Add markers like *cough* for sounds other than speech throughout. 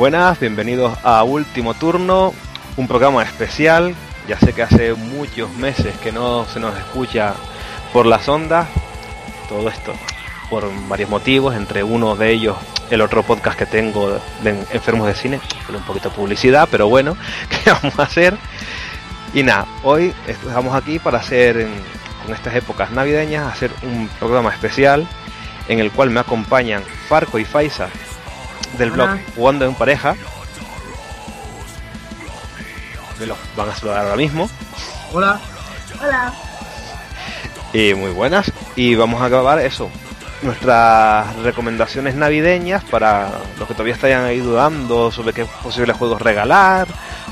Buenas, bienvenidos a Último Turno, un programa especial. Ya sé que hace muchos meses que no se nos escucha por las ondas. Todo esto por varios motivos, entre uno de ellos el otro podcast que tengo de enfermos de cine, un poquito de publicidad, pero bueno, *laughs* ¿qué vamos a hacer? Y nada, hoy estamos aquí para hacer, con estas épocas navideñas, hacer un programa especial en el cual me acompañan Farco y Faisa del blog Jugando en Pareja. Me los van a saludar ahora mismo. Hola. Hola. Y muy buenas. Y vamos a acabar eso, nuestras recomendaciones navideñas para los que todavía están ahí dudando sobre qué posibles juegos regalar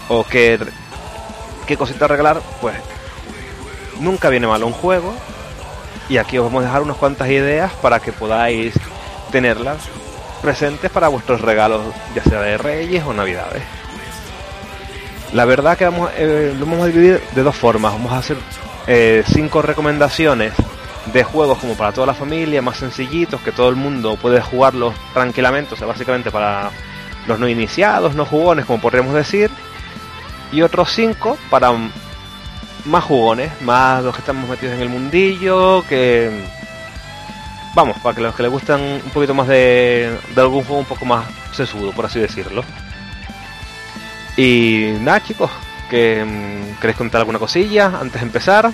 o qué, qué cositas regalar, pues nunca viene mal un juego y aquí os vamos a dejar unas cuantas ideas para que podáis tenerlas presentes para vuestros regalos, ya sea de Reyes o Navidades. La verdad que vamos, eh, lo vamos a dividir de dos formas. Vamos a hacer eh, cinco recomendaciones de juegos como para toda la familia, más sencillitos, que todo el mundo puede jugarlos tranquilamente, o sea, básicamente para los no iniciados, no jugones, como podríamos decir, y otros cinco para más jugones, más los que estamos metidos en el mundillo, que vamos, para que los que les gustan un poquito más de, de algún juego un poco más sesudo, por así decirlo. Y nada, chicos, que mm, queréis contar alguna cosilla antes de empezar.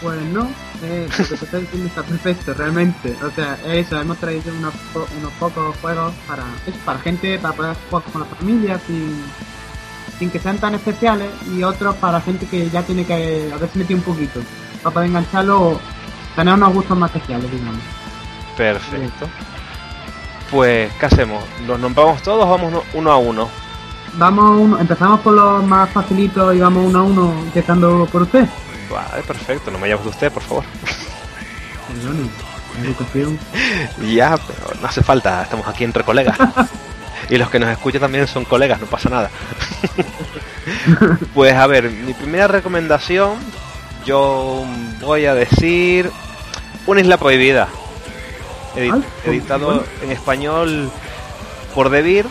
Pues no, eh, lo que está perfecto, realmente. O sea, eso, hemos traído unos, unos pocos juegos para, es para gente, para poder jugar con la familia sin, sin que sean tan especiales y otros para gente que ya tiene que haberse metido un poquito, para poder engancharlo tener unos gustos más especiales, digamos. Perfecto. Pues, ¿qué hacemos? ¿Los nombramos todos o vamos uno a uno? Vamos, uno, empezamos por los más facilitos y vamos uno a uno, empezando por usted. Vale, perfecto, no me llames de usted, por favor. Educación. *laughs* ya, pero no hace falta, estamos aquí entre colegas. *laughs* y los que nos escuchan también son colegas, no pasa nada. *laughs* pues a ver, mi primera recomendación, yo voy a decir Una isla prohibida. Ay, editado en español por Debir,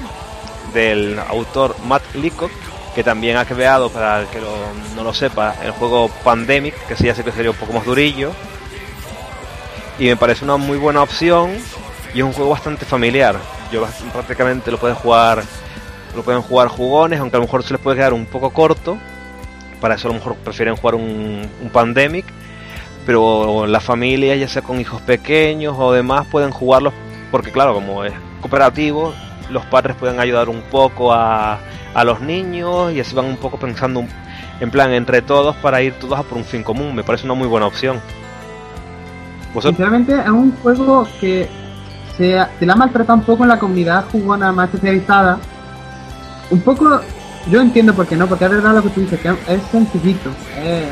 del autor Matt Leacock, que también ha creado, para el que lo- no lo sepa, el juego Pandemic, que sí ya sé que sería un poco más durillo. Y me parece una muy buena opción y es un juego bastante familiar. Yo prácticamente lo pueden jugar lo pueden jugar jugones, aunque a lo mejor se les puede quedar un poco corto. Para eso a lo mejor prefieren jugar un, Pandemic. Pero la familia, ya sea con hijos pequeños o demás, pueden jugarlos porque claro, como es cooperativo, los padres pueden ayudar un poco a, a los niños y así van un poco pensando en plan entre todos para ir todos a por un fin común. Me parece una muy buena opción. Vosotros- Sinceramente, es un juego que se, se la ha maltratado un poco en la comunidad jugona más especializada. Un poco, yo entiendo por qué no, porque es verdad lo que tú dices, que es sencillito, es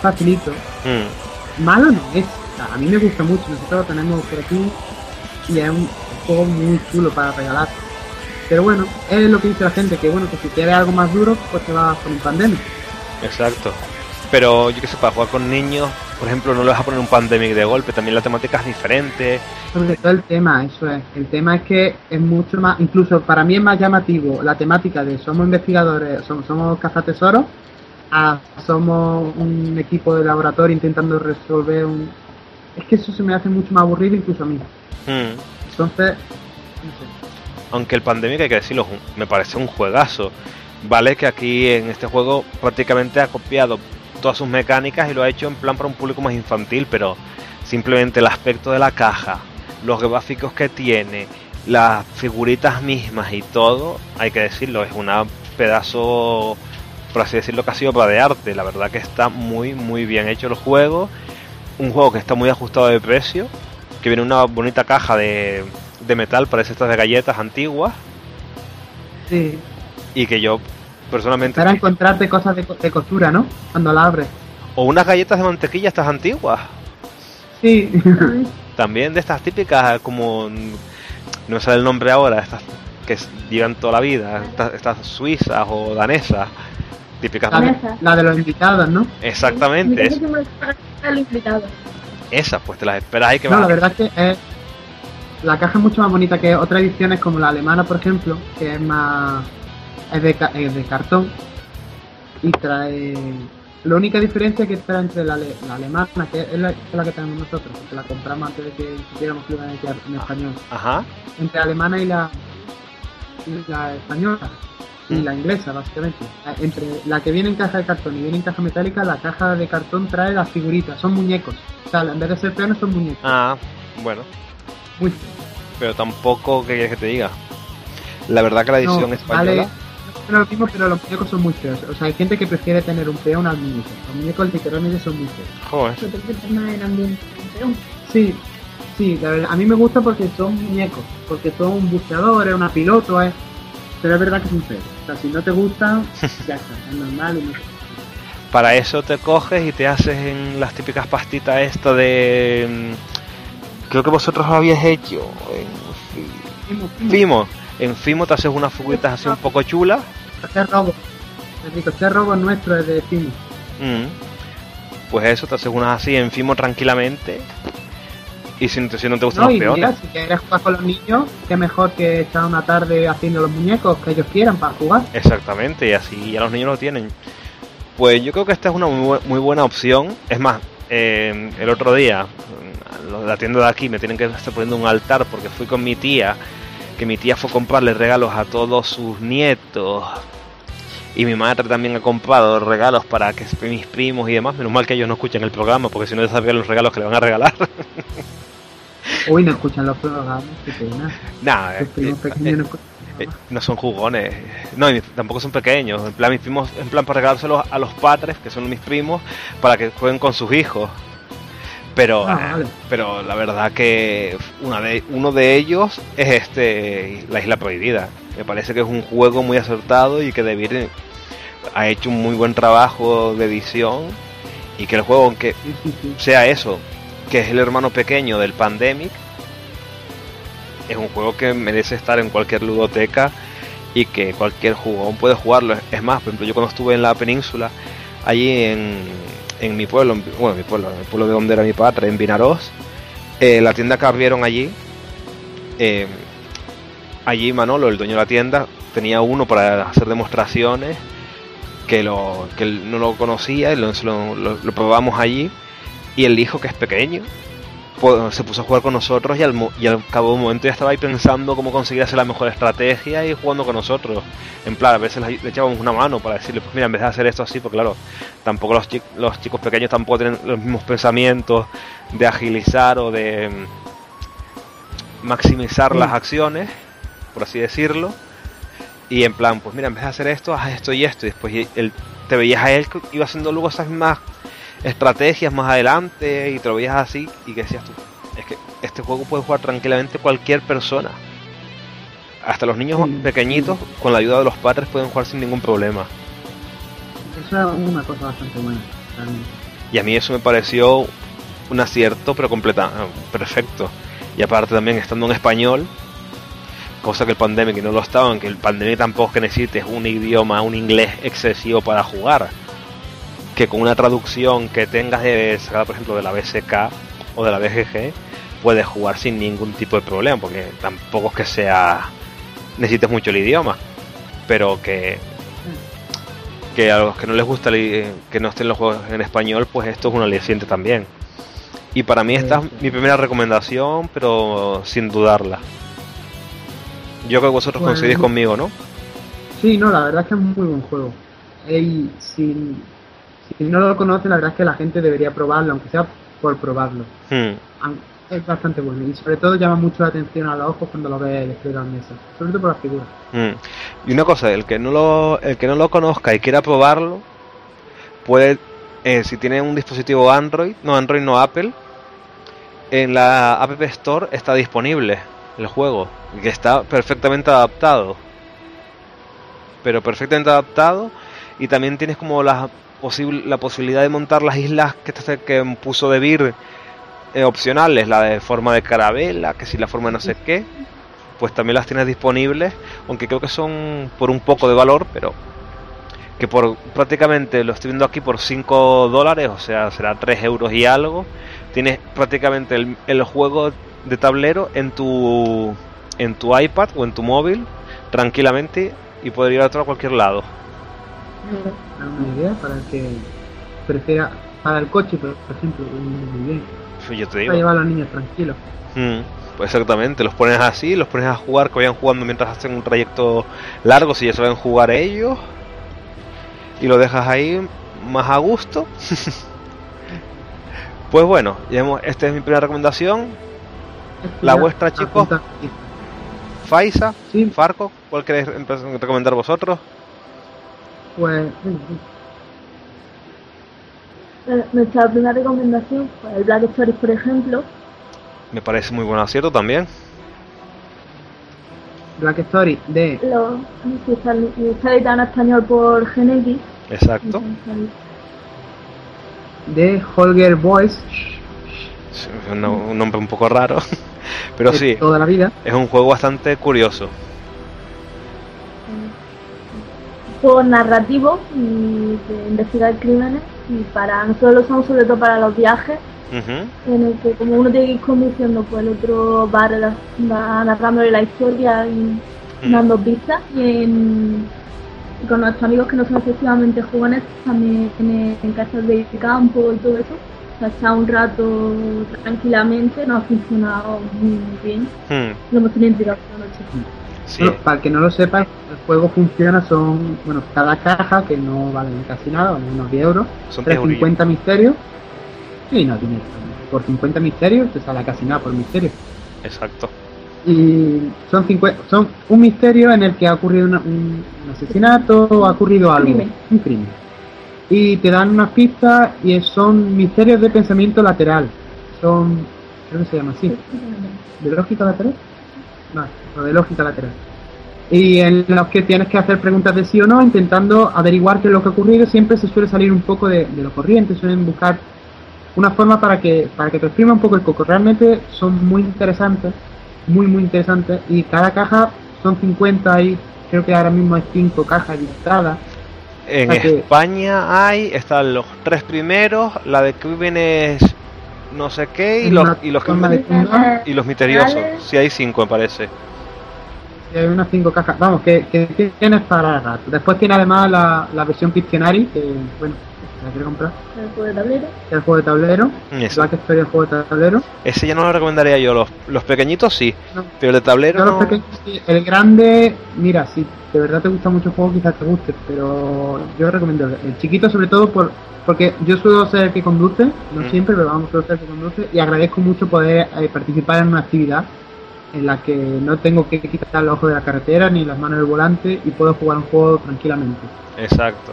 facilito. Mm. Malo no es, a mí me gusta mucho, nosotros lo tenemos por aquí y es un juego muy chulo para regalar. Pero bueno, es lo que dice la gente, que bueno, que si quieres algo más duro, pues te vas con un pandemia. Exacto. Pero yo que sé, para jugar con niños, por ejemplo, no le vas a poner un pandemic de golpe, también la temática es diferente. Sobre todo el tema, eso es. El tema es que es mucho más, incluso para mí es más llamativo la temática de somos investigadores, somos, somos cazatesoros, a somos un equipo de laboratorio intentando resolver un... Es que eso se me hace mucho más aburrido incluso a mí. Mm. Entonces, no sé. Aunque el pandemic, hay que decirlo, me parece un juegazo. Vale que aquí en este juego prácticamente ha copiado todas sus mecánicas y lo ha hecho en plan para un público más infantil, pero simplemente el aspecto de la caja, los gráficos que tiene, las figuritas mismas y todo, hay que decirlo, es una pedazo, por así decirlo, casi obra de arte. La verdad que está muy, muy bien hecho el juego. Un juego que está muy ajustado de precio, que viene una bonita caja de, de metal, parece estas de galletas antiguas, Sí. y que yo personalmente... Para encontrarte cosas de, co- de costura, ¿no? Cuando la abres. O unas galletas de mantequilla estas antiguas, Sí. *laughs* también de estas típicas, como... No sale el nombre ahora, estas que llevan toda la vida, estas, estas suizas o danesas, típicas... la, la de los invitados, ¿no? Exactamente, Me es- esas, pues te las esperas ahí que No, van la verdad es que es, la caja es mucho más bonita que otras ediciones como la alemana, por ejemplo, que es más. Es de, es de cartón y trae. La única diferencia que trae entre la, la alemana, que es la, que tenemos nosotros, porque la compramos antes de que tuviéramos en español. Ajá. Entre la alemana y la, y la española y mm. la inglesa, básicamente. Entre la que viene en caja de cartón y viene en caja metálica, la caja de cartón trae las figuritas, son muñecos. O sea, en vez de ser peones, son muñecos. Ah, bueno. Pero tampoco, ¿qué quieres que te diga? La verdad que la edición española... Vale, lo mismo, pero los muñecos son muy feos. O sea, hay gente que prefiere tener un peón al muñeco. Los muñecos literalmente son muy feos. Joder. Sí, sí, la verdad, a mí me gusta porque son muñecos. Porque son buceadores, una piloto, ¿eh? pero es verdad que son feos. O sea, si no te gustan, *laughs* ya está, es normal. Y Para eso te coges y te haces en las típicas pastitas esto de mm, creo que vosotros lo habíais hecho en Fimo. En Fimo te haces unas figuritas así un poco chulas. Hacer robo. El robo nuestro es de Fimo. Mm. Pues eso, te haces unas así en Fimo tranquilamente. Y si, si no te gustan los peones. si quieres jugar con los niños, qué mejor que estar una tarde haciendo los muñecos que ellos quieran para jugar. Exactamente, y así ya los niños lo tienen. Pues yo creo que esta es una muy, buena opción. Es más, eh, el otro día la tienda de aquí me tienen que estar poniendo un altar porque fui con mi tía, que mi tía fue a comprarle regalos a todos sus nietos. Y mi madre también ha comprado regalos para que mis primos y demás. Menos mal que ellos no escuchan el programa, porque si no, ya sabrían los regalos que le van a regalar. *laughs* Uy, no escuchan los programas, qué pena. Nah, eh, eh, eh, no, son jugones. No, tampoco son pequeños. En plan, mis primos, en plan para regalárselos a los padres, que son mis primos, para que jueguen con sus hijos. Pero, ah, pero la verdad que una de, uno de ellos es este La Isla Prohibida. Me parece que es un juego muy acertado y que David ha hecho un muy buen trabajo de edición y que el juego, aunque sea eso, que es el hermano pequeño del Pandemic, es un juego que merece estar en cualquier ludoteca y que cualquier jugón puede jugarlo. Es más, por ejemplo, yo cuando estuve en la península, allí en, en mi pueblo, bueno, mi pueblo, en el pueblo de donde era mi padre, en Vinaroz, eh, la tienda que abrieron allí, eh, allí Manolo, el dueño de la tienda, tenía uno para hacer demostraciones que, lo, que él no lo conocía y lo, lo, probamos allí y él dijo que es pequeño se puso a jugar con nosotros y al, y al cabo de un momento ya estaba ahí pensando cómo conseguir hacer la mejor estrategia y jugando con nosotros. En plan, a veces le, echábamos una mano para decirle, pues mira, en vez de hacer esto así, porque claro, tampoco los, los chicos pequeños tampoco tienen los mismos pensamientos de agilizar o de mm, maximizar las acciones, por así decirlo. Y en plan, pues mira, en vez de hacer esto, haz esto y esto. Y después él, te veías a él que iba haciendo luego esas mismas estrategias más adelante y te lo veías así y que decías tú, es que este juego puede jugar tranquilamente cualquier persona. Hasta los niños pequeñitos, con la ayuda de los padres, pueden jugar sin ningún problema. Eso es una cosa bastante buena. Y a mí eso me pareció un acierto, pero completa, perfecto. Y aparte también estando en español, cosa que el Pandemic no lo estaba, aunque el Pandemic tampoco es que necesites un idioma, un inglés excesivo para jugar que con una traducción que tengas de por ejemplo, de la BSK o de la BGG, puedes jugar sin ningún tipo de problema, porque tampoco es que sea necesites mucho el idioma, pero que que a los que no les gusta que no estén los juegos en español, pues esto es un aliciente también. Y para mí esta es mi primera recomendación, pero sin dudarla. Yo creo que vosotros coincidís conmigo, ¿no? Sí, no, la verdad es que es un muy buen juego. Y sin, si no lo conoce, la verdad es que la gente debería probarlo, aunque sea por probarlo. Hmm. Es bastante bueno y sobre todo llama mucho la atención a los ojos cuando lo ves desplegado en mesa, sobre todo por las figuras. Hmm. Y una cosa, el que no lo, el que no lo conozca y quiera probarlo, puede, eh, si tiene un dispositivo Android, no Android, no Apple, en la App Store está disponible el juego, que está perfectamente adaptado. Pero perfectamente adaptado y también tienes como las la posibilidad de montar las islas que, que puso de Vir eh, opcionales, la de forma de carabela, que si la forma de no sé qué, pues también las tienes disponibles, aunque creo que son por un poco de valor, pero que por prácticamente lo estoy viendo aquí por 5 dólares, o sea, será 3 euros y algo, tienes prácticamente el, el juego de tablero en tu en tu iPad o en tu móvil tranquilamente y poder ir a cualquier lado. Una idea para el que prefiera para el coche, por ejemplo, muy bien. Yo te digo. Para llevar a los niños tranquilos. Mm, pues exactamente, los pones así, los pones a jugar, que vayan jugando mientras hacen un trayecto largo, si ya saben jugar ellos, y lo dejas ahí más a gusto. *laughs* pues bueno, esta es mi primera recomendación. La vuestra, chicos. Faisa, Sí. Farco, ¿cuál queréis recomendar vosotros? Pues Eh, Nuestra primera recomendación fue el Black Stories, por ejemplo. Me parece muy buen acierto también. Black Story de Lo, está, editado en español por GeneX. Exacto. de Holger es un, un nombre un poco raro, *laughs* pero de sí, toda la vida. es un juego bastante curioso. Juego narrativo y de investigar crímenes y para nosotros lo usamos sobre todo para los viajes en el que como uno tiene que ir conduciendo pues el otro va, va narrándole la historia y Mm. dando pistas. Y, en- y con nuestros amigos que no son excesivamente jóvenes también en, en casas de campo y todo eso o sea, está un rato tranquilamente nos ha funcionado muy bien. Hmm, lo hemos tenido por la noche Sí, Bueno, para el que no lo sepa, el juego funciona, son, bueno, cada caja, que no valen casi nada, valen unos 10 euros, son 10 eurillos. 50 misterios. Sí, no, dinero. Por 50 misterios te sale casi nada por misterio. Exacto. Y son 50, son un misterio en el que ha ocurrido una- un, un asesinato o ha ocurrido algo. crimen. Un crimen. Y te dan unas pistas y son misterios de pensamiento lateral. Son, creo que se llama así. ¿De lógica lateral? No, o de lógica lateral. Y en los que tienes que hacer preguntas de sí o no, intentando averiguar qué es lo que ha ocurrido, siempre se suele salir un poco de, de lo corriente, suelen buscar una forma para que, para que te exprima un poco el coco. Realmente son muy interesantes, muy muy interesantes, y cada caja son 50 y creo que ahora mismo hay 5 cajas listadas. En O sea que- España hay, están los tres primeros, la de crímenes no sé qué y los, y los, y misteriosos. Sí, hay cinco me parece. Y hay unas 5 cajas, vamos, que, que tienes para rato. Después tiene además la, la versión Pictionary, que bueno, la quiero comprar, el juego de tablero el juego de tablero. Eso. Black Story, el juego de tablero. Ese ya no lo recomendaría yo, los, los pequeñitos sí, No. pero el de tablero Yo los no. pequeños sí. El grande, mira, si de verdad te gusta mucho el juego, quizás te guste, pero yo recomiendo el, el chiquito sobre todo por porque yo suelo ser el que conduce, no Mm. siempre, pero vamos, suelo ser el que conduce y agradezco mucho poder eh, participar en una actividad en la que no tengo que quitar los ojos de la carretera ni las manos del volante y puedo jugar un juego tranquilamente. Exacto.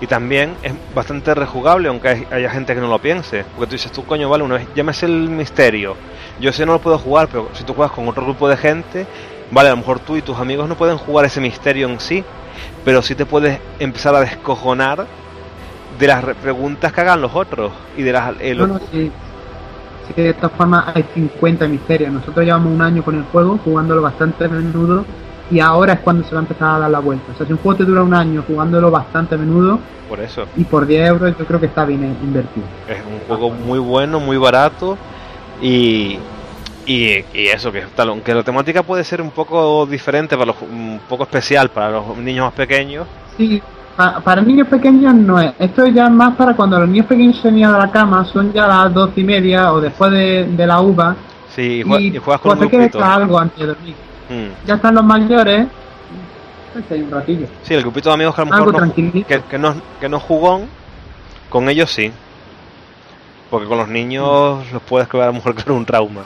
Y también es bastante rejugable, aunque hay- haya gente que no lo piense. Porque tú dices, tú coño, vale, una vez ya me sé el misterio. Yo sé no lo puedo jugar, pero si tú juegas con otro grupo de gente, vale, a lo mejor tú y tus amigos no pueden jugar ese misterio en sí, pero sí te puedes empezar a descojonar de las re- preguntas que hagan los otros y de las eh, No, lo- no, sí, sí que de todas formas hay 50 misterios. Nosotros llevamos un año con el juego, jugándolo bastante a menudo, y ahora es cuando se va a empezar a dar la vuelta. O sea, si un juego te dura un año jugándolo bastante a menudo, por eso. y por 10 euros yo creo que está bien eh, invertido. Es un juego muy bueno, muy barato y, y, y eso, que tal, aunque la temática puede ser un poco diferente, para los, un poco especial para los niños más pequeños, Sí, pa- para niños pequeños no es. Esto ya es más para cuando los niños pequeños se ido a la cama, son ya las doce y media o después de, de la uva, sí, y, y juegas con pues un que grupito. algo antes de dormir. Mm. Ya están los mayores, pues hay un ratillo. Sí, el grupito de amigos que a lo Algo mejor no, que, que no, que no jugón, con ellos sí. Porque con los niños los puedes crear a lo mejor *laughs* crear un trauma.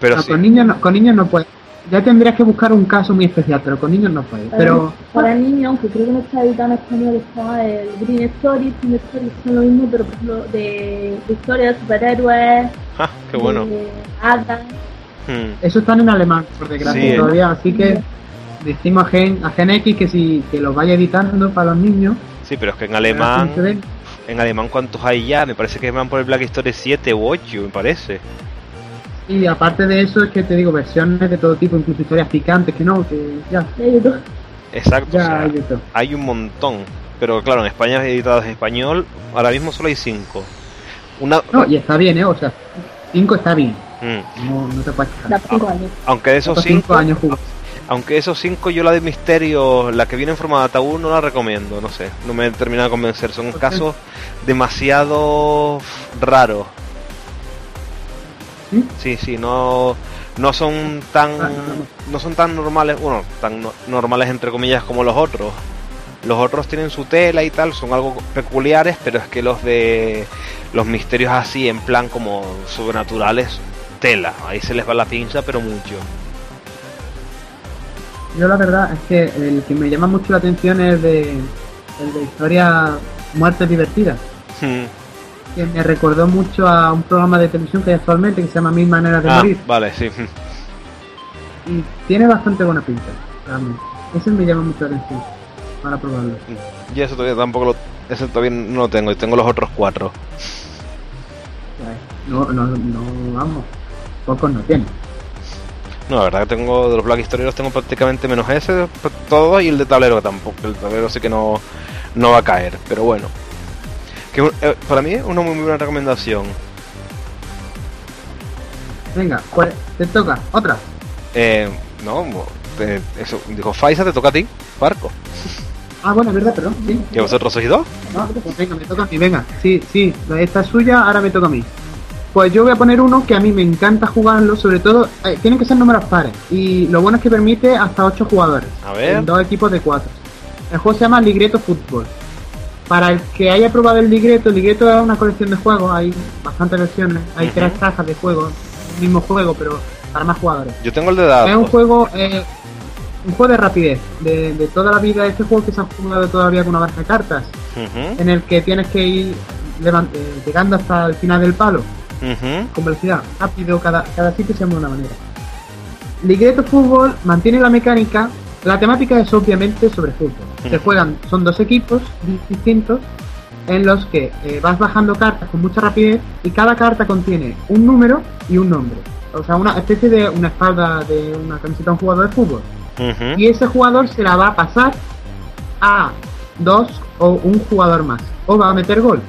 Pero No, sí, con niños no, con niños no puedes. Ya tendrías que buscar un caso muy especial, pero con niños no puedes. Pero para niños, aunque creo que no está editado en español, está el Green Stories, Green Stories son lo mismo, pero por ejemplo de, de historias de superhéroes, ah, qué bueno. de hadas, Mm. eso están en alemán, por desgracia, Sí, todavía. Así que decimos a Gen, a Gen X que si que los vaya editando para los niños. Sí, pero es que en alemán, en alemán ¿cuántos hay ya? Me parece que van por el Black Story 7 u 8, me parece. Y aparte de eso es que te digo versiones de todo tipo, incluso historias picantes, que no, que ya. Exacto, o ya sea, hay un montón. Pero claro, en España editados en español, ahora mismo solo hay 5. Una, No, y está bien, ¿eh? O sea, 5 está bien. Mm. No, no te puedes quejar. cinco años. Aunque de esos cinco cinco, años aunque esos cinco yo la de misterio, la que viene en forma de ataúd no la recomiendo, no sé, no me termina de convencer, son casos demasiado raros. ¿Sí? Sí, sí, no no son tan Ah, no, son tan normales, bueno, tan no- normales entre comillas como los otros. Los otros tienen su tela y tal, son algo peculiares, pero es que los de los misterios así en plan como sobrenaturales tela, ahí se les va la pinza, pero mucho. Yo la verdad es que el que me llama mucho la atención es de, el de historia Muertes Divertidas, Hmm. Que me recordó mucho a un programa de televisión que hay actualmente que se llama Mil Maneras de Ah, Morir vale, sí. y tiene bastante buena pinta, realmente. Ese me llama mucho la atención para probarlo. Y eso todavía tampoco lo, ese todavía no lo tengo, y tengo los otros cuatro. No, no, no, vamos, pocos no tienen. No, la verdad que tengo de los Black History los tengo prácticamente menos ese, pues, todo y el de tablero tampoco. El tablero sí que no, no va a caer, pero bueno. Que eh, para mí es una muy buena recomendación. Venga, pues te toca, otra. Eh, no, te- eso, dijo Faisa, te toca a ti, Barco. Ah, bueno, es verdad, perdón, sí. ¿Y vosotros sois dos? No, pues venga, me toca a mí, venga. Sí, sí, esta es suya, ahora me toca a mí. Pues yo voy a poner uno que a mí me encanta jugarlo, sobre todo, eh, tienen que ser números pares. Y lo bueno es que permite hasta 8 jugadores. A ver. En dos equipos de 4. El juego se llama Ligreto Fútbol. Para el que haya probado el Ligreto, el Ligreto es una colección de juegos, hay bastantes versiones, hay tres cajas de juegos, el mismo juego, pero para más jugadores. Yo tengo el de Es un juego, eh, un juego de rapidez, de, de toda la vida, este juego que se ha jugado todavía con una baraja de cartas en el que tienes que ir eh, llegando hasta el final del palo con velocidad, rápido, cada, cada sitio se llama de una manera. Ligreto Fútbol mantiene la mecánica, la temática es obviamente sobre fútbol. Se juegan, son dos equipos distintos en los que eh, vas bajando cartas con mucha rapidez y cada carta contiene un número y un nombre. O sea, una especie de una espalda de una camiseta de un jugador de fútbol. Y ese jugador se la va a pasar a dos o un jugador más o va a meter gol.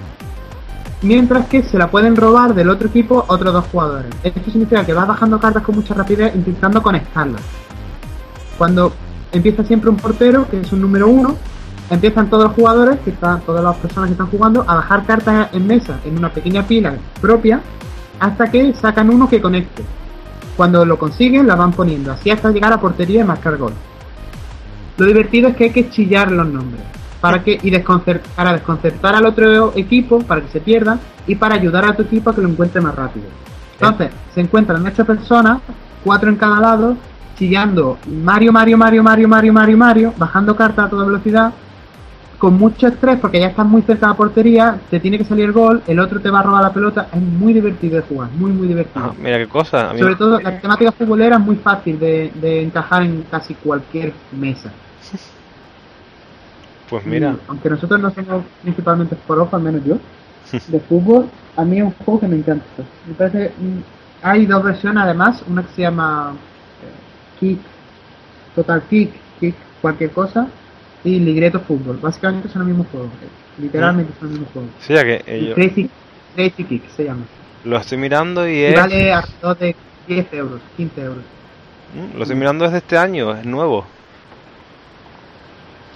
Mientras que se la pueden robar del otro equipo otros dos jugadores. Esto significa que vas bajando cartas con mucha rapidez intentando conectarlas. Cuando empieza siempre un portero que es un número uno empiezan todos los jugadores que están todas las personas que están jugando a bajar cartas en mesa en una pequeña pila propia hasta que sacan uno que conecte cuando lo consiguen, la van poniendo, así hasta llegar a portería y marcar gol. Lo divertido es que hay que chillar los nombres para que y desconcer- para desconcertar al otro equipo, para que se pierda y para ayudar a tu equipo a que lo encuentre más rápido. Entonces, se encuentran ocho personas, cuatro en cada lado, chillando Mario, Mario, Mario, Mario, Mario, Mario, Mario, bajando cartas a toda velocidad, con mucho estrés porque ya estás muy cerca de la portería, te tiene que salir el gol, el otro te va a robar la pelota, es muy divertido de jugar, muy, muy divertido. Ah, mira qué cosa. Sobre todo la temática futbolera es muy fácil de, de encajar en casi cualquier mesa. *laughs* Pues mira. Y, aunque nosotros no somos principalmente por al menos yo, de fútbol, a mí es un juego que me encanta. Me parece, mm, hay dos versiones además, una que se llama Kick, Total Kick, Kick, cualquier cosa, y Ligreto Fútbol. Básicamente son el mismo juego, eh, literalmente son el mismo juego. Sí, ya que Y eh, Crazy, Crazy Kick se llama. lo estoy mirando y Y es. vale alrededor de 10 euros, 15 euros. Mm, Lo estoy mirando desde este año, es nuevo.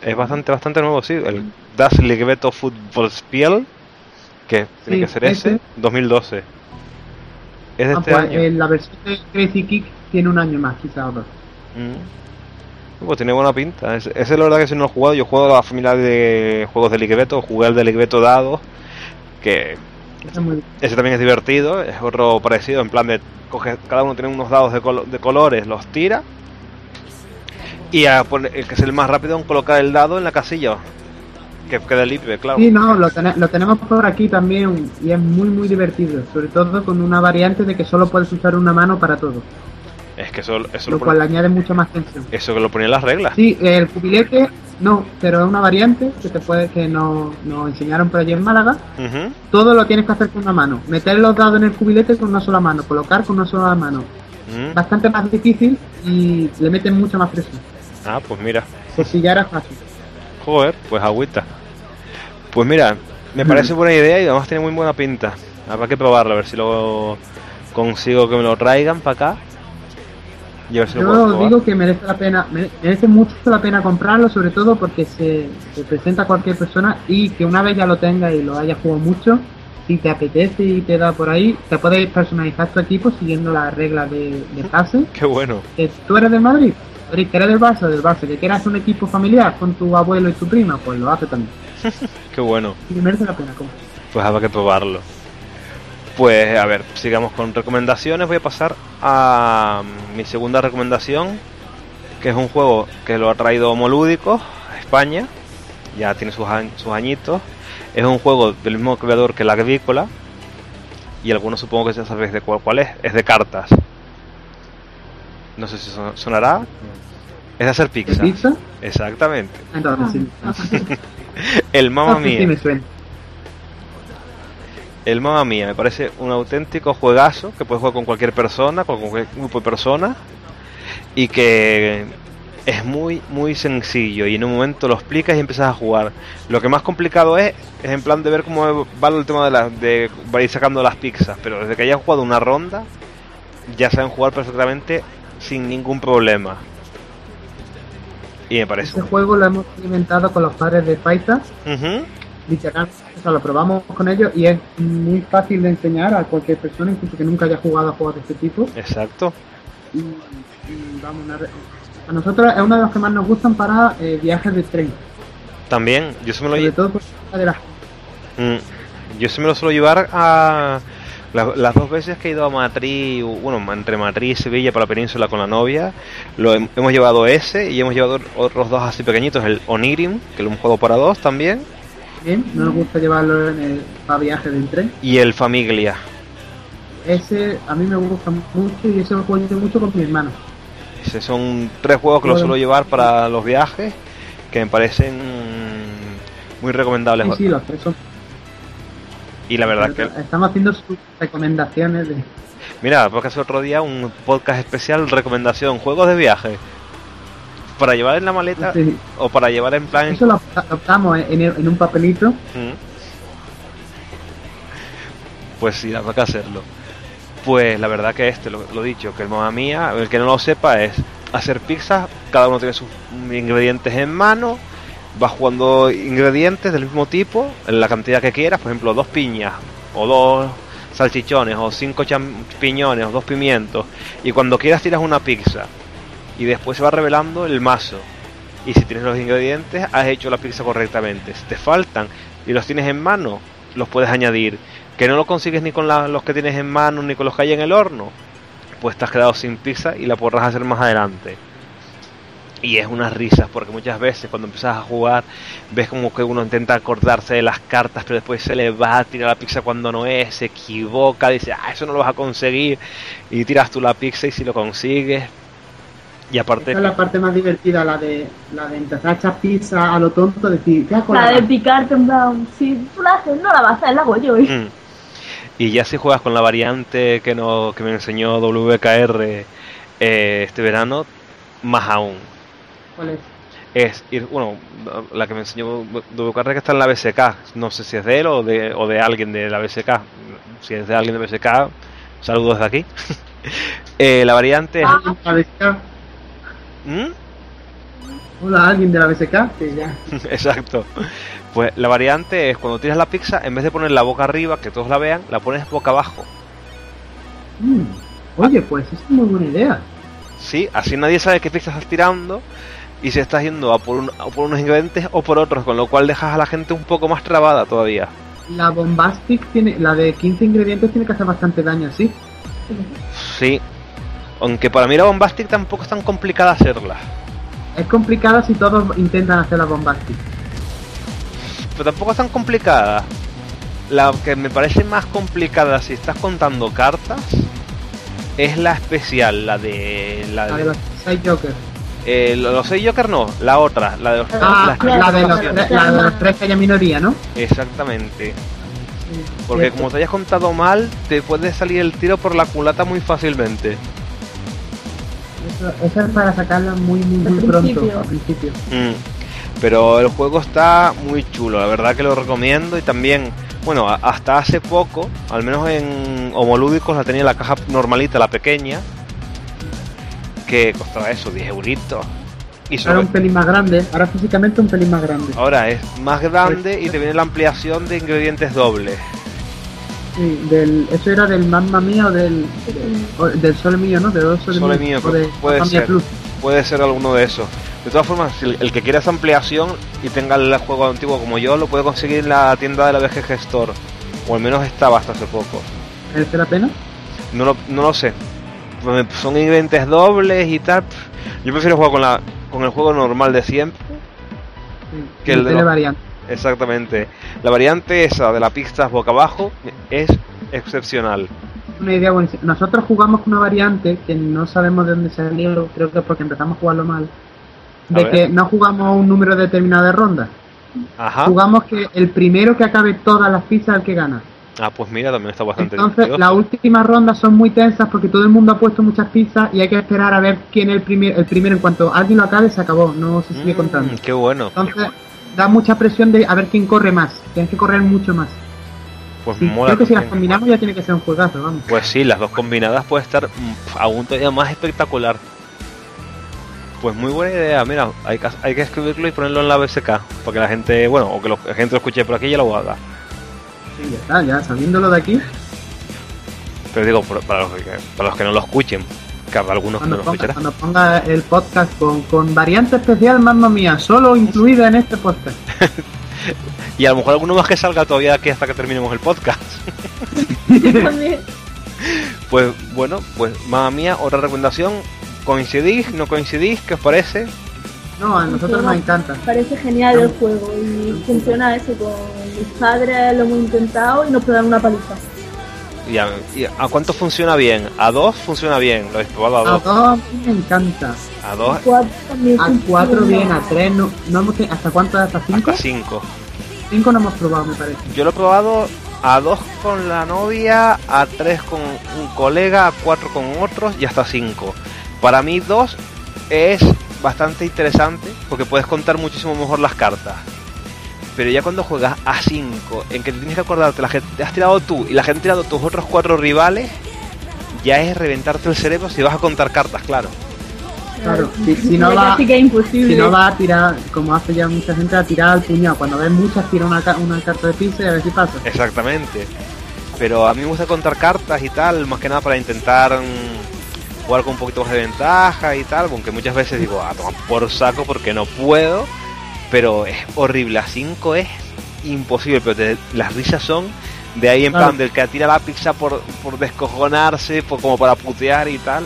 Es bastante, bastante nuevo, sí. El Das Ligretto Fußballspiel, que tiene Sí, que ser ese, ese. 2012. Es de Ah, este pues, año. eh, la versión de Crazy Kick tiene un año más, quizá o dos. Mm. Pues tiene buena pinta. Ese, ese la verdad que si no lo he jugado, yo juego a la familia de juegos de Ligretto, jugué al de Ligretto Dados, que Ese también es divertido, es otro parecido, en plan de coge, cada uno tiene unos dados de, colo- de colores, los tira y a poner- el que es el más rápido en colocar el dado en la casilla que quede libre, claro. Sí, no, lo, tene- lo tenemos por aquí también y es muy, muy divertido. Sobre todo con una variante de que solo puedes usar una mano para todo, Es que eso, eso, lo lo cual le pone- añade mucha más tensión. eso que lo ponía en las reglas. Sí, el cubilete no, pero es una variante que te puede que nos, nos enseñaron por allí en Málaga. Todo lo tienes que hacer con una mano. Meter los dados en el cubilete con una sola mano, colocar con una sola mano. Mm. Bastante más difícil y le meten mucha más presión. Ah, pues mira. Por si ya era fácil. Joder, pues agüita. Pues mira, me parece buena idea y además tiene muy buena pinta. Habrá que probarlo, a ver si lo consigo que me lo traigan para acá. Yo digo que merece la pena, mere- merece mucho la pena comprarlo, sobre todo porque se, se presenta a cualquier persona y que una vez ya lo tenga y lo haya jugado mucho, si te apetece y te da por ahí, te puedes personalizar tu equipo siguiendo las reglas de, de pase. *laughs* Qué bueno. Que tú eres del Madrid, Madrid, que eres del Barça, del Barça, que quieras un equipo familiar con tu abuelo y tu prima, pues lo hace también. *laughs* Qué bueno. Y merece la pena comprar. Pues habrá que probarlo. Pues a ver, sigamos con recomendaciones. Voy a pasar a mm, mi segunda recomendación, que es un juego que lo ha traído Molúdico a España. Ya tiene sus, añ- sus añitos. Es un juego del mismo creador que la Agrícola. Y algunos supongo que ya sabéis de cuál, cuál es. Es de cartas. No sé si son- sonará. Es de hacer ¿De pizza. pizza? Exactamente. Entonces sí. *laughs* El mamá sí mía. me suena. El Mamma Mía me parece un auténtico juegazo que puedes jugar con cualquier persona, con cualquier grupo de personas y que es muy muy sencillo y en un momento lo explicas y empiezas a jugar. Lo que más complicado es es en plan de ver cómo va el tema de, la, de va ir sacando las pizzas, pero desde que hayas jugado una ronda ya saben jugar perfectamente sin ningún problema. Y me parece. Este juego lo hemos experimentado con los padres de Paita literalmente, o sea, lo probamos con ellos y es muy fácil de enseñar a cualquier persona, incluso que nunca haya jugado a juegos de este tipo. exacto. Y, y vamos, a nosotros es uno de los que más nos gustan para eh, viajes de tren, También, yo se me lo sobre lle- todo por la de las Mm, Yo se me lo suelo llevar a la- las dos veces que he ido a Madrid, bueno, entre Madrid y Sevilla para la península con la novia, lo hem- hemos llevado ese y hemos llevado otros dos así pequeñitos, el Onirim, que lo hemos jugado para dos también, no nos gusta llevarlo en el, para viajes de tren. y el Famiglia. Ese a mí me gusta mucho y ese lo juego yo mucho con mi hermano. Ese son tres juegos que lo suelo llevar para los viajes, que me parecen muy recomendables. Sí, sí, los tres son. Y la verdad que, Estamos haciendo sus recomendaciones de. mira, porque hace otro día un podcast especial, recomendación, juegos de viaje. Para llevar en la maleta Sí, o para llevar en plan eso lo adoptamos en, en un papelito. Pues sí, habrá que hacerlo. Pues la verdad que este, lo, lo dicho, que el mamá mía, el que no lo sepa es hacer pizzas, cada uno tiene sus ingredientes en mano, va jugando ingredientes del mismo tipo, en la cantidad que quieras, por ejemplo, dos piñas, o dos salchichones, o cinco champiñones, o dos pimientos, y cuando quieras tiras una pizza, y después se va revelando el mazo. Y si tienes los ingredientes, has hecho la pizza correctamente. Si te faltan y los tienes en mano, los puedes añadir. Que no lo consigues ni con los que tienes en mano ni con los que hay en el horno, pues te has quedado sin pizza y la podrás hacer más adelante. Y es unas risas, porque muchas veces cuando empiezas a jugar, ves como que uno intenta acordarse de las cartas, pero después se le va a tirar la pizza cuando no es, se equivoca, dice, ah, eso no lo vas a conseguir, y tiras tú la pizza y si lo consigues. Y aparte, Esta es la parte más divertida, la de la de empezar a echar pizza a lo tonto, decir, ¿qué hago? La de picarte en plan, si tú la haces, no la vas a hacer, la hago yo. Mm. Y ya si juegas con la variante que, no, que me enseñó WKR eh, este verano, más aún. ¿Cuál es? Es ir, bueno, la que me enseñó WKR que está en la BSK. No sé si es de él o de, o de alguien de la BSK. Si es de alguien de BSK, saludos desde aquí. *laughs* Eh, la variante es. ¿Alguien de la BSK? ¿Mm? Hola, alguien de la BSK, que ya. *laughs* Exacto. Pues la variante es cuando tiras la pizza, en vez de poner la boca arriba, que todos la vean, la pones boca abajo. Mm, Oye, pues es muy buena idea. Sí, así nadie sabe qué pizza estás tirando y si estás yendo a por, un- a por unos ingredientes o por otros, con lo cual dejas a la gente un poco más trabada todavía. La Bombastic tiene, la de 15 ingredientes tiene que hacer bastante daño, ¿sí? Sí. Aunque para mí la Bombastic tampoco es tan complicada hacerla. Es complicada si todos intentan hacer la Bombastic. Pero tampoco es tan complicada. La que me parece más complicada si estás contando cartas es la especial, la de... La La de, los 6 Jokers. eh, los seis Joker no, la otra, la de los... Ah, las- la de los, la de los tres que haya minoría, ¿no? Exactamente. Porque como te hayas contado mal, te puede salir el tiro por la culata muy fácilmente. Eso, eso es para sacarla muy, muy, pronto, principio. al principio. Mm. Pero el juego está muy chulo, la verdad que lo recomiendo y también Bueno, a- hasta hace poco, al menos en homolúdicos, la tenía la caja normalita, la pequeña, que costaba eso, 10 euritos. Y Era sobre- un pelín más grande, ahora físicamente un pelín más grande. ahora es más grande y te viene la ampliación de ingredientes dobles. Sí, del, eso era del Mamma Mía o del, o del Sole Mío, ¿no? Del Sole, Sole Mío, de puede ser. Plus. Puede ser alguno de esos. De todas formas, si el, el que quiera esa ampliación y tenga el juego antiguo como yo, lo puede conseguir en la tienda de la BGG Store. O al menos estaba hasta hace poco. ¿Merece la pena? No lo, no lo sé. Son ingredientes dobles y tal. Yo prefiero jugar con, la, con el juego normal de siempre. Sí, Que el de tiene los- variante. Exactamente. La variante esa de la pista boca abajo es excepcional. Una idea buenísima. Nosotros jugamos con una variante que no sabemos de dónde salió, creo que porque empezamos a jugarlo mal. A De ver. que no jugamos un número determinado de rondas. Ajá. Jugamos que el primero que acabe todas las pizzas es el que gana. Ah, pues mira, también está bastante Entonces, las últimas rondas son muy tensas porque todo el mundo ha puesto muchas pizzas y hay que esperar a ver quién es el, primer, el primero. En cuanto alguien lo acabe, se acabó, no se sigue Mm, contando. qué bueno. Entonces, da mucha presión de a ver quién corre más. Tienes que correr mucho más. Pues Sí, mola creo que si las combinamos ya tiene que ser un juegazo, vamos. Pues sí, las dos combinadas puede estar mm, aún todavía más espectacular. Pues muy buena idea, mira, hay que, hay que escribirlo y ponerlo en la BSK, para que la gente, bueno, o que la gente lo escuche por aquí y ya lo haga. Sí, ya está, ya sabiéndolo de aquí, Pero digo, para los que, para los que no lo escuchen, que habrá algunos que no cuando ponga, escucharán. cuando ponga el podcast con, con variante especial, mamma mía, solo incluida en este podcast. *laughs* Y a lo mejor alguno más que salga todavía aquí hasta que terminemos el podcast. También. *laughs* Pues bueno, pues mamá mía, otra recomendación. ¿Coincidís? ¿No coincidís? ¿Qué os parece? No, a nosotros nos encanta. Parece genial el juego y funciona eso con mis padres lo hemos intentado y nos pegan una paliza. ¿Y a, y a cuánto funciona bien? ¿A dos funciona bien? ¿Lo habéis probado a A dos? dos me encanta. ¿A dos? Cuatro también A cuatro bien, a tres no, no hemos tenido- ¿Hasta cuánto? ¿Hasta cinco? Hasta cinco. Cinco no hemos probado, me parece. Yo lo he probado a dos con la novia, a tres con un colega, a cuatro con otros y hasta cinco. Para mí dos es bastante interesante porque puedes contar muchísimo mejor las cartas. Pero ya cuando juegas a 5, en que te tienes que acordarte, la gente has tirado tú y la gente ha tirado tus otros cuatro rivales, ya es reventarte el cerebro si vas a contar cartas, claro. Claro, si, si no va, si no va a tirar, como hace ya mucha gente, a tirar al puñado. Cuando ves muchas, tira una, una carta de pizza y a ver si pasa. Exactamente. Pero a mí me gusta contar cartas y tal, más que nada para intentar mm, jugar con un poquito más de ventaja y tal, aunque muchas veces digo, a tomar por saco porque no puedo, pero es horrible, a 5 es imposible, pero te- las risas son de ahí en Claro. plan del que tira la pizza por, por descojonarse, por, como para putear y tal,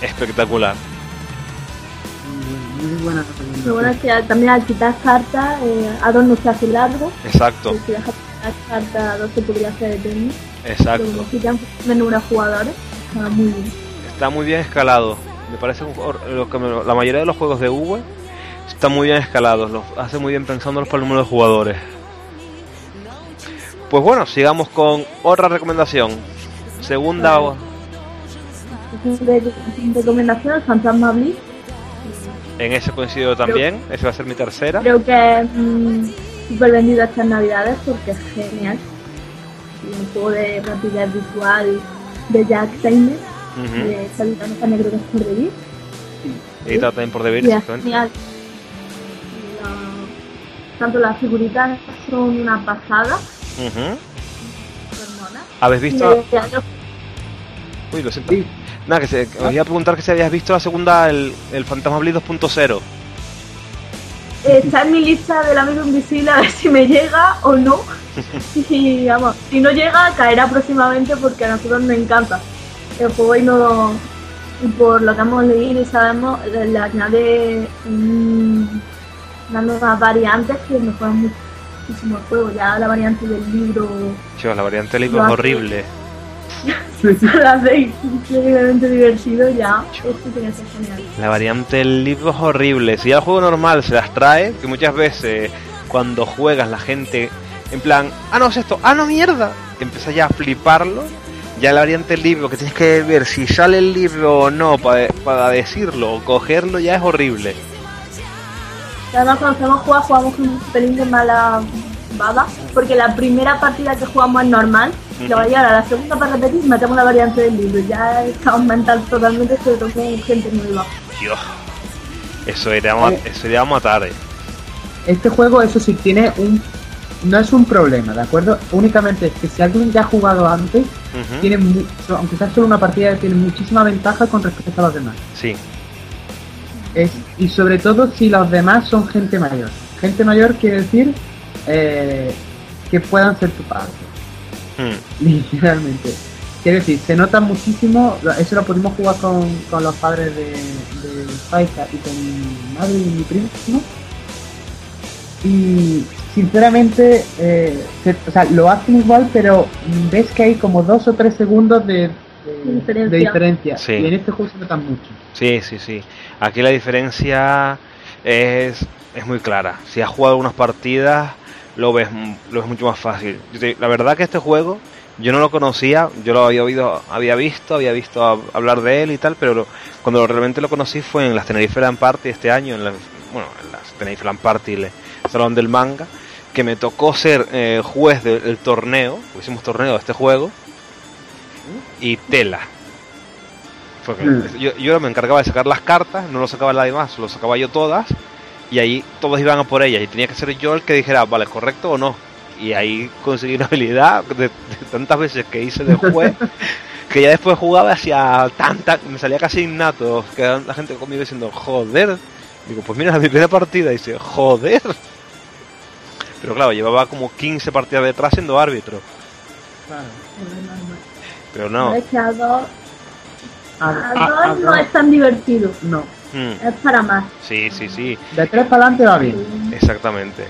espectacular. Muy, muy buena. Lo bueno es que también al quitar cartas, eh, a dos no se hace largo. Exacto, Si dejas quitar cartas, a dos se podría hacer eterno. Pero exacto. como quitan menú de jugadores, está muy bien. Está muy bien escalado. Me parece un juego- lo que me- la mayoría de los juegos de V están muy bien escalados. Los hace muy bien pensándolos para el número de jugadores. Pues bueno, sigamos con otra recomendación. Segunda. De, recomendación, el Fantasma Blitz. En ese coincido también. Esa va a ser mi tercera. Creo que es mm, súper vendido estas navidades porque es genial. Un juego de rapidez visual de Jack Steiner, Ujú. de Salutano también creo que es por David. Editado también por David, tanto las figuritas son una pasada, monas. ¿Habéis visto? Uy, lo siento. Nada, que, se, os iba a preguntar que si habías visto la segunda, el, el Fantasma Blitz 2.0. Está en mi lista del amigo invisible a ver si me llega o no. *laughs* Y vamos, si no llega, caerá próximamente porque a nosotros nos encanta el juego y, no, por lo que hemos leído y sabemos, le, le añade un- unas nuevas variantes que mejoran muchísimo el juego. Ya la variante del libro Chicos, la variante del libro es horrible. *laughs* la hace increíblemente divertido ya. Esto tiene que ser genial. La variante del libro es horrible. Si ya el juego normal se las trae, que muchas veces cuando juegas la gente en plan, ah no es esto, ah no mierda, empieza ya a fliparlo. Ya la variante del libro, que tienes que ver si sale el libro o no para, para decirlo o cogerlo, ya es horrible. Además, cuando hacemos jugar, jugamos con un pelín de mala baba, porque la primera partida que jugamos es normal, llevar a la segunda para repetir, metemos la variante del libro, ya estamos mental totalmente, sobre todo con gente nueva. Dios. Eso iría, a ma- Eh. eso a matar, eh. Este juego, eso sí, tiene un... No es un problema, ¿de acuerdo? Únicamente es que si alguien ya ha jugado antes, tiene mu- so- aunque sea solo una partida, tiene muchísima ventaja con respecto a los demás. Sí, Es, y sobre todo si los demás son gente mayor. Gente mayor quiere decir eh, que puedan ser tu padre, Mm, *laughs* literalmente. Quiere decir, se nota muchísimo, eso lo pudimos jugar con, con los padres de, de Faika y con mi madre y mi primo. Y sinceramente, eh, se- o sea, lo hacen igual, pero ves que hay como dos o tres segundos de, de- diferencia. de diferencia. Sí. Y en este juego se notan mucho. sí, sí, sí. Aquí la diferencia es, es muy clara. Si has jugado algunas partidas, lo ves, lo ves mucho más fácil. Yo te- la verdad que este juego yo no lo conocía, yo lo había oído, había visto, había visto hab- hablar de él y tal, pero lo- cuando realmente lo conocí fue en las Tenerife Land Party este año, en las, bueno, en las Tenerife Land Party, el salón del manga, que me tocó ser eh, juez del torneo, hicimos torneo de este juego, y tela. Porque Mm. yo, yo me encargaba de sacar las cartas, no lo sacaba nadie más, lo sacaba yo todas, y ahí todos iban a por ellas, y tenía que ser yo el que dijera, vale, correcto o no. Y ahí conseguí una habilidad de, de tantas veces que hice de juez, *laughs* que ya después jugaba y hacía tanta, me salía casi innato, que la gente conmigo diciendo, joder. Digo, pues mira, mi primera partida, y dice, joder. Pero claro, llevaba como 15 partidas detrás siendo árbitro. Pero no. Es que a dos, A- a a- dos a- no es tan divertido, no. Mm, es para más. sí, sí, sí, De tres para adelante va bien. exactamente.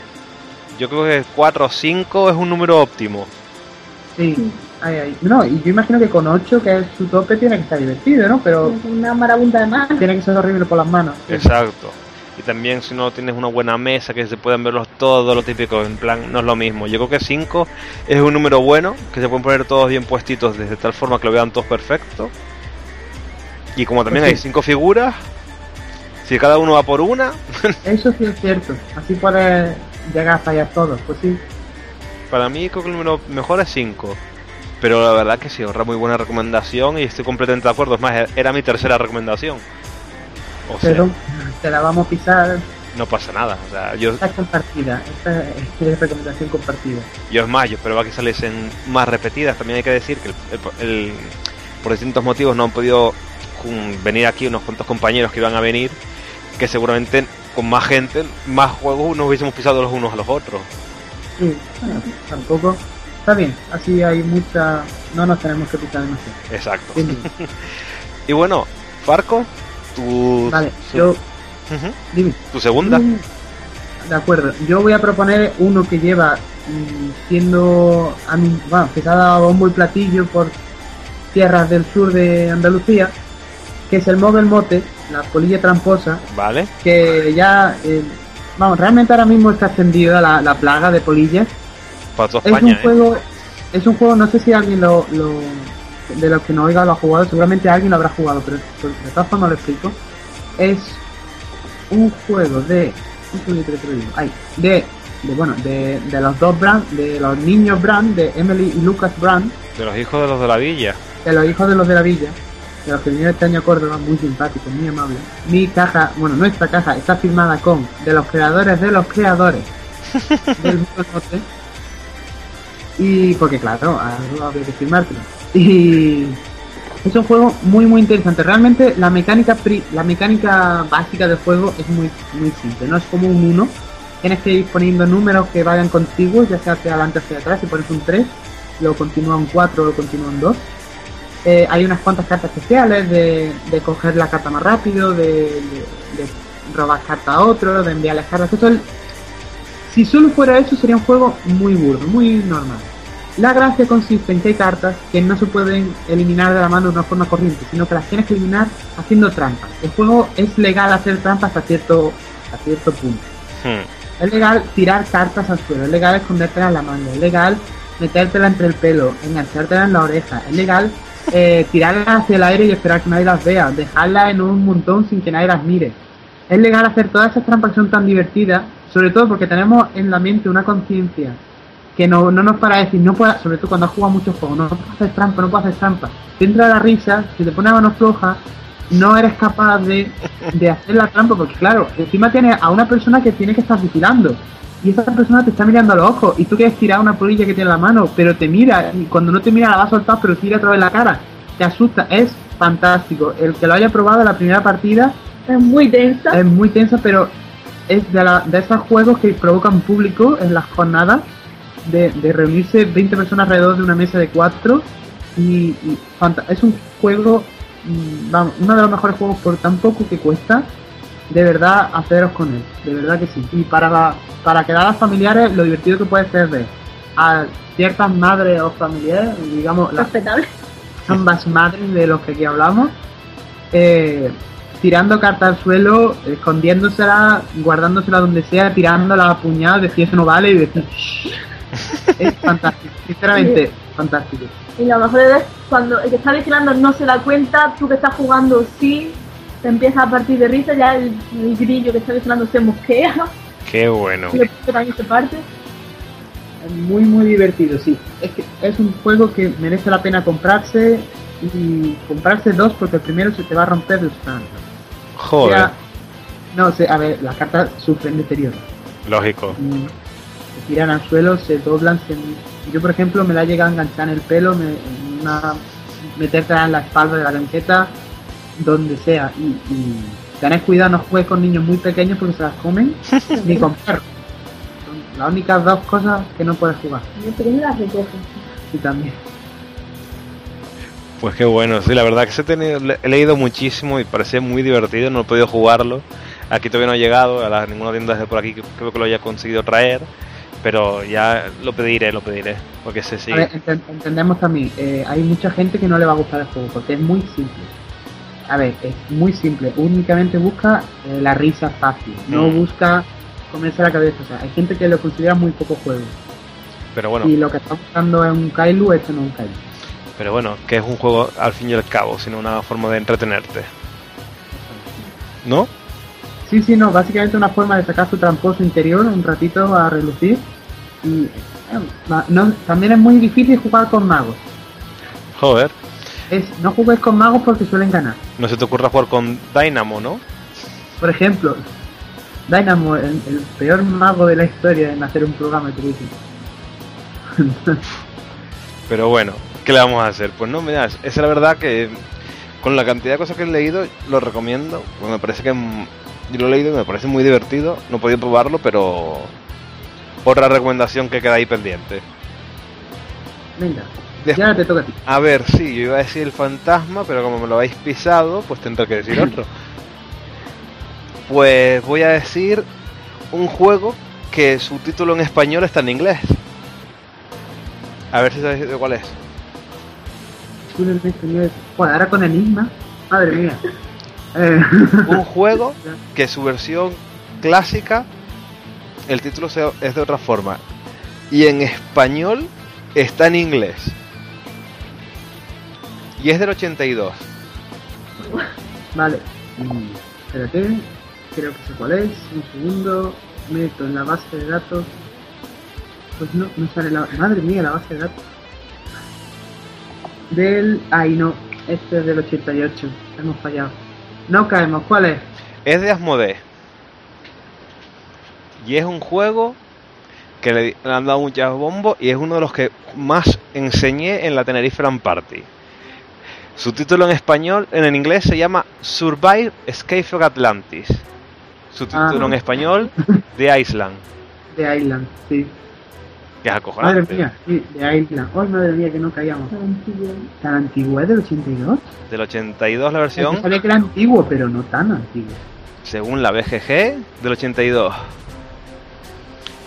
Yo creo que 4 o 5 es un número óptimo. Sí. Ay, ay. No, y yo imagino que con 8, que es su tope, tiene que estar divertido, ¿no? Pero Una marabunta de más. tiene que ser horrible por las manos. Exacto. Y también si no tienes una buena mesa que se puedan verlos todos, lo típico, en plan, no es lo mismo. Yo creo que 5 es un número bueno, que se pueden poner todos bien puestitos de tal forma que lo vean todos perfecto. Y como también Pues hay sí. 5 figuras, si cada uno va por una, *laughs* Eso sí es cierto. Así puedes llegar a fallar todos. Pues sí. para mí creo que el número mejor es 5. Pero la verdad que sí, ahorra muy buena recomendación y estoy completamente de acuerdo. Es más, era mi tercera recomendación. O sea, Pero te la vamos a pisar. no pasa nada. O sea, yo, Esta es compartida. Esta es recomendación compartida. Yo es más, yo esperaba que saliesen más repetidas. También hay que decir que el- el- el- por distintos motivos no han podido venir aquí unos cuantos compañeros que iban a venir, que seguramente con más gente, más juegos nos hubiésemos pisado los unos a los otros. Sí. Bueno, tampoco. Está bien. Así hay mucha. No nos tenemos que pisar demasiado. Exacto. Bien, *laughs* Y bueno, Farco, tu, Vale, su- yo. Dime. tu segunda. Mm, De acuerdo, yo voy a proponer uno que lleva mm, siendo, a mí, bueno, que se ha dado bombo y platillo por tierras del sur de Andalucía, que es el Mobile Mote, la polilla tramposa, Vale, que ya, eh, vamos, realmente ahora mismo está extendida la, la plaga de polillas. para Es un ¿eh? juego, es un juego, no sé si alguien lo, lo- de los que no oiga lo ha jugado, seguramente alguien lo habrá jugado, pero de todas formas lo explico. Es un juego de, ay, de, de bueno, de, de los dos Brand, de los niños Brand, de Emily y Lucas Brand, De los hijos de los de la villa. de los hijos de los de la villa, de los que vinieron este año a Córdoba, muy simpáticos, muy amables. Mi caja, bueno, nuestra caja está firmada con de los creadores de los creadores *laughs* del Mundo Norte. Y porque claro, algo había que firmártelo. Y es un juego muy muy interesante. Realmente la mecánica pri- la mecánica básica del juego es muy muy simple, no es como un 1. Tienes que ir poniendo números que vayan contigo, ya sea hacia adelante o hacia atrás, si pones un 3, luego continúa un 4, luego continúa un 2. Eh, hay unas cuantas cartas especiales de, de coger la carta más rápido, de, robar carta a otro, de enviarles cartas. Eso es- si solo fuera eso sería un juego muy burdo, muy normal. La gracia consiste en que hay cartas que no se pueden eliminar de la mano de una forma corriente, sino que las tienes que eliminar haciendo trampas. El juego es legal hacer trampas hasta cierto, hasta cierto punto. Hmm, Es legal tirar cartas al suelo, es legal escondértela en la manga, es legal metértela entre el pelo, enganchártela en la oreja, es legal eh, tirarlas hacia el aire y esperar que nadie las vea, dejarlas en un montón sin que nadie las mire. Es legal hacer todas esas trampas que son tan divertidas, sobre todo porque tenemos en la mente una conciencia que no, no nos para decir, no puedes, sobre todo cuando has jugado muchos juegos, no puedes hacer trampa, no puedes hacer trampa. Te entra la risa, si te pone a mano floja, no eres capaz de, de hacer la trampa, porque claro, encima tienes a una persona que tiene que estar vigilando. Y esa persona te está mirando a los ojos y tú quieres tirar una polilla que tiene en la mano, pero te mira y cuando no te mira la va a soltar, pero tira otra vez la cara. Te asusta, es fantástico. El que lo haya probado la primera partida Es muy tensa. es muy tensa, pero es de, la, de esos juegos que provocan público en las jornadas, de, de reunirse 20 personas alrededor de una mesa de cuatro. Y, y fanta- es un juego, mm, vamos, uno de los mejores juegos por tan poco que cuesta. De verdad, haceros con él, de verdad que sí. Y para, la- para quedar a los familiares, lo divertido que puede ser ver a ciertas madres o familiares, digamos, las ambas madres de los que aquí hablamos, eh, tirando cartas al suelo, escondiéndosela, guardándosela donde sea, tirándola a puñadas, decir eso no vale y decir. Es fantástico, sinceramente fantástico. Y lo mejor es cuando el que está vigilando no se da cuenta, tú que estás jugando sí, te empieza a partir de risa, ya el, el grillo que está vigilando se mosquea, Qué bueno. y también se parte. Es muy muy divertido, sí. Es que es un juego que merece la pena comprarse y comprarse dos porque el primero se te va a romper de tanto. Joder, no sé, a ver, las cartas sufren deterioro. lógico. Mm, se tiran al suelo, se doblan. Se... Yo, por ejemplo, me la llega a enganchar en el pelo, me, en una, metértela en la espalda de la camiseta, donde sea. Y, y tened cuidado, no juegues con niños muy pequeños porque se las comen, *laughs* ni con perros. Son las únicas dos cosas que no puedes jugar. Y las también. Pues qué bueno, sí, la verdad que se he, tenido- le- he leído muchísimo y parece muy divertido, no he podido jugarlo. Aquí todavía no ha llegado, a la- ninguna tienda de por aquí creo que lo haya conseguido traer, pero ya lo pediré, lo pediré, porque. A ver, enten- entendemos también, eh, hay mucha gente que no le va a gustar el juego porque es muy simple. A ver, es muy simple, únicamente busca eh, la risa fácil, no Mm. busca comerse la cabeza. O sea, hay gente que lo considera muy poco juego. Pero bueno, Y lo que está buscando es un Kailu, esto no es un Kailu. pero bueno, que es un juego al fin y al cabo, sino una forma de entretenerte. ¿No? Sí, sí, no, básicamente una forma de sacar su tramposo interior un ratito a relucir. Y eh, no, también es muy difícil jugar con magos. Joder, Es, no jugues con magos porque suelen ganar. no se te ocurra jugar con Dynamo, ¿no? Por ejemplo, Dynamo, el, el peor mago de la historia en hacer un programa de televisión. *laughs* Pero bueno, ¿qué le vamos a hacer? Pues no, mira, esa es la verdad que con la cantidad de cosas que he leído, lo recomiendo. Pues me parece que yo lo he leído y me parece muy divertido. No he podido probarlo, pero otra recomendación que queda ahí pendiente. Venga, ya te toca a ti. A ver, sí, yo iba a decir el fantasma, pero como me lo habéis pisado, pues tendré que decir otro. *laughs* Pues voy a decir un juego que su título en español está en inglés. A ver si sabéis de cuál es. Joder, ahora con enigma. Madre mía. Eh, *laughs* un juego que su versión clásica el título es de otra forma y en español está en inglés y es del 82 vale. Espérate. Creo que sé cuál es. Un segundo. Meto en la base de datos. Pues no, no sale la. Madre mía, la base de datos. Del. Ay, no. Este es del 88. Hemos fallado. No caemos. ¿Cuál es? es de Asmodee y es un juego que le, han dado muchas bombos y es uno de los que más enseñé en la Tenerife Land Party su título en español en inglés se llama Survive Escape from Atlantis su título Ah. en español *laughs* The Island De Island, sí. Que es Madre acojonante mía, sí, de Island. Ay, madre mía, que no caíamos. Tan antiguo. ¿Tan antiguo es del 82? del 82 la Yo versión sabía que era antiguo, pero no tan antiguo. según la BGG del 82.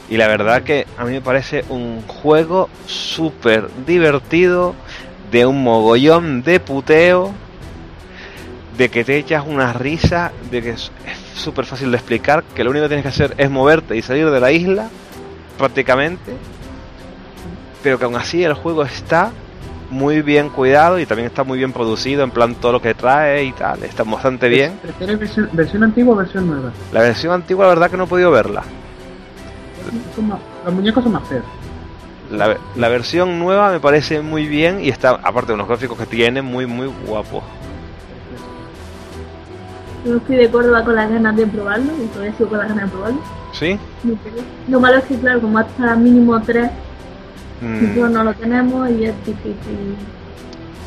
Y la verdad que a mí me parece un juego súper divertido, de un mogollón de puteo, de que te echas una risa, de que es es súper fácil de explicar, que lo único que tienes que hacer es moverte y salir de la isla, prácticamente, pero que aún así el juego está muy bien cuidado y también está muy bien producido, en plan todo lo que trae y tal, está bastante bien. ¿Prefieres versión, versión antigua o versión nueva? La versión antigua, la verdad que no he podido verla. Son más- los muñecos son más feos. La, la versión nueva me parece muy bien y está, aparte de unos gráficos que tiene, muy, muy guapo. Yo estoy de Córdoba con las ganas de probarlo y todavía sigo con las ganas de probarlo. ¿Sí? Lo malo es que, claro, como hasta mínimo 3, Mm, no lo tenemos y es difícil.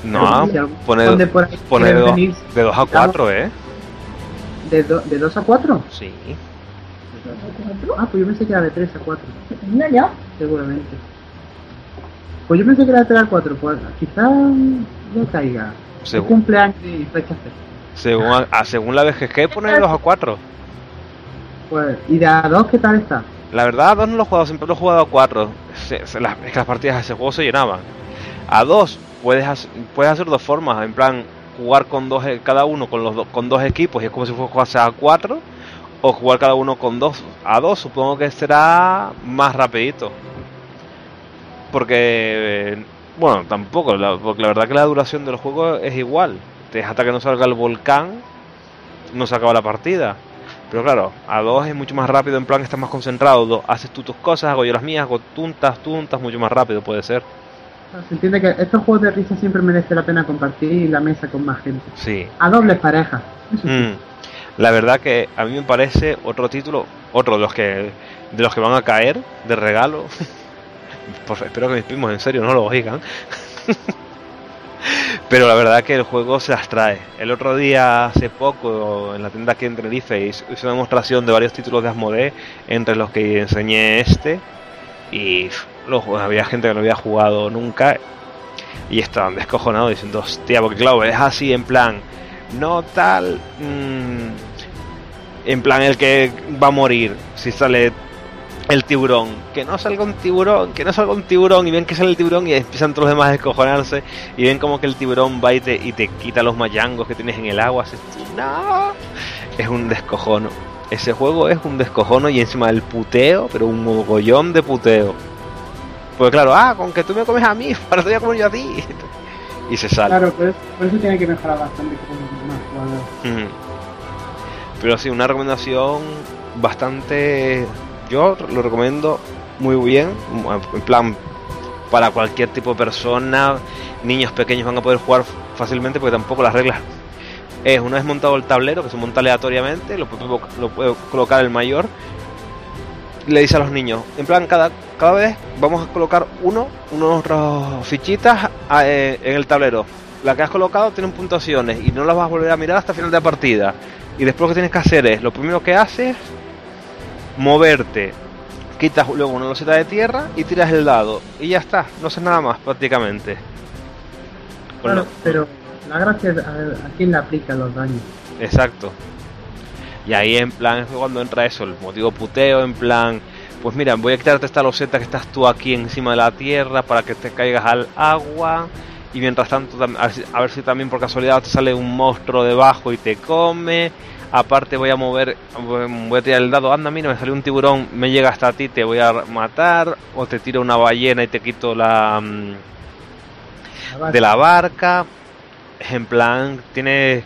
no, Si algún pone, donde por ahí pone de, quieren dos- venir, de 2 a 4, ¿eh? ¿De, do- ¿De 2 a 4? Sí. Ah, pues yo pensé que era de 3 a 4, Venga ya. seguramente. Pues yo pensé que era de 3 a 4, pues quizá no caiga. Según, cumpleaños y fecha según, a- según la BGG pone de 2 a 4. Pues, ¿y de a 2 qué tal está? La verdad, a 2 no lo he jugado, siempre lo he jugado a 4. Se- se- las- es que las partidas de ese juego se llenaban. A 2 puedes, puedes hacer dos formas, en plan jugar con dos e- cada uno con los con dos equipos y es como si fuese a 4 o jugar cada uno con dos a 2, supongo que será más rapidito. Porque eh, bueno, tampoco, porque la verdad que la duración del juego es igual. Hasta que no salga el volcán no se acaba la partida. Pero claro, a dos es mucho más rápido, en plan estás más concentrado, do- haces tú tus cosas, hago yo las mías, hago tuntas, tuntas, mucho más rápido puede ser. Se entiende que estos juegos de risa siempre merece la pena compartir la mesa con más gente. Sí. A dobles parejas. Eso sí. Mm. La verdad que a mí me parece otro título, otro de los que de los que van a caer de regalo. *laughs* Por- espero que mis primos en serio no lo oigan. *laughs* Pero la verdad que el juego se las trae. El otro día, hace poco, en la tienda aquí en Tenerife, hice una demostración de varios títulos de Asmodee, entre los que enseñé este. Y pff, lo ju- había gente que no había jugado nunca. Y estaban descojonados diciendo, hostia, porque claro, es así en plan, no tal. mm, en plan, el que va a morir si sale el tiburón. Que no salga un tiburón, que no salga un tiburón. Y ven que sale el tiburón y empiezan todos los demás a descojonarse. Y ven como que el tiburón va y te, y te quita los mayangos que tienes en el agua. Tú, no. Es un descojono. Ese juego es un descojono y encima del puteo, pero un mogollón de puteo. Pues claro, ah, con que tú me comes a mí, *laughs* para te voy a comer yo a ti. Y se sale. Claro, por eso, por eso tiene que mejorar bastante más jugadores. Mm. Pero sí, una recomendación bastante. Yo lo recomiendo muy bien. En plan, para cualquier tipo de persona. Niños pequeños van a poder jugar fácilmente porque tampoco las reglas. Es una vez montado el tablero, que se monta aleatoriamente, lo puede, lo puede colocar el mayor. Le dice a los niños, en plan, cada, cada vez vamos a colocar uno, unos fichitas eh, en el tablero. La que has colocado tiene puntuaciones y no las vas a volver a mirar hasta final de la partida. Y después lo que tienes que hacer es, lo primero que haces, moverte, quitas luego una loseta de tierra y tiras el dado. Y ya está, no haces nada más prácticamente. Claro, pero la gracia es a, a quién le aplica los daños. Exacto. Y ahí en plan es cuando entra eso, el motivo puteo, en plan, pues mira, voy a quitarte esta loseta que estás tú aquí encima de la tierra para que te caigas al agua. Y mientras tanto, tam- a ver si- a ver si también por casualidad te sale un monstruo debajo y te come. Aparte voy a mover, voy a tirar el dado, anda, mira, me salió un tiburón, me llega hasta ti, te voy a matar. O te tiro una ballena y te quito la... mm, La de la barca. En plan, tiene,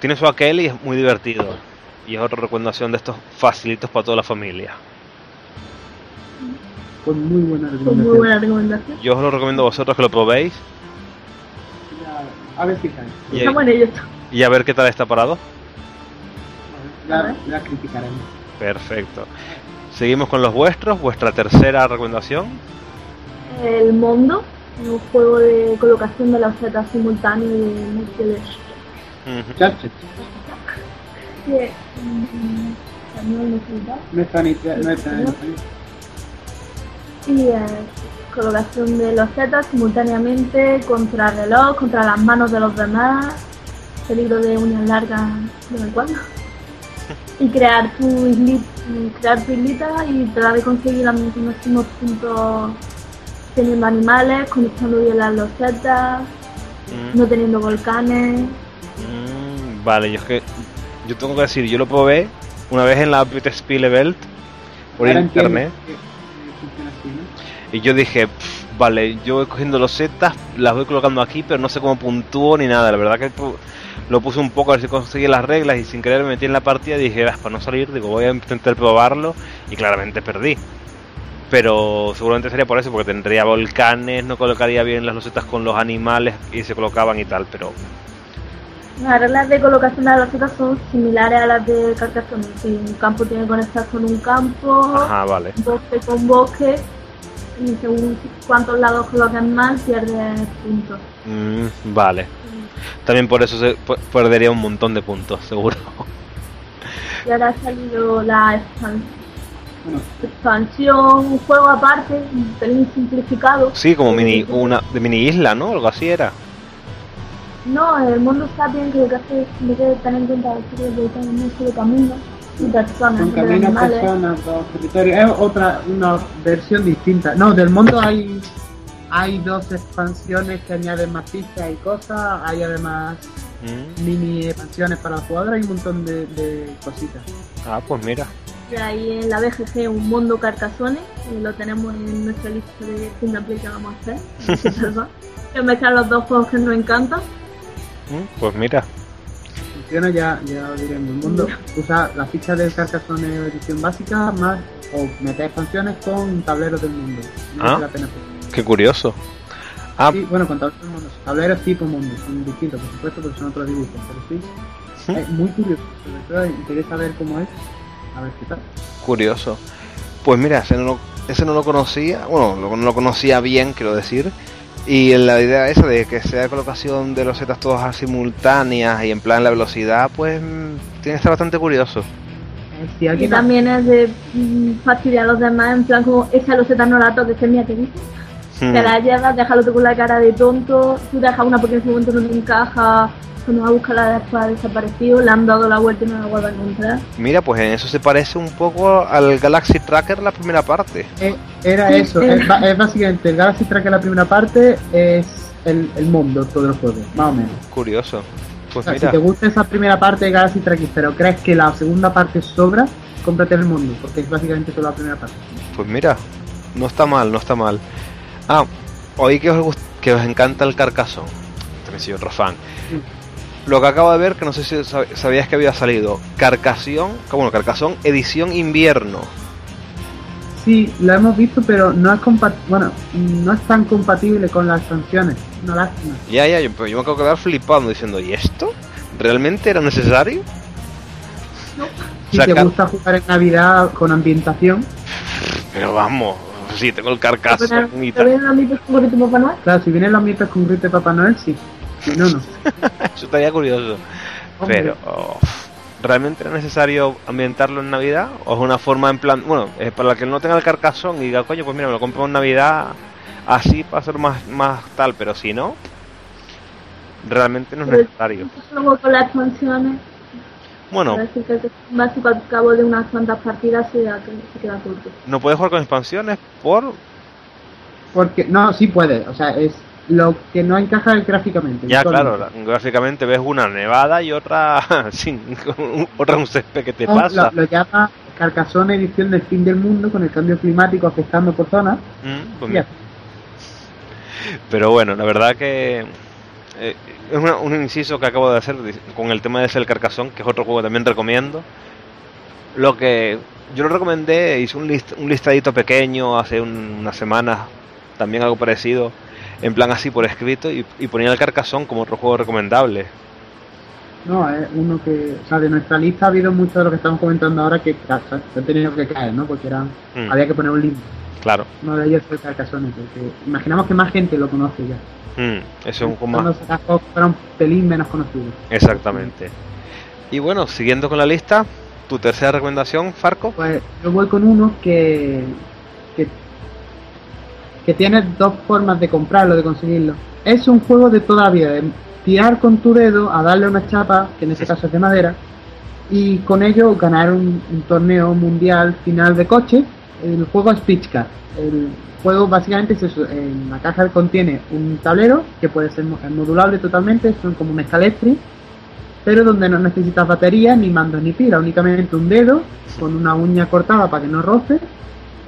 tiene su aquel y es muy divertido. Y es otra recomendación de estos facilitos para toda la familia. Muy buena Pues recomendación. muy buena recomendación. Yo os lo recomiendo a vosotros que lo probéis Ya, a ver si cae. y, y a ver qué tal está parado. Ya, ya criticaremos. Perfecto. Seguimos con los vuestros, vuestra tercera recomendación. El Mondo, un juego de colocación de la Z simultáneo y de. Churchill. Que, mm, Y eh, colocación de los Z simultáneamente contra el reloj, contra las manos de los demás, peligro de uñas largas de vez en cuando. Y crear tu isli- crear tu islita y tratar de conseguir los máximos puntos teniendo animales, conectando bien las losetas, Mm, no teniendo volcanes. mm, vale, yo es que yo tengo que decir, yo lo probé una vez en la Beauty Spielewelt por Ahora internet. Y yo dije, "Pff, vale, yo voy cogiendo los setas, las voy colocando aquí, pero no sé cómo puntúo ni nada. La verdad que lo puse un poco a ver si conseguía las reglas y sin querer me metí en la partida y dije, "Ah, para no salir, digo, voy a intentar probarlo y claramente perdí. Pero seguramente sería por eso, porque tendría volcanes, no colocaría bien las losetas con los animales y se colocaban y tal, pero Las reglas de colocación de las losetas son similares a las de Carcassonne. Si un campo tiene que conectar con un campo, ajá, vale. bosque con bosque, y según cuántos lados coloquen mal, pierdes puntos. Mm, vale. También por eso se perdería un montón de puntos, seguro. Y ahora ha salido la expansión, un juego aparte, un pelín simplificado. Sí, como mini una de mini isla, ¿no? Algo así era. No, el mundo sapien que lo que hace es de tener en cuenta que de un solo camino y personas, son y caminos, personas, dos territorios. Es otra, una versión distinta. No, del mundo hay hay dos expansiones que añaden más pistas y cosas. Hay además Mm. mini expansiones para los jugadores y un montón de, de cositas. Ah, pues mira. Y ahí en la BGG un mundo Carcassonne, y lo tenemos en nuestra lista de Kingdom Play que vamos a hacer. *laughs* Que mezclar los dos juegos que nos encantan. Mm, Pues mira. Funciona ya, ya lo diremos. El mundo usa la ficha del Carcassonne edición básica más o meter expansiones con tableros del mundo. No Ah. vale la pena. Qué curioso. Ah, Sí, bueno, con tableros del mundo. Tableros tipo mundo, son distintos, por supuesto, porque son otros dibujos, pero sí. Es muy curioso, sobre todo interesa ver cómo es. A ver qué tal. curioso. Pues mira, ese no lo, ese no lo conocía, bueno, lo- no lo conocía bien, quiero decir. Y la idea esa de que sea colocación de los setas todas simultáneas y en plan la velocidad, pues mm, tiene que estar bastante curioso. Eh, Si Y también es de mm, fastidiar a los demás, en plan como esa loseta no la toques, que es mía que dice. Hmm. Te la llevas, déjalo tú con la cara de tonto, tú dejas una porque en ese momento no te encaja, cuando va a buscarla después ha desaparecido, le han dado la vuelta y no la vuelve a encontrar. Mira, pues en eso se parece un poco al Galaxy Tracker la primera parte. Eh, era Sí, eso. Es, básicamente el Galaxy Tracker la primera parte es el, el mundo todo el juego, más o menos. Curioso. O Pues sea, si te gusta esa primera parte de Galaxy Tracker, pero crees que la segunda parte sobra, cómprate el mundo, porque es básicamente solo la primera parte. pues mira, no está mal, no está mal. Ah, oí que os, que os encanta el Carcassonne. También soy otro fan. Lo que acabo de ver, que no sé si sab- sabías que había salido, Carcassonne, bueno, Carcassonne edición invierno. Sí, lo hemos visto, pero no es bueno, no es tan compatible con las expansiones. Una lástima. Ya, ya, yo, pero yo me acabo de quedar flipando diciendo, ¿y esto? ¿Realmente era necesario? Si Saca- te gusta jugar en Navidad con ambientación, Pero vamos, sí, tengo el Pero y ¿Te vienen a mí con Papá Noel? claro, si vienen los ambientes con grito de Papá Noel, sí. Si no, no. *laughs* Eso estaría curioso. Hombre. Pero, oh, ¿realmente era necesario ambientarlo en Navidad? ¿O es una forma en plan, bueno, eh, para el que no tenga el carcasón y diga, coño, pues mira, me lo compro en Navidad así para ser más, más tal, pero si no, realmente no es Pero- necesario. Luego con las expansiones, Bueno, básico al cabo de unas cuantas partidas se, da- se queda corto. no puedes jugar con expansiones por... Porque, no, sí puede. O sea, es lo que no encaja gráficamente. Ya, claro, la- gráficamente ves una nevada y otra *laughs* sin otra un césped que te No, pasa. Lo, lo llama Carcassonne edición del fin del mundo con el cambio climático afectando por zonas. Mm, pues. Pero bueno, la verdad que eh, es una- un inciso que acabo de hacer con el tema de El Carcasón, que es otro juego que también recomiendo. Lo que yo lo recomendé, hice un, list- un listadito pequeño hace un- unas semanas, también algo parecido, en plan así por escrito, y, y ponía el Carcasón como otro juego recomendable. No, es uno que, o sea, de nuestra lista ha habido mucho de lo que estamos comentando ahora que ca- se han tenido que caer, ¿no? Porque eran, Mm, había que poner un link. Claro, Uno de ellos fue Carcassonne, porque imaginamos que más gente lo conoce ya. Mm, es un más. Fuera un pelín menos conocido. Exactamente. Y bueno, siguiendo con la lista, tu tercera recomendación, Farco. Pues yo voy con uno que, que, que tiene dos formas de comprarlo, de conseguirlo. Es un juego de toda la vida, de tirar con tu dedo a darle una chapa, que en este caso es de madera, y con ello ganar un, un torneo mundial final de coche. El juego es. El juego básicamente es eso, en la caja contiene un tablero que puede ser mo- modulable totalmente, son como un escalestri, pero donde no necesitas batería, ni mando ni pila, únicamente un dedo con una uña cortada para que no roce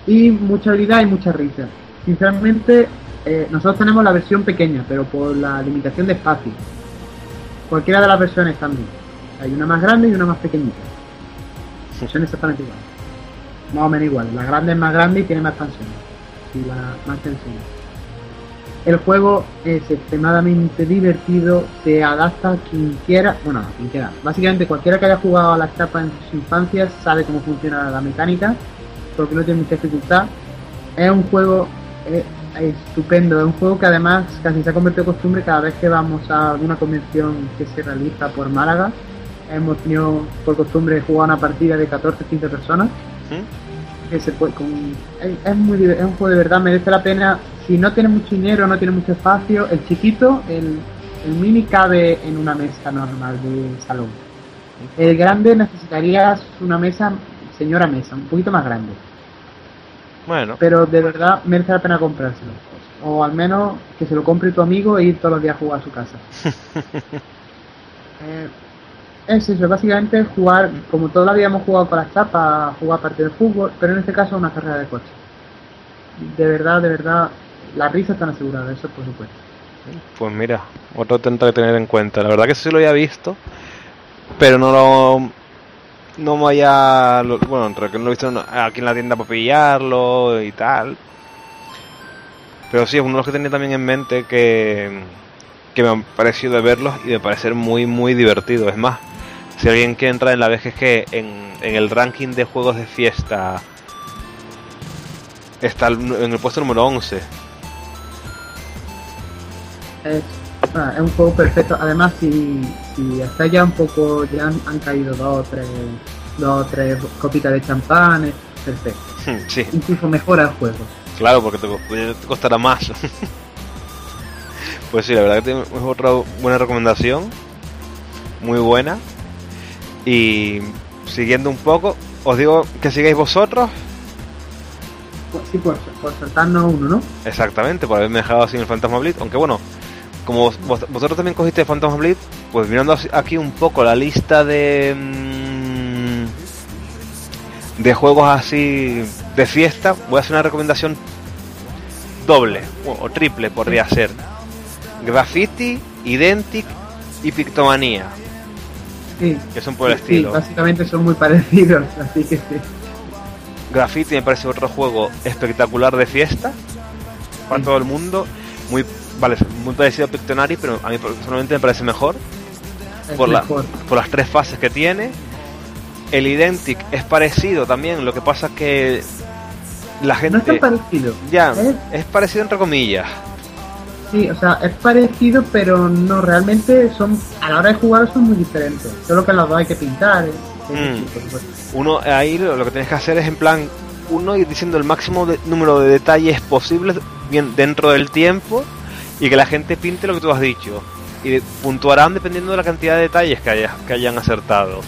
y mucha habilidad y mucha risa. Sinceramente, eh, nosotros tenemos la versión pequeña, pero por la limitación de espacio. Cualquiera de las versiones también. Hay una más grande y una más pequeñita. Son exactamente igual. más o menos igual. La grande es más grande y tiene más expansiones. Y la. El juego es extremadamente divertido, se adapta a quien quiera, bueno, a quien quiera. Básicamente cualquiera que haya jugado a la chapa en sus infancias sabe cómo funciona la mecánica, porque no tiene mucha dificultad. Es un juego eh, estupendo, es un juego que además casi se ha convertido en costumbre cada vez que vamos a alguna convención que se realiza por Málaga. Hemos tenido por costumbre jugar una partida de 14-15 personas. Que se puede, con, es, es muy, es un juego de verdad, merece la pena. Si no tiene mucho dinero, no tiene mucho espacio, el chiquito, el, el mini cabe en una mesa normal de salón. El grande necesitarías una mesa, señora mesa, un poquito más grande. Bueno, Pero de verdad merece la pena comprárselo. O al menos que se lo compre tu amigo e ir todos los días a jugar a su casa. *laughs* Eh, es eso, básicamente jugar, como vida hemos jugado con las chapas, jugar partido de fútbol, pero en este caso una carrera de coche. De verdad, de verdad, las risas están aseguradas, eso por supuesto. pues mira, otro tendré que tener en cuenta. La verdad que sí lo había visto, pero no lo. No me haya. Bueno, entre que no lo he visto aquí en la tienda para pillarlo y tal. Pero sí, es uno de los que tenía también en mente que. que me ha parecido de verlos y de parecer muy, muy divertido. Es más, si alguien que entra en la vez es que en, en el ranking de juegos de fiesta está en el puesto número 11. Es, ah, es un juego perfecto. Además, si, si hasta ya un poco, ya han, han caído dos o tres, dos o tres copitas de champán, es perfecto. *laughs* Sí. Incluso mejora el juego. Claro, porque te, co- te costará más. *laughs* pues sí, la verdad que es otra buena recomendación. Muy buena. Y siguiendo un poco, os digo que sigáis vosotros. Sí, por, por saltarnos uno, ¿no? Exactamente, por haberme dejado sin el Phantasma Blitz. Aunque bueno, como vos- vos- vosotros también cogiste el Phantasma Blitz, pues mirando aquí un poco la lista de. mm, de juegos así de fiesta, voy a hacer una recomendación doble o, o triple podría ser. Graffiti, Identic y Pictomanía, Sí. que son por el Sí, estilo. básicamente son muy parecidos, *laughs* así que sí. Graffiti me parece otro juego espectacular de fiesta para Sí. todo el mundo. Muy, vale, muy parecido a Pictonary, pero a mí personalmente me parece mejor Es por, la- por las tres fases que tiene. El Identic es parecido también, lo que pasa que la No gente es tan parecido. ya ¿eh? es parecido entre comillas. Sí, o sea, es parecido, pero no, realmente son, a la hora de jugar son muy diferentes. Solo que los dos hay que pintar. ¿eh? Mm. Uno ahí lo, lo que tienes que hacer es en plan uno ir diciendo el máximo de- número de detalles posibles bien dentro del tiempo y que la gente pinte lo que tú has dicho y de- puntuarán dependiendo de la cantidad de detalles que, haya- que hayan acertado.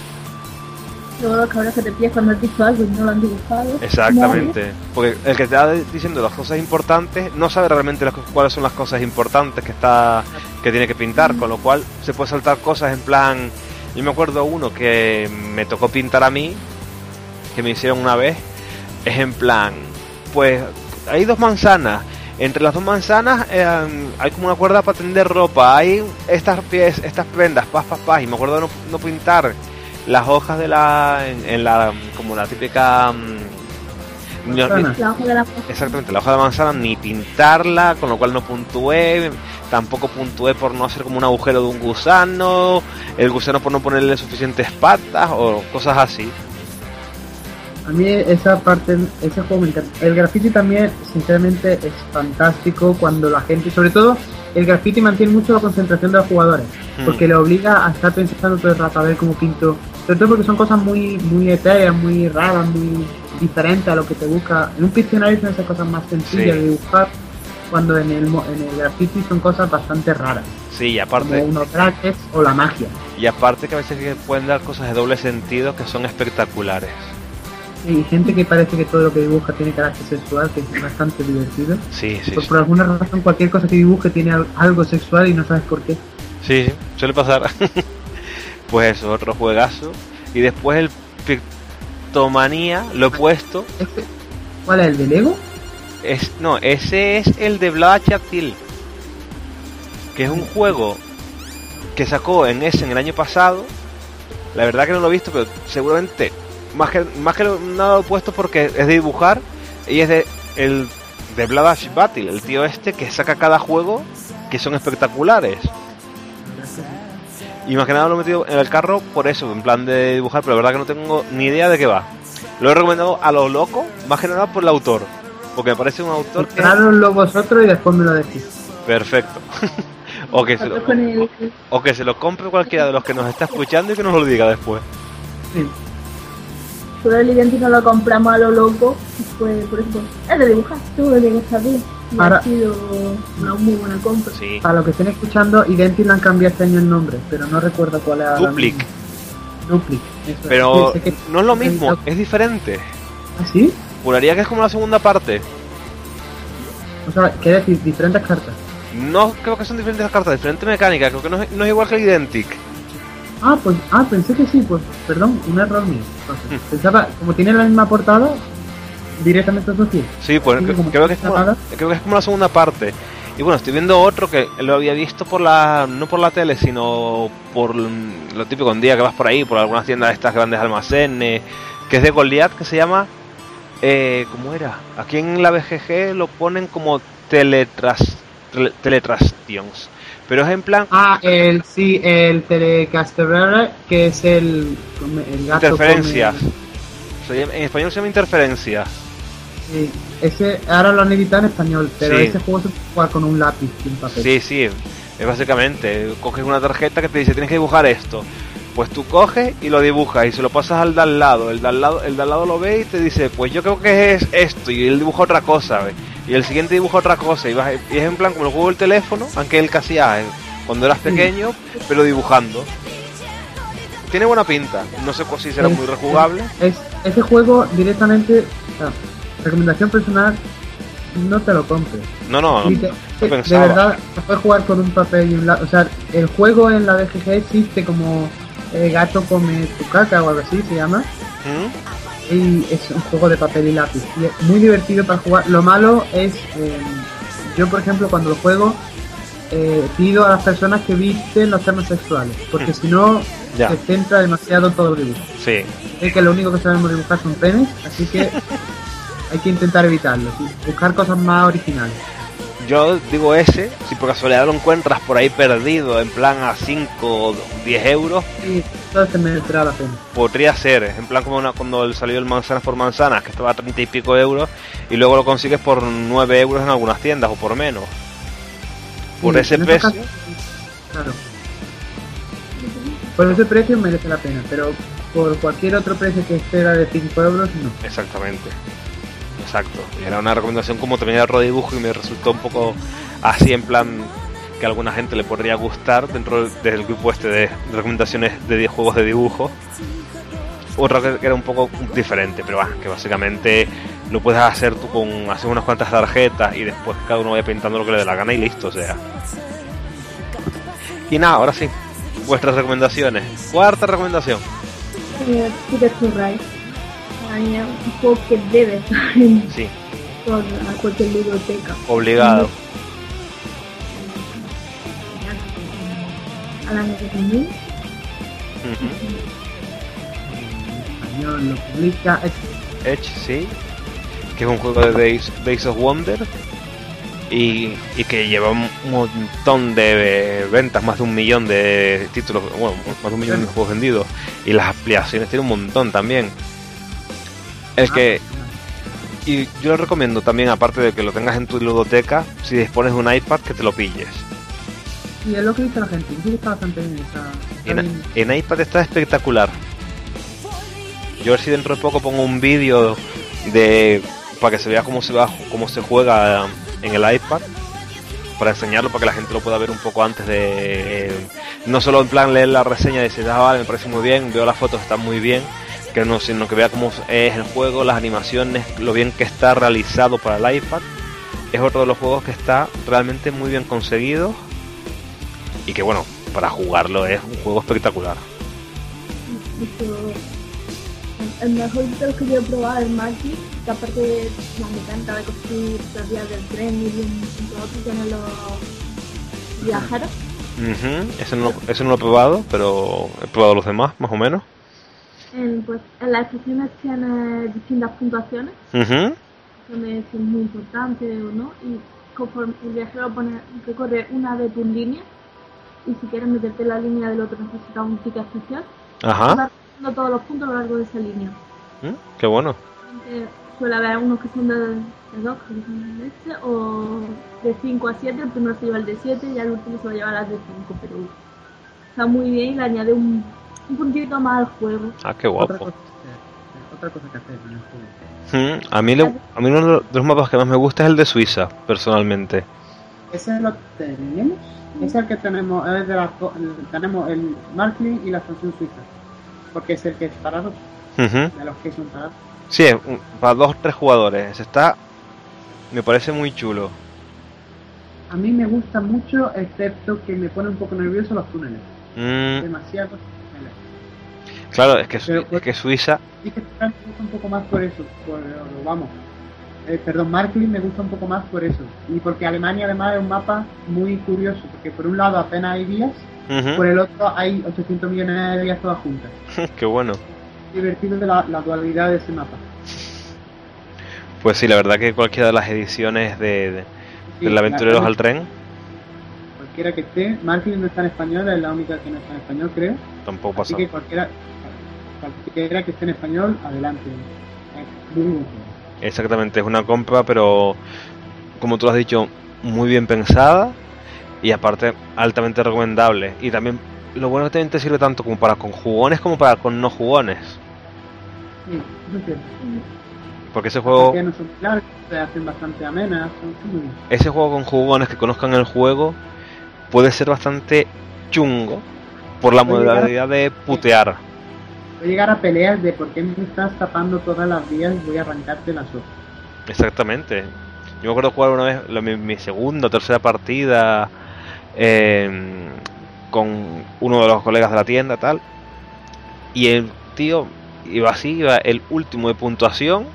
Que te pillas cuando has dicho algo y no lo han dibujado. Exactamente. Porque el que te está diciendo las cosas importantes no sabe realmente las cuáles son las cosas importantes que está que tiene que pintar, con lo cual se puede saltar cosas en plan. Yo me acuerdo uno que me tocó pintar a mí, que me hicieron una vez, es en plan, pues hay dos manzanas. Entre las dos manzanas eh, hay como una cuerda para tender ropa. Hay estas pies, estas prendas, paz, paz, paz. Y me acuerdo de no, no pintar las hojas de la, en, en la, como la típica, mm, ni- Manzana. La hoja de la exactamente, la hoja de manzana ni pintarla, con lo cual no puntué. Tampoco puntué por no hacer como un agujero de un gusano, el gusano por no ponerle suficientes patas o cosas así. A mí esa parte, ese juego me encanta. El graffiti también, sinceramente, es fantástico cuando la gente, sobre todo, el graffiti mantiene mucho la concentración de los jugadores, Mm. porque le obliga a estar pensando todo el rato a ver cómo pinto. Sobre todo porque son cosas muy, muy etéreas, muy raras, muy diferentes a lo que te busca. En un Pictionary son esas cosas más sencillas Sí. de dibujar, cuando en el, en el graffiti son cosas bastante raras, Sí, y como aparte, unos brackets o la magia. y aparte que a veces pueden dar cosas de doble sentido que son espectaculares. Y gente que parece que todo lo que dibuja tiene carácter sexual, que es bastante divertido. Sí, sí, Por, sí. por alguna razón, cualquier cosa que dibuje tiene al- algo sexual y no sabes por qué. Sí, sí, suele pasar. *laughs* pues eso, otro juegazo. Y después el Pictomanía, lo he puesto. Este- ¿Cuál es el de Lego? Es, no, ese es el de Blood Chaptil. Que es un juego que sacó en ese en el año pasado. La verdad que no lo he visto, pero seguramente más que más que nada opuesto porque es de dibujar y es de el de Bladash Battle, el tío este que saca cada juego que son espectaculares. Y más que nada lo he metido en el carro por eso, en plan de dibujar, pero la verdad que no tengo ni idea de qué va. Lo he recomendado a lo loco, más que nada por el autor, porque me parece un autor que... Vosotros y después me lo decís. Perfecto. *laughs* o, que se lo, o, o que se lo compre cualquiera de los que nos está escuchando y que nos lo diga después. Sí. Solo el idéntico lo compramos a lo loco. Fue por eso. Es de dibujar, tú lo saber. Y Ahora- ha sido una muy buena compra. Sí. Para los que estén escuchando, han cambiado este año el nombre, pero no recuerdo cuál era. Duplic. Duplic. eso. Pero no es lo mismo, es diferente. ¿Ah, sí? Juraría que es como la segunda parte. O sea, ¿qué decir? Diferentes cartas. No creo que son diferentes cartas, diferente mecánica. Creo que no es, no es igual que el Identic. Ah, pues, ah, pensé que sí, pues, perdón, un error mío. Entonces, Hmm. Pensaba, como tiene la misma portada, directamente es decir. Sí, pues creo, que es como, creo que es como la segunda parte. Y bueno, estoy viendo otro que lo había visto por la no por la tele, sino por lo típico un día que vas por ahí, por algunas tiendas de estas grandes almacenes, que es de Goliath, que se llama eh, ¿cómo era? Aquí en la BGG lo ponen como teletras tele- teletrations, pero es en plan Ah, el, sí, el Telecaster, que es el, el gato interferencias. come- en español se llama interferencias. Sí, ese, ahora lo han editado en español, pero Sí. ese juego se puede jugar con un lápiz y un papel. Sí, sí, es básicamente, coges una tarjeta que te dice tienes que dibujar esto. Pues tú coges y lo dibujas y se lo pasas al de al lado. El de al lado, el de al lado lo ve y te dice, pues yo creo que es esto. Y él dibuja otra cosa, ¿ves? Y el siguiente dibuja otra cosa. Y, vas, y es en plan como el juego del teléfono, aunque él casi hacía cuando eras pequeño, pero dibujando. Tiene buena pinta. No sé si será Es- muy rejugable. Es, ese juego directamente, o sea, recomendación personal, no te lo compres. No, no, te- no de verdad, se puede jugar con un papel y un lápiz. O sea, el juego en la BGG existe como eh, Gato come tu caca o algo así se llama. ¿Mm? Y es un juego de papel y lápiz. Y es muy divertido para jugar. Lo malo es, eh, yo por ejemplo cuando lo juego, eh, pido a las personas que visten los temas sexuales. Porque si no, Ya. se centra demasiado todo el dibujo. Sí. Es que lo único que sabemos dibujar son penes, así que *laughs* hay que intentar evitarlo. ¿sí? Buscar cosas más originales. Yo digo ese, si por casualidad lo encuentras por ahí perdido, en plan a 5 o 10 euros, Y entonces merecerá la pena. podría ser. En plan como una- cuando salió el manzanas por manzanas, que estaba a 30 y pico euros, y luego lo consigues por 9 euros en algunas tiendas o por menos. Por Sí, ese precio, claro. Por ese precio merece la pena, pero por cualquier otro precio que esté de 5 euros, no. exactamente. Exacto. Era una recomendación como también era dibujo y me resultó un poco así en plan que a alguna gente le podría gustar dentro del grupo este de, recomendaciones de di- juegos de dibujo. Otra que era un poco diferente, pero que básicamente lo puedes hacer tú con hacer unas cuantas tarjetas y después cada uno vaya pintando lo que le dé la gana y listo, o sea. Y nada, ahora sí, vuestras recomendaciones. Cuarta recomendación. Eh, Es un juego que debe estar en Sí, toda cualquier biblioteca. obligado. Al año 2000. Ujú. En español lo publica. Edge, sí, que es un juego de Days, Days of Wonder y, y que lleva un montón de ventas, más de un millón de títulos, bueno, más de un millón de juegos vendidos y las ampliaciones tiene un montón también. El que, y yo lo recomiendo también, aparte de que lo tengas en tu ludoteca, si dispones de un iPad, que te lo pilles. Y es lo que dice la gente. Dice que está bastante bien. Está, está En, bien. en iPad está espectacular. Yo a ver si dentro de poco pongo un vídeo de para que se vea cómo se va, cómo se juega en el iPad para enseñarlo para que la gente lo pueda ver un poco antes de no solo en plan leer la reseña y decir ah vale me parece muy bien veo las fotos están muy bien que no sino que vea cómo es el juego las animaciones lo bien que está realizado para el iPad es otro de los juegos que está realmente muy bien conseguido y que bueno para jugarlo es un juego espectacular Esto, el mejor de los que yo he probado es Magic, que aparte de la mecánica de construir las vías del tren y un otro tiene los viajeros. Ujú, Ese, no, lo- ese no lo he probado, pero he probado los demás, más o menos. En, pues, en las estaciones tiene distintas puntuaciones, Ujú. donde si es muy importante o no, y conforme el viajero pone, recorre una de tus líneas, y si quieres meterte en la línea del otro necesitas un ticket especial, Ajá. vas todos los puntos a lo largo de esa línea. Mm, Qué bueno. Eh, suele haber unos que son de, de 2, que son de este, o de 5 a 7, el primero se lleva el de 7 y el último se va a llevar las de 5, pero está muy bien y le añade un, un puntito más al juego. Ah, qué Otra guapo. cosa, que- otra cosa que hacer en el juego. Mm, A mí, le- a mí uno de los mapas que más me gusta es el de Suiza, personalmente. Ese lo tenemos. Ese es el que tenemos. Es de la, tenemos el Marklin y la expansión suiza. Porque es el que es parado. Ujú. De los que son parados. Sí, es un- para dos o tres jugadores. Ese Está. Me parece muy chulo. A mí me gusta mucho, excepto que me pone un poco nervioso los túneles. Mm, Demasiados túneles. Claro, es que, Pero- es que Suiza. Sí que me gusta un poco más por eso. Por, vamos. Eh, perdón, Marklin me gusta un poco más por eso. Y porque Alemania además es un mapa muy curioso. Porque por un lado apenas hay vías. Por el otro hay 800 millones de vías todas juntas. *laughs* Qué bueno. Divertido de la, la dualidad de ese mapa. Pues sí, la verdad que cualquiera de las ediciones de, de, Sí, del la- Aventureros la- al Tren Cualquiera que esté, Marklin no está en español, es la única que no está en español, creo. tampoco Así pasa. que cualquiera, cualquiera que esté en español, adelante. Exactamente, es una compra, pero como tú lo has dicho, muy bien pensada y aparte altamente recomendable. Y también lo bueno es que también te sirve tanto como para con jugones como para con no jugones. Sí. Porque ese juego, no son largas, se hacen bastante amenas, son, ese juego con jugones que conozcan el juego puede ser bastante chungo por la modalidad de putear. Llegar a peleas de por qué me estás tapando todas las vías y voy a arrancarte las ojos. Exactamente. Yo me acuerdo jugar una vez la- mi, mi segunda o tercera partida eh, con uno de los colegas de la tienda tal. Y el tío iba así, iba el último de puntuación.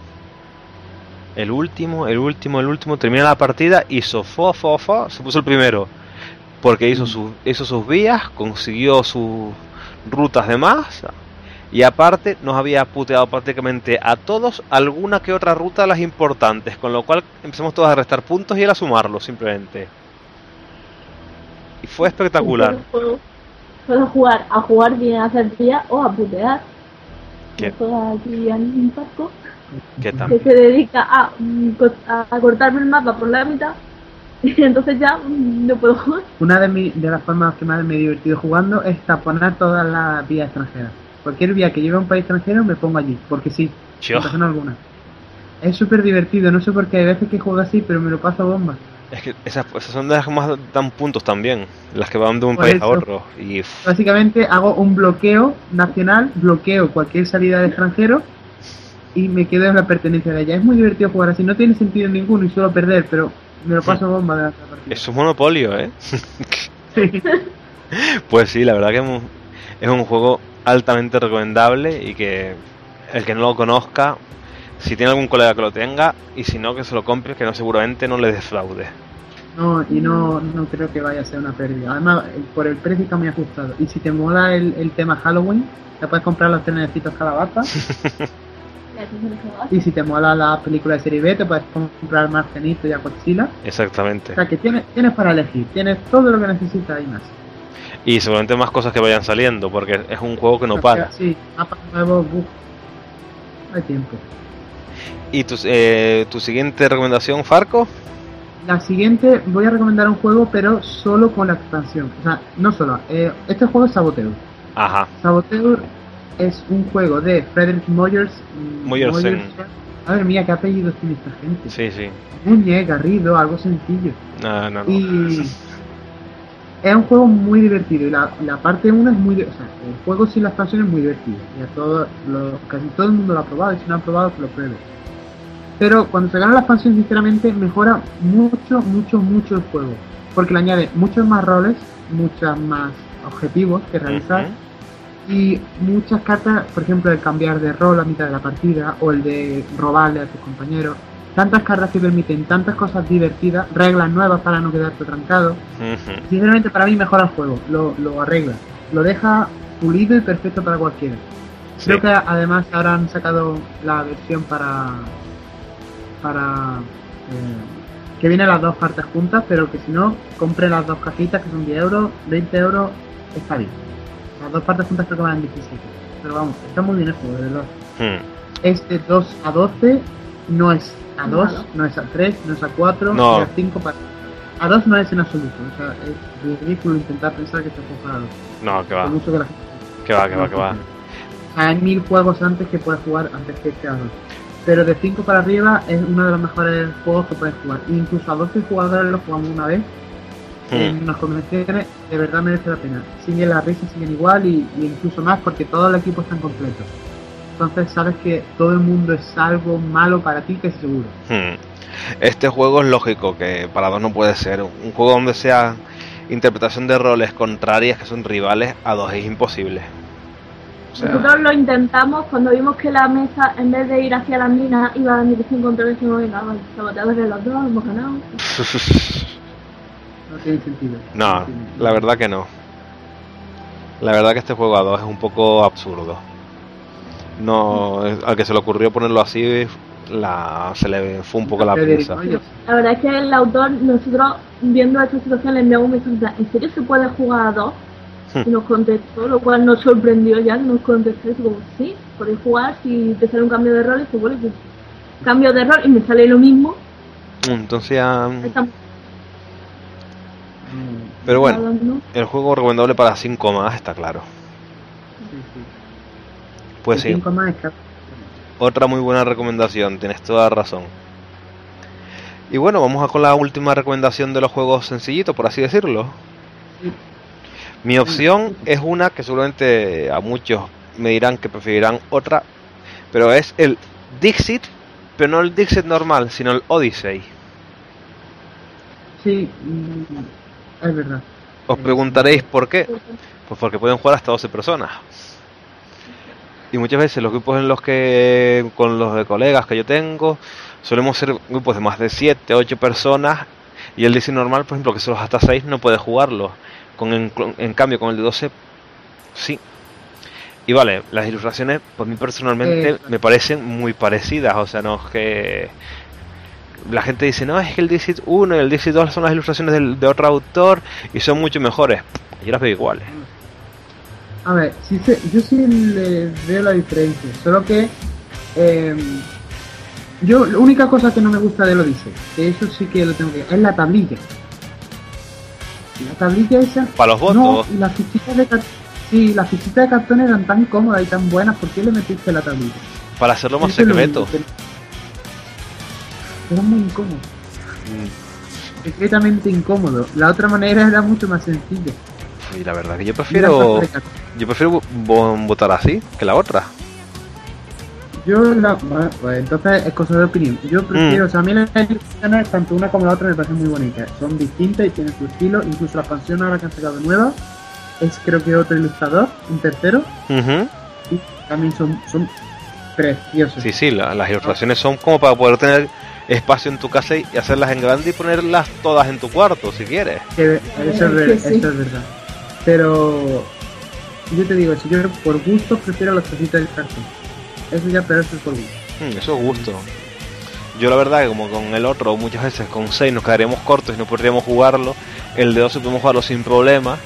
El último, el último, el último. Termina la partida y fo, fo, fo, se puso el primero. Porque hizo, sus hizo sus vías, consiguió sus rutas de más. Y aparte nos había puteado prácticamente a todos alguna que otra ruta de las importantes, con lo cual empezamos todos a restar puntos y él a sumarlos simplemente. Y fue espectacular. Puedo, puedo jugar a jugar bien, a hacer tía o a putear. ¿Qué? Que se dedica a, co- a cortarme el mapa por la mitad *laughs* y entonces ya mm, no puedo jugar. Una de, mi- de las formas que más me he divertido jugando es taponar todas las vías extranjeras. Cualquier vía que lleve a un país extranjero me pongo allí, porque sí, razón alguna. Es súper divertido, no sé por qué hay veces que juego así, pero me lo paso bomba. es que esas, esas son de las que más dan puntos también, las que van de un Por país a otro. Y Básicamente hago un bloqueo nacional, bloqueo cualquier salida de extranjero y me quedo en la pertenencia de ella. Es muy divertido jugar así, no tiene sentido ninguno y suelo perder, pero me lo paso bomba de la partida. es un monopolio, ¿eh? Sí. *laughs* Pues sí, la verdad que es un, es un juego altamente recomendable y que el que no lo conozca, si tiene algún colega que lo tenga y si no, que se lo compre, que no seguramente no le defraude. No, y no, no creo que vaya a ser una pérdida. Además, por el precio está muy ajustado. Y si te mola el, el tema Halloween, te puedes comprar los trenecitos *laughs* calabaza. Y si te mola la película de serie B, te puedes comprar Marcenito y a Godzilla. Exactamente. O sea que tienes, tienes para elegir, tienes todo lo que necesitas y más. Y seguramente más cosas que vayan saliendo, porque es un juego que no para. Sí, mapas nuevos, buf. Hay tiempo. ¿Y tu, eh, tu siguiente recomendación, Farco? La siguiente, voy a recomendar un juego, pero solo con la expansión. O sea, no solo. eh, este juego es Saboteur. Ajá. Saboteur es un juego de Frederick Moyers. Moyersen. Madre mía, qué apellidos tiene esta gente. Sí, sí. Muñe, Garrido, algo sencillo. No, no, no. Y *laughs* es un juego muy divertido. Y la, la parte 1 es muy. O sea, el juego sin la expansión es muy divertido. Y a todo, lo- casi todo el mundo lo ha probado. Y si no lo ha probado, que lo pruebe. Pero cuando se gana la expansión, sinceramente, mejora mucho, mucho, mucho el juego. Porque le añade muchos más roles, muchos más objetivos que realizar. Y muchas cartas, por ejemplo, el cambiar de rol a mitad de la partida o el de robarle a tus compañeros. Tantas cartas que permiten tantas cosas divertidas, reglas nuevas para no quedarte trancado. Sinceramente, para mí mejora el juego, lo, lo arregla, lo deja pulido y perfecto para cualquiera. Creo que además ahora han sacado la versión para. para. eh, que viene las dos partes juntas, pero que si no, compre las dos cajitas que son 10 euros, 20 euros, está bien. Las dos partes juntas creo que van 17. Pero vamos, está muy bien el juego, de verdad. Hmm. Es de 2 a 12, no es a 2, Claro. no es a 3, no es a 4, No. a 5 para. A 2 no es en absoluto, o sea, es ridículo intentar pensar que juego es para 2. No, que va, mucho que la que va, que va, que va. hay mil juegos antes que puedes jugar antes que este a 2. Pero de 5 para arriba es uno de los mejores juegos que puedes jugar. Incluso a 12 jugadores lo jugamos una vez en Hmm. unas convenciones, de verdad merece la pena. Siguen las risas, siguen igual y, y incluso más porque todo el equipo está en completo. Entonces sabes que todo el mundo es algo malo para ti que es seguro. Hmm. Este juego es lógico que para dos no puede ser. Un juego donde sea interpretación de roles contrarias que son rivales a dos es imposible. O sea, Nosotros lo intentamos cuando vimos que la mesa, en vez de ir hacia las minas, iba en dirección contraria y dijimos, venga, vale, saboteadores los dos, hemos ganado. *laughs* No tiene sentido. no, la verdad que no. La verdad que este juego a dos es un poco absurdo. No, al que se le ocurrió ponerlo así, la, se le fue un poco la pinza. La verdad es que el autor, nosotros viendo esta situación, le enviamos un mensaje, en plan, ¿en serio se puede jugar a dos? Y nos contestó, lo cual nos sorprendió ya que nos contestó. Y como, sí, podéis jugar si te sale un cambio de rol. Y pues bueno, pues, cambio de rol y me sale lo mismo. Entonces ya... Mm, Pero bueno, el juego recomendable para 5 más está claro. sí, sí. Pues sí. Otra muy buena recomendación, tienes toda razón. Y bueno, vamos a con la última recomendación de los juegos sencillitos, por así decirlo. Mi opción es una que seguramente a muchos me dirán que preferirán otra, pero es el Dixit, pero no el Dixit normal, sino el Odyssey. Sí, mm, es verdad. Os preguntaréis por qué. Pues porque pueden jugar hasta 12 personas. Y muchas veces los grupos en los que, con los de colegas que yo tengo, solemos ser grupos de más de 7, 8 personas. Y el DC normal, por ejemplo, que son hasta 6, no puede jugarlo. Con, en, en cambio, con el de 12, sí. Y vale, las ilustraciones, pues a mí personalmente Exacto. me parecen muy parecidas. O sea, no es que. La gente dice, no, es que el DC 1 y el DC 2 son las ilustraciones del- de otro autor y son mucho mejores. Yo las veo iguales. A ver, sí se- yo sí le veo la diferencia, solo que eh, yo la única cosa que no me gusta de lo dice, que eso sí que lo tengo que es la tablilla. La tablilla esa Para los no, votos. y las fichitas de cartón, sí, las fichitas de cartón eran tan cómodas y tan buenas, ¿por qué le metiste la tablilla? Para hacerlo más Eso secreto. Era muy incómodo, Mm, secretamente incómodo. La otra manera era mucho más sencilla. Y la verdad que yo prefiero. Yo prefiero vo- vo- votar así que la otra. Yo la, bueno, pues entonces es cosa de opinión. Yo prefiero, o sea, a mí las ilustraciones, tanto una como la otra, me parecen muy bonitas. Son distintas y tienen su estilo. Incluso la expansión ahora que han sacado nueva es creo que otro ilustrador, un tercero, Ujú. y también son, son preciosos. Sí, sí, la- las ilustraciones son como para poder tener espacio en tu casa y hacerlas en grande y ponerlas todas en tu cuarto, si quieres. Que eso, es eso es verdad. Pero yo te digo, si yo por gusto prefiero las cositas del cartón. Eso ya, pero eso es por gusto. Mm, eso es gusto. Yo la verdad que como con el otro muchas veces con 6 nos quedaríamos cortos y no podríamos jugarlo, el de 12 podemos jugarlo sin problema.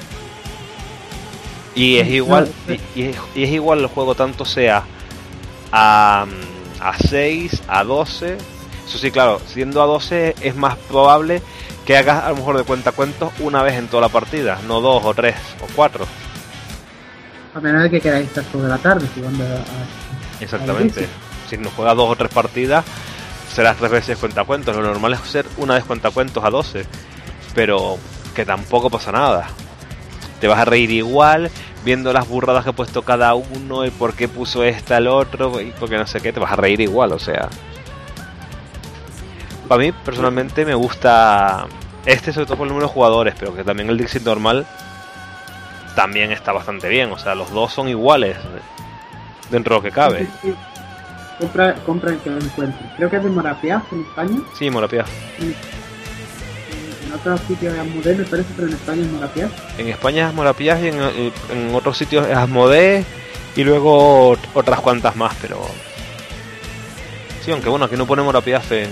Y es No, igual, y, y es, y es igual el juego tanto sea a, a 6, a 12. Eso sí, claro, siendo a 12 es más probable que hagas a lo mejor de cuenta cuentos una vez en toda la partida, no dos o tres o cuatro. A menos de que queráis estar toda la tarde jugando a, a- Exactamente. Si nos juegas dos o tres partidas, será tres veces cuentacuentos. Lo normal es ser una vez cuentacuentos a 12. Pero que tampoco pasa nada. Te vas a reír igual, viendo las burradas que ha puesto cada uno, el por qué puso esta el otro, y porque no sé qué, te vas a reír igual, o sea. Para mí, personalmente, me gusta este, sobre todo por el número de jugadores, pero que también el Dixit normal también está bastante bien. O sea, los dos son iguales dentro de lo que cabe. Sí, sí. Compra, compra el que lo encuentre. Creo que es de Morapiaz en España. Sí, Morapia. En, en otros sitios es Asmodee, me parece, pero en España es Morapiaz. En España es Morapias y en, en otros sitios es Asmodee Y luego otras cuantas más, pero... Sí, aunque bueno, aquí no pone Morapiaf en,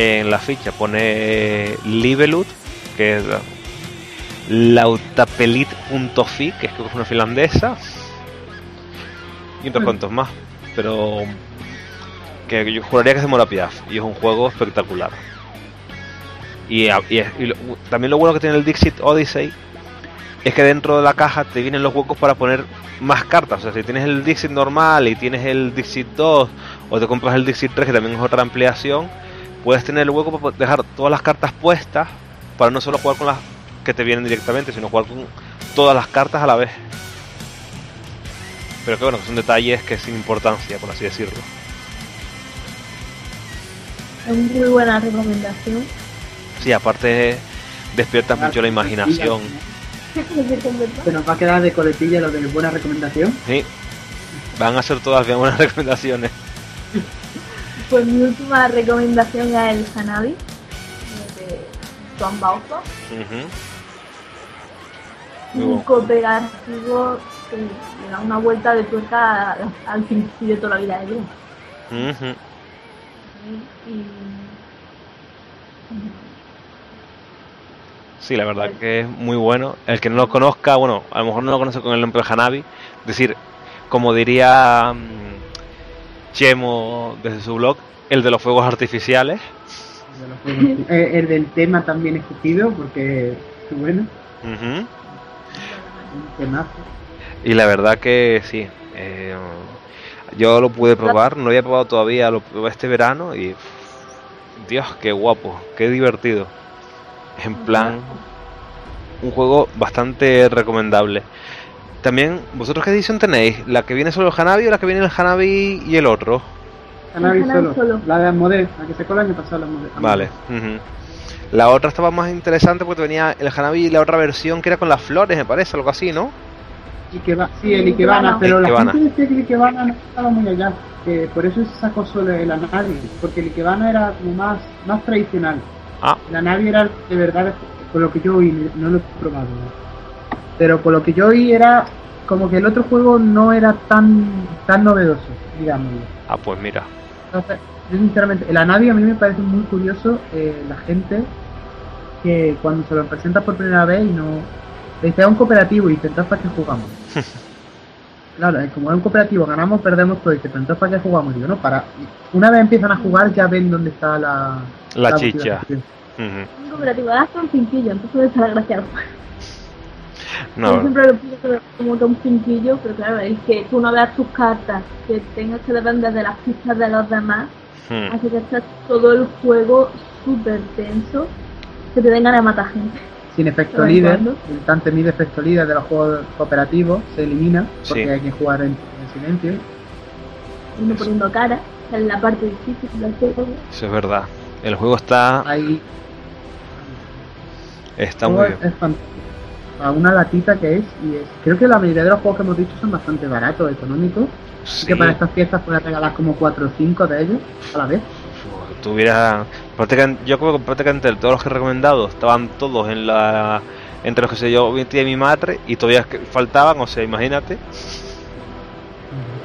en la ficha, pone Libelut, que es lautapelit.fi, que es que es una finlandesa, y otros cuantos más, pero que yo juraría que es de Morapiaf, y es un juego espectacular. Y, también lo bueno que tiene el Dixit Odyssey es que dentro de la caja te vienen los huecos para poner más cartas. O sea, si tienes el Dixit normal y tienes el Dixit 2 o te compras el Dixit 3, que también es otra ampliación, puedes tener el hueco para dejar todas las cartas puestas para no solo jugar con las que te vienen directamente, sino jugar con todas las cartas a la vez. Pero que bueno, que son detalles que sin importancia, por así decirlo. Es muy buena recomendación. Sí, aparte despierta mucho la imaginación. *laughs* Se nos va a quedar de coletilla lo de buena recomendación. Sí, van a ser todas bien buenas *laughs* recomendaciones. Pues mi última recomendación es el Hanabi de Juan Bauzo. Un cooperativo que le da una vuelta de tuerca al principio de toda la vida de Dios. y, Sí, la verdad que es muy bueno. El que no lo conozca, bueno, a lo mejor no lo conoce con el nombre de Hanabi. Es decir, como diría mm, Chemo desde su blog, el de los fuegos artificiales. Eh, el del tema también escogido, porque es bueno. Y la verdad que sí. Eh, yo lo pude probar, no había probado todavía, lo probé este verano y. Dios, qué guapo, qué divertido en plan un juego bastante recomendable. También, ¿vosotros qué edición tenéis? ¿La que viene solo el Hanabi o la que viene el Hanabi y el otro? Hanabi, solo. La de Model, la que se cola el pasado la Model. Vale. La otra estaba más interesante porque venía el Hanabi y la otra versión que era con las flores, me parece, algo así, ¿no? Ikeba, sí, el Ikebana, pero la gente dice que el Ikebana no estaba muy allá. Que por eso se sacó solo el Hanabi, porque el Ikebana era como más, más tradicional. Ah. La nave era de verdad, por lo que yo oí, no lo he probado. Pero por lo que yo oí era como que el otro juego no era tan tan novedoso, digamos. Ah, pues mira. Entonces, yo sinceramente, la nave a mí me parece muy curioso eh, la gente que cuando se lo presenta por primera vez y no... Le dice a un cooperativo y entonces ¿para qué jugamos? *laughs* claro, como es un cooperativo, ganamos, perdemos todo, y dice, entonces ¿para qué jugamos? Digo, no, para... Una vez empiezan a jugar ya ven dónde está la, la, chicha. Un cooperativo das un cinquillo, entonces está desgraciado. No. Yo siempre lo pienso como que un cinquillo, pero claro, es que tú no veas tus cartas, que tengas que depender de las pistas de los demás, hmm. así que está todo el juego súper tenso, que te vengan a matar gente. Sin efecto líder, el tan temido efecto líder de los juegos cooperativos se elimina, porque hay que jugar en, silencio. Uno poniendo cara, es la parte difícil del juego. Eso es verdad. El juego está. Ahí. Está muy bien. Es a una latita que es, y es. Creo que la mayoría de los juegos que hemos dicho son bastante baratos, económicos. Sí. que para estas fiestas puedes regalar como 4 o 5 de ellos a la vez. Tuviera. Yo creo que prácticamente todos los que he recomendado estaban todos en la. Entre los que sé yo, metí mi madre y todavía faltaban, o sea, imagínate.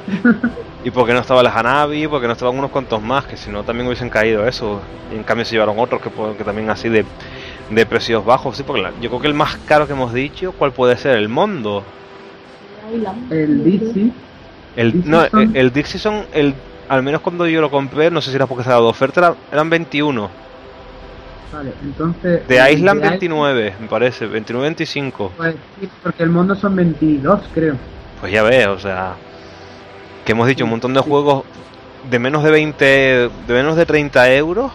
*laughs* Y porque no estaba la Hanabi, porque no estaban unos cuantos más, que si no también hubiesen caído eso. Y en cambio se llevaron otros que, que también así de, de precios bajos. Sí, porque yo creo que el más caro que hemos dicho, ¿cuál puede ser? El Mondo. El Dixie. El, no, el, Dixie son, el, al menos cuando yo lo compré, no sé si era porque estaba de oferta, eran 21. Vale, entonces... De Island 29, me parece, 29-25. Pues sí, porque el Mondo son 22, creo. Pues ya ves, o sea que hemos dicho un montón de juegos de menos de 20, de menos de 30 euros,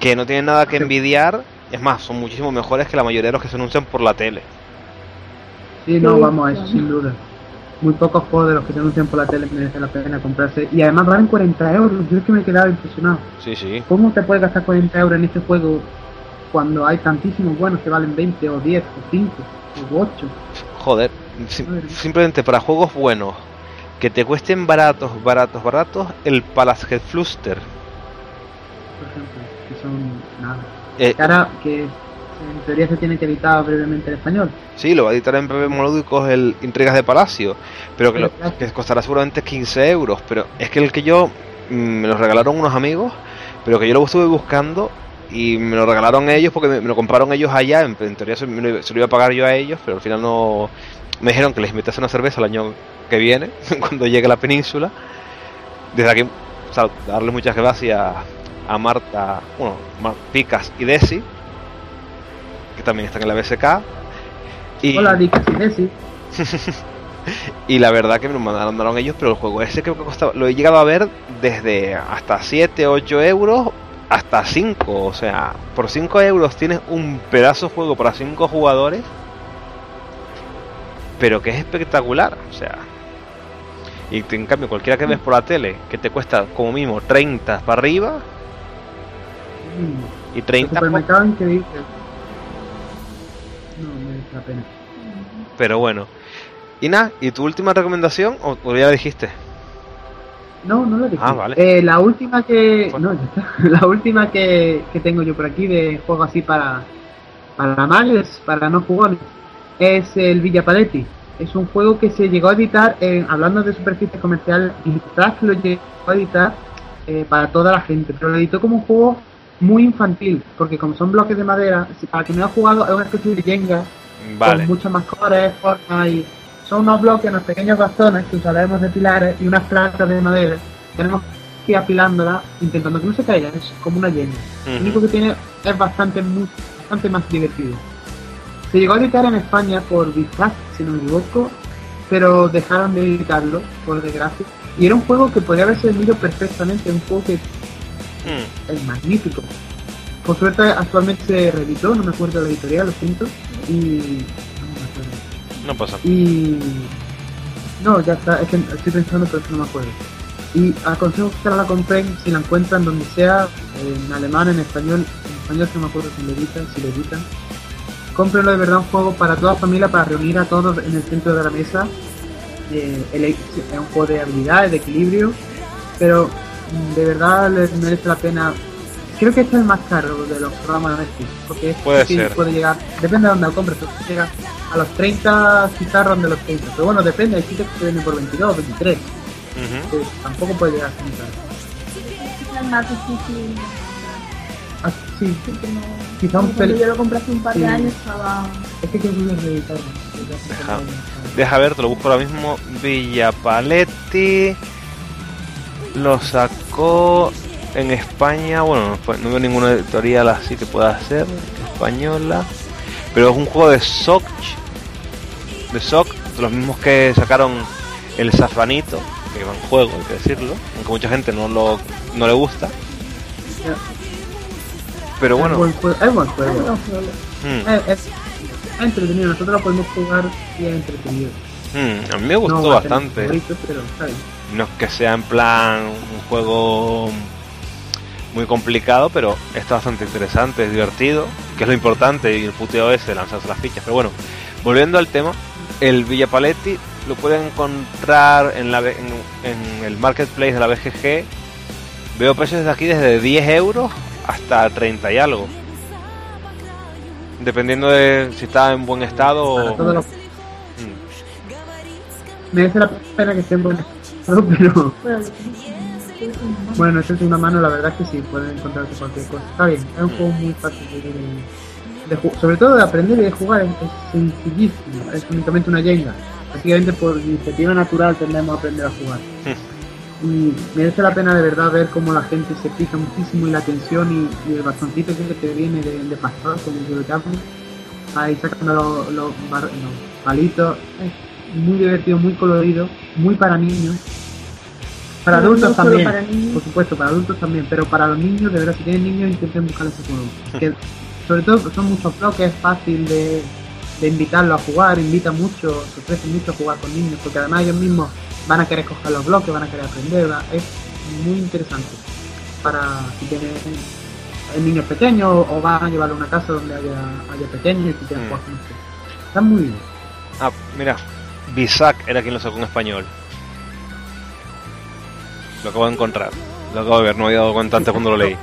que no tienen nada que envidiar, es más, son muchísimo mejores que la mayoría de los que se anuncian por la tele. Sí, no, vamos, eso sin duda. Muy pocos juegos de los que se anuncian por la tele merece la pena comprarse. Y además valen 40 euros. Yo es que me he quedado impresionado. Sí, sí. ¿Cómo te puedes gastar 40 euros en este juego cuando hay tantísimos buenos que valen 20 o 10 o 5 o 8? Joder, simplemente para juegos buenos que te cuesten baratos, baratos, baratos el Palace Fluster. Por ejemplo, son nada. Eh, que En teoría se tiene que editar brevemente en español. Sí, lo va a editar en breve melódicos el Intrigas de Palacio, pero que, lo, que costará seguramente 15 euros. Pero es que el que yo mm, me lo regalaron unos amigos, pero que yo lo estuve buscando y me lo regalaron ellos porque me, me lo compraron ellos allá. En, en teoría se, me se lo iba a pagar yo a ellos, pero al final no. Me dijeron que les invitase una cerveza el año que viene, *laughs* cuando llegue a la península. Desde aquí, o sea, darle muchas gracias a Marta, bueno, Picas y Desi, que también están en la BSK. Y, Hola, Dick y Desi. *laughs* y la verdad que me lo mandaron, ellos, pero el juego ese creo que costaba, lo he llegado a ver desde hasta 7, 8 euros hasta 5. O sea, por 5 euros tienes un pedazo de juego para 5 jugadores, pero que es espectacular. O sea, y en cambio, cualquiera que ves por la tele, que te cuesta como mínimo 30 para arriba y El 30 por- supermercado increíble. No, merece la pena. pero bueno. Y nada, ¿y tu última recomendación? ¿O, o ya la dijiste? No, no lo dije. Ah, vale. Eh, la última que. No. *laughs* La última que, que tengo yo por aquí de juego así para. Para males, para no jugones, es el Villa Paletti. Es un juego que se llegó a editar, hablando de superficie comercial, y lo llegó a editar eh, para toda la gente, pero lo editó como un juego muy infantil, porque como son bloques de madera, para quien no ha jugado, es una especie de Jenga, Vale. con muchos más colores, formas y son unos bloques, unos pequeños bastones que usaremos de pilares y unas plantas de madera. Tenemos que ir apilándolas intentando que no se caigan, es como una llena. Lo Ujú. único que tiene es bastante, muy, bastante más divertido. Se llegó a editar en España por Bizarre, si no me equivoco, pero dejaron de editarlo, por desgracia. Y era un juego que podría haberse vendido perfectamente, un juego que Mm. es magnífico. Por suerte actualmente se reeditó, no me acuerdo de la editorial, lo siento. Y. no me acuerdo. No pasa. Y. No, ya está, es que estoy pensando, pero es que no me acuerdo. Y aconsejo que se la compren si la encuentran donde sea, en alemán, en español. En español no me acuerdo si lo editan, si lo editan. Cómprenlo de verdad un juego para toda familia, para reunir a todos en el centro de la mesa. Eh, el- es un juego de habilidades, de equilibrio, pero de verdad les merece la pena. Creo que este es el más caro de los programas de Netflix, porque este Puede sí ser. puede llegar, depende de dónde lo compres, llega a los 30, quizás ronde los 30, pero bueno, depende, hay sitios que se venden por 22, 23, Ujú. que tampoco puede llegar a muy caro. Es más difícil. Ah, sí, porque no- Quizá un yo lo compré hace un par de sí. años estaba. es que creo que lo reeditaron. desde hace Deja. Deja ver, te lo busco ahora mismo. Villa Paletti lo sacó en España. Bueno, no, veo ninguna editorial así que pueda ser española. Pero es un juego de Soc. De Soc, de los mismos que sacaron el Safanito, que va en juego, hay que decirlo. Aunque mucha gente no, lo, no le gusta. Pero Es bueno, buen juego. Es buen juego. Mm, Es, es- es entretenido, nosotros lo podemos jugar y es entretenido. mm, a mí me gustó no bastante. favorito, pero. No es que sea en plan un juego muy complicado, pero está bastante interesante, es divertido, que es lo importante, y el puteo ese, lanzarse las fichas. Pero bueno, volviendo al tema, el Villa Paletti lo pueden encontrar en, la, B- en, en el marketplace de la BGG. Veo precios desde aquí desde 10 euros hasta 30 y algo. Dependiendo de si está en buen estado o... los- Mm. Merece la pena que esté en buen estado, pero Bueno, bueno, echarse una mano, la verdad es que sí, pueden encontrarse cualquier cosa. Está bien, es un juego muy fácil de, de sobre todo de aprender y de jugar, es, es sencillísimo, es únicamente una Jenga. Básicamente por iniciativa natural tendemos a aprender a jugar. Y merece la pena de verdad ver cómo la gente se fija muchísimo y la tensión y, y el bastoncito que te viene de, de pastor, como yo lo llamo, ahí sacando los, los, bar- los palitos. Es muy divertido, muy colorido, muy para niños. Para adultos no también, para niños. por supuesto, para adultos también, pero para los niños, de verdad, si tienen niños, intenten buscar ese juego. *laughs* Que, sobre todo, son muchos bloques, es fácil de, de invitarlos a jugar, invita mucho, se ofrece mucho a jugar con niños, porque además ellos mismos van a querer coger los bloques, van a querer aprender, va- es muy interesante para si tienen eh, niños pequeños o van a llevarlo a una casa donde haya, haya pequeños y si quieren Mm. jugar con ustedes. Está muy bien. Ah, mira, Bisac era quien lo sacó en español. Lo acabo de encontrar. Lo acabo de ver, no me había dado cuenta antes cuando lo leí.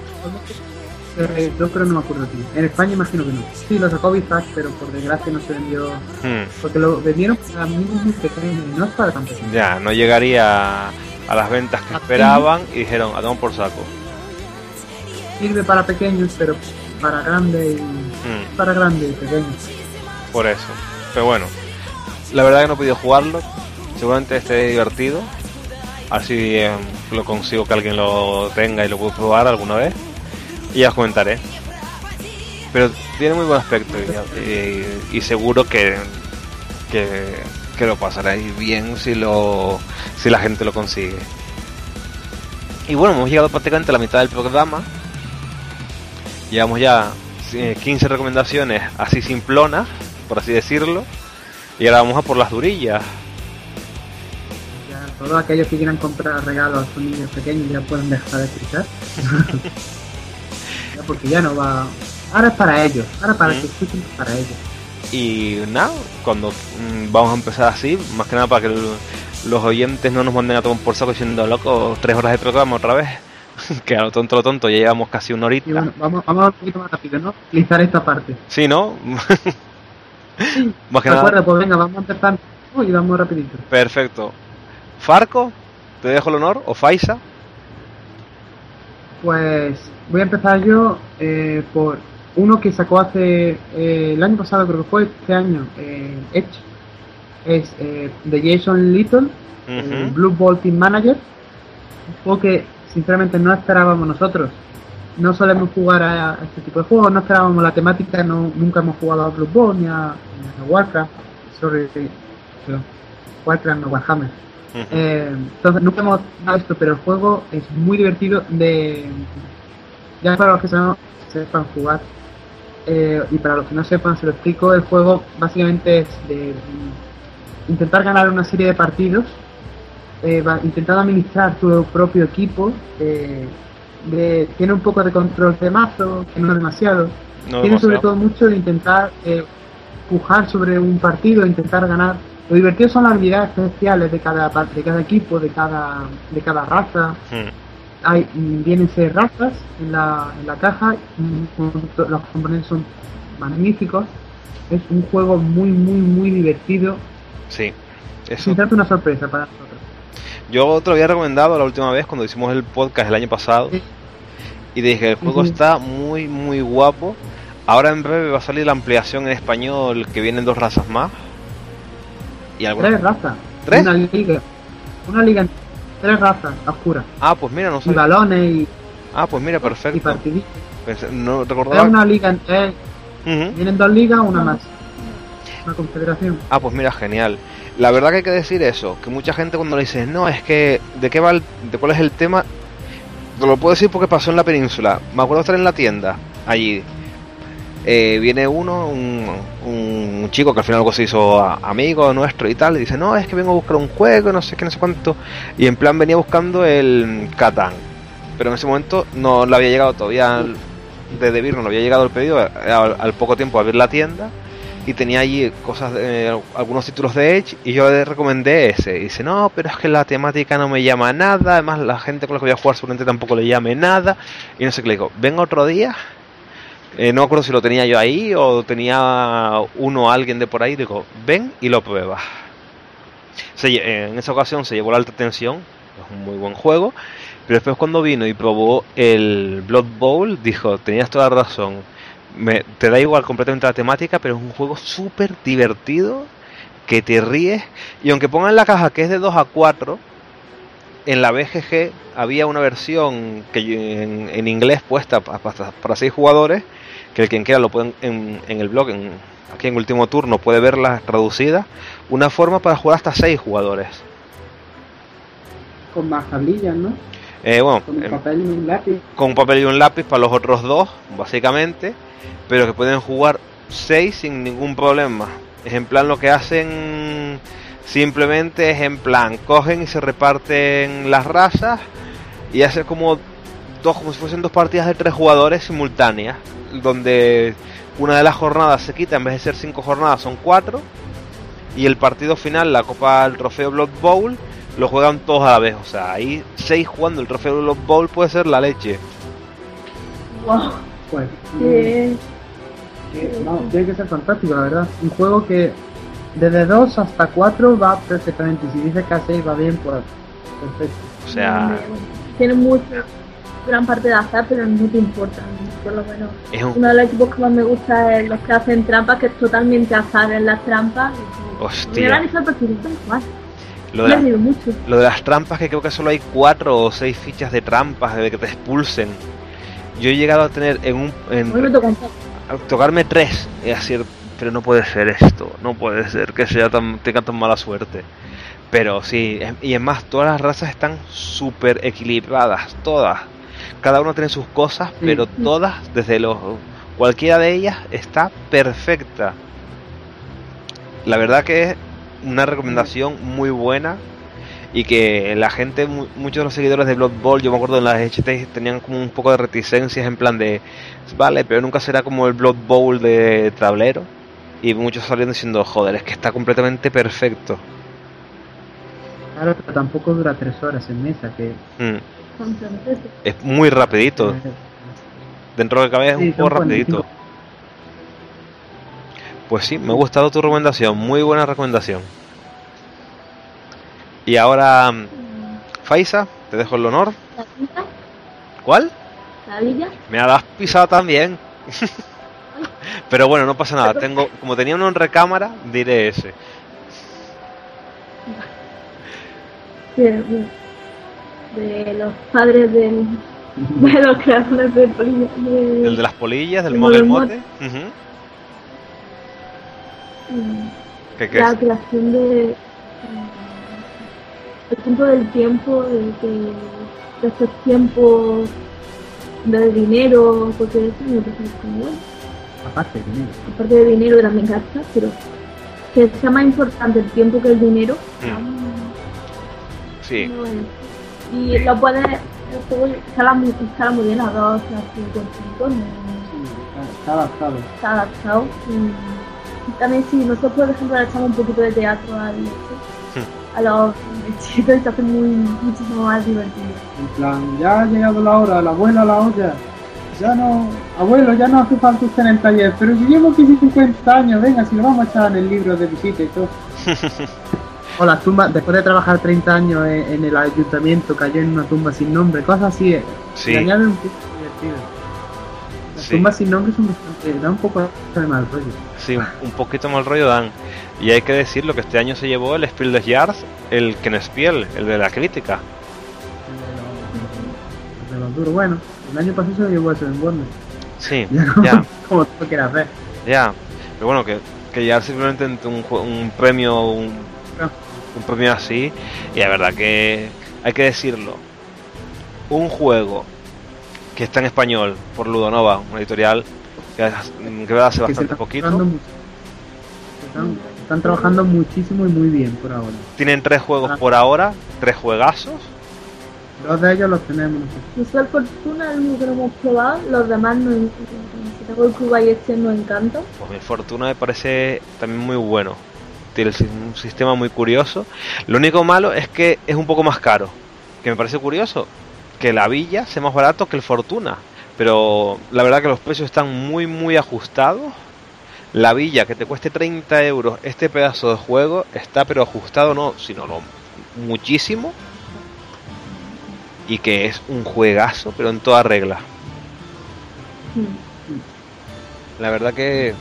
Eh, yo creo no me acuerdo aquí. En España imagino que no. Sí, lo sacó Bifax, pero por desgracia no se vendió. Hmm. Porque lo vendieron para amigos muy pequeños, no es para tan pequeños. Ya, no llegaría a las ventas que esperaban y dijeron, a por saco. Sirve para pequeños, pero para grandes y. Hmm. para grandes y pequeños. Por eso. Pero bueno, la verdad que no he podido jugarlo. Seguramente esté divertido. Así eh, lo consigo que alguien lo tenga y lo pueda probar alguna vez. Y ya os comentaré. Pero tiene muy buen aspecto y, seguro que, que, lo pasaréis bien si lo si la gente lo consigue. Y bueno, hemos llegado prácticamente a la mitad del programa. Llevamos ya eh, 15 recomendaciones así simplonas, por así decirlo. Y ahora vamos a por las durillas. Todos aquellos que quieran comprar regalos a sus niños pequeños ya pueden dejar de escuchar. *laughs* Porque ya no va. Ahora es para ellos. Ahora para Mm. que escuchen es para ellos. Y nada, cuando mm, vamos a empezar así, más que nada para que los oyentes no nos manden a tomar por saco diciendo, loco, tres horas de programa otra vez. *laughs* que a lo tonto, lo tonto, ya llevamos casi una horita. Y bueno, vamos, vamos un poquito más rápido, ¿no? Utilizar esta parte. Sí, ¿no? *laughs* más que ¿De nada, acuerdo? Pues venga, vamos a empezar y vamos rapidito. perfecto. Farco, te dejo el honor, o Faisa. Pues voy a empezar yo eh, por uno que sacó hace eh, el año pasado, creo que fue este año, eh, Edge. Es eh, de Jason Little. Blue Ball Team Manager. Un juego que sinceramente no esperábamos nosotros. No solemos jugar a, a este tipo de juegos, no esperábamos la temática, no, nunca hemos jugado a Blue Ball ni a, ni a Warcraft. Sorry, sí. Warcraft no Warhammer. Eh, entonces nunca hemos dado esto, pero el juego es muy divertido de ya para los que sepan, sepan jugar eh, y para los que no sepan se lo explico, el juego básicamente es de intentar ganar una serie de partidos, eh, intentando administrar tu propio equipo, eh, de- tiene un poco de control de mazo, que no demasiado, No tiene sobre todo mucho de intentar eh, pujar sobre un partido, intentar ganar. Lo divertido son las habilidades especiales de cada de cada equipo, de cada de cada raza. Mm. Hay vienen seis razas en la, en la caja, los componentes son magníficos. Es un juego muy muy muy divertido. Sí, darte una sorpresa para nosotros. Yo te lo había recomendado la última vez cuando hicimos el podcast el año pasado. Sí. Y dije, el juego está muy, muy guapo. Ahora en breve va a salir la ampliación en español que vienen dos razas más. Y Tres algunas... razas. ¿Tres? Una liga. Una liga. en- Tres razas oscuras. Ah, pues mira, no Y sé. balones y, Ah, pues mira, y perfecto. partiditos. Pensé- no Es recordaba. una liga en tres. Vienen dos ligas, una más. Una confederación. Ah, pues mira, genial. La verdad que hay que decir eso, que mucha gente cuando le dice, no, es que, ¿de qué va el, de cuál es el tema? Te lo puedo decir porque pasó en la península. Me acuerdo estar en la tienda, allí. Eh, viene uno, un, un chico que al final algo se hizo amigo nuestro y tal, y dice, no, es que vengo a buscar un juego, no sé qué, no sé cuánto. Y en plan venía buscando el Catán. Pero en ese momento no le había llegado todavía, el- de Debir no le había llegado el pedido, eh, al, poco tiempo abrir la tienda y tenía allí cosas, de- algunos títulos de Edge y yo le recomendé ese. Y dice, no, pero es que la temática no me llama nada, además la gente con la que voy a jugar seguramente tampoco le llame nada. Y no sé qué le digo, venga otro día. Eh, no me acuerdo si lo tenía yo ahí o tenía uno alguien de por ahí. Digo, ven y lo pruebas. Se en esa ocasión se llevó la alta tensión, es un muy buen juego. Pero después cuando vino y probó el Blood Bowl, dijo, tenías toda la razón. Me, te da igual completamente la temática, pero es un juego súper divertido, que te ríes. Y aunque pongan la caja que es de 2 a 4, en la BGG había una versión que en, inglés puesta pa- pa- para 6 jugadores, que el quien quiera lo puede en, en el blog, en, aquí en último turno, puede verla traducida. Una forma para jugar hasta 6 jugadores. Con más tablillas, ¿no? Eh, bueno, Con un em, papel y un lápiz. con un papel y un lápiz para los otros dos, básicamente, pero que pueden jugar seis sin ningún problema. Es en plan lo que hacen simplemente es en plan, cogen y se reparten las razas y hacen como dos, como si fuesen dos partidas de tres jugadores simultáneas, donde una de las jornadas se quita, en vez de ser cinco jornadas son cuatro, y el partido final, la Copa, el trofeo Blood Bowl, lo juegan todos a la vez. O sea, ahí seis jugando el trofeo Blood Bowl puede ser la leche. Wow. Pues, que- no, tiene que ser fantástico, la verdad. Un juego que desde 2 hasta 4 va perfectamente. Si dice que a 6 va bien, pues perfecto. O sea, tiene mucho, gran parte de azar, pero no te importa, por lo menos. es un... Uno de los equipos que más me gusta es los que hacen trampas, que es totalmente azar en las trampas. Hostia. Lo de, lo de las trampas, que creo que solo hay cuatro o seis fichas de trampas de que te expulsen. Yo he llegado a tener en un... en- a tocarme tres y decir, pero no puede ser esto, no puede ser que sea tan, tenga tan mala suerte. Pero sí, es- y es más, todas las razas están súper equilibradas, todas. Cada uno tiene sus cosas, pero todas, desde los... Cualquiera de ellas está perfecta. La verdad que es una recomendación muy buena y que la gente, mu- muchos de los seguidores de Blood Bowl, yo me acuerdo en las HT tenían como un poco de reticencias en plan de, vale, pero nunca será como el Blood Bowl de tablero. Y muchos salieron diciendo, joder, es que está completamente perfecto. Claro, pero tampoco dura 3 horas en mesa, que... Mm. Es muy rapidito. Dentro de lo que cabe es Sí, un juego rapidito. 45. Pues sí, me ha gustado tu recomendación, muy buena recomendación. Y ahora, Faisa, te dejo el honor. ¿Cuál? la villa, Me la has pisado también. *laughs* Pero bueno, no pasa nada. Tengo, como tenía uno en recámara, diré ese. De los padres del, de los creadores de Polilla. De, El de las polillas, del El Mogel Mogel Mote. Ujú. mm, ¿Qué, qué la es? creación de. mm, el punto del tiempo, de, que de estos tiempos de dinero, porque eso me parece como bueno. Aparte, dinero. aparte de dinero también gasta, pero que sea más importante el tiempo que el dinero. Mm. Sí, no es. Y lo puedes, el juego escala muy, escala muy bien a 2, a 55, no, Está, está adaptado. está adaptado. Y, y también si nosotros por ejemplo le echamos un poquito de teatro al a los chiquitos se hace muy muchísimo más divertido. En plan, ya ha llegado la hora, la abuela a la olla. Ya no, abuelo, ya no hace falta usted en el taller, pero si llevo aquí 50 años, venga, si lo vamos a echar en el libro de visita y todo. *laughs* o la tumba, después de trabajar 30 años en, en el ayuntamiento, cayó en una tumba sin nombre, cosas así. eh, Sí. Le un poco divertido. Las Sí. tumbas sin nombre son bastante, da un poco de mal rollo. sí, un, poquito mal rollo dan. Y hay que decirlo que este año se llevó el Spiel des Jahres, el Kenspiel, el de la crítica. De los duros, bueno, el año pasado se lo llevó eso en Warner. Sí, *laughs* Ya no, ya. como tú quieras ver. Ya, pero bueno, que, que ya simplemente un, un premio, un. Un premio así, y la verdad que hay que decirlo, un juego que está en español por Ludonova, una editorial que, hace- que hace bastante están poquito, trabajando mucho. Están, están trabajando muchísimo y muy bien por ahora. tienen tres juegos Ah. por ahora, tres juegazos, Dos de ellos los tenemos Fortuna es el único que no hemos probado, los demás no si tengo el Cuba y este nos encanta. pues mi fortuna me parece también muy bueno. Un sistema muy curioso. Lo único malo es que es un poco más caro. Que me parece curioso. Que la villa sea más barato que el fortuna. Pero la verdad que los precios están muy muy ajustados. La villa que te cueste 30 euros este pedazo de juego está pero ajustado no, sino no, muchísimo. Y que es un juegazo pero en toda regla. Mm. La verdad que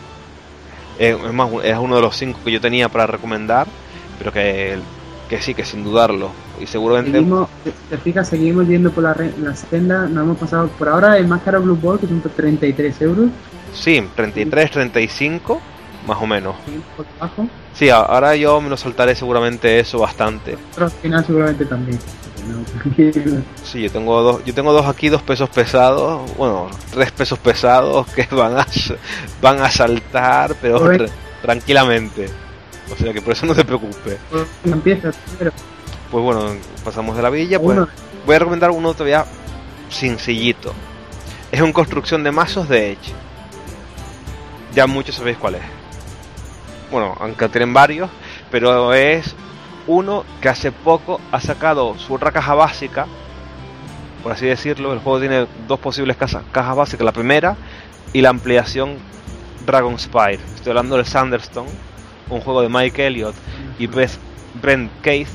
eh, es más, es uno de los cinco que yo tenía para recomendar, pero que, que sí, que sin dudarlo. Y seguramente Seguimos, te- fijas, seguimos yendo por la, la senda, nos hemos pasado por ahora el más caro Blue Ball, que son 33 euros, sí, 33, 35, más o menos. Sí, ahora yo me lo saltaré seguramente eso bastante. pero al final seguramente también. No. Sí, yo tengo dos, yo tengo dos aquí, dos pesos pesados, bueno, tres pesos pesados que *laughs* van a, van a saltar, pero tra- tranquilamente. O sea que por eso no te preocupes. Empieza primero. Pues bueno, pasamos de la villa, pues Uno, voy a recomendar uno todavía sencillito. Es una construcción de mazos de Edge. Ya muchos sabéis cuál es. Bueno, aunque tienen varios, pero es uno que hace poco ha sacado su otra caja básica por así decirlo. El juego tiene dos posibles cajas, cajas básicas. La primera y la ampliación Dragon Spire. Estoy hablando del Sanderstone, un juego de Mike Elliott y Beth, Brent Keith.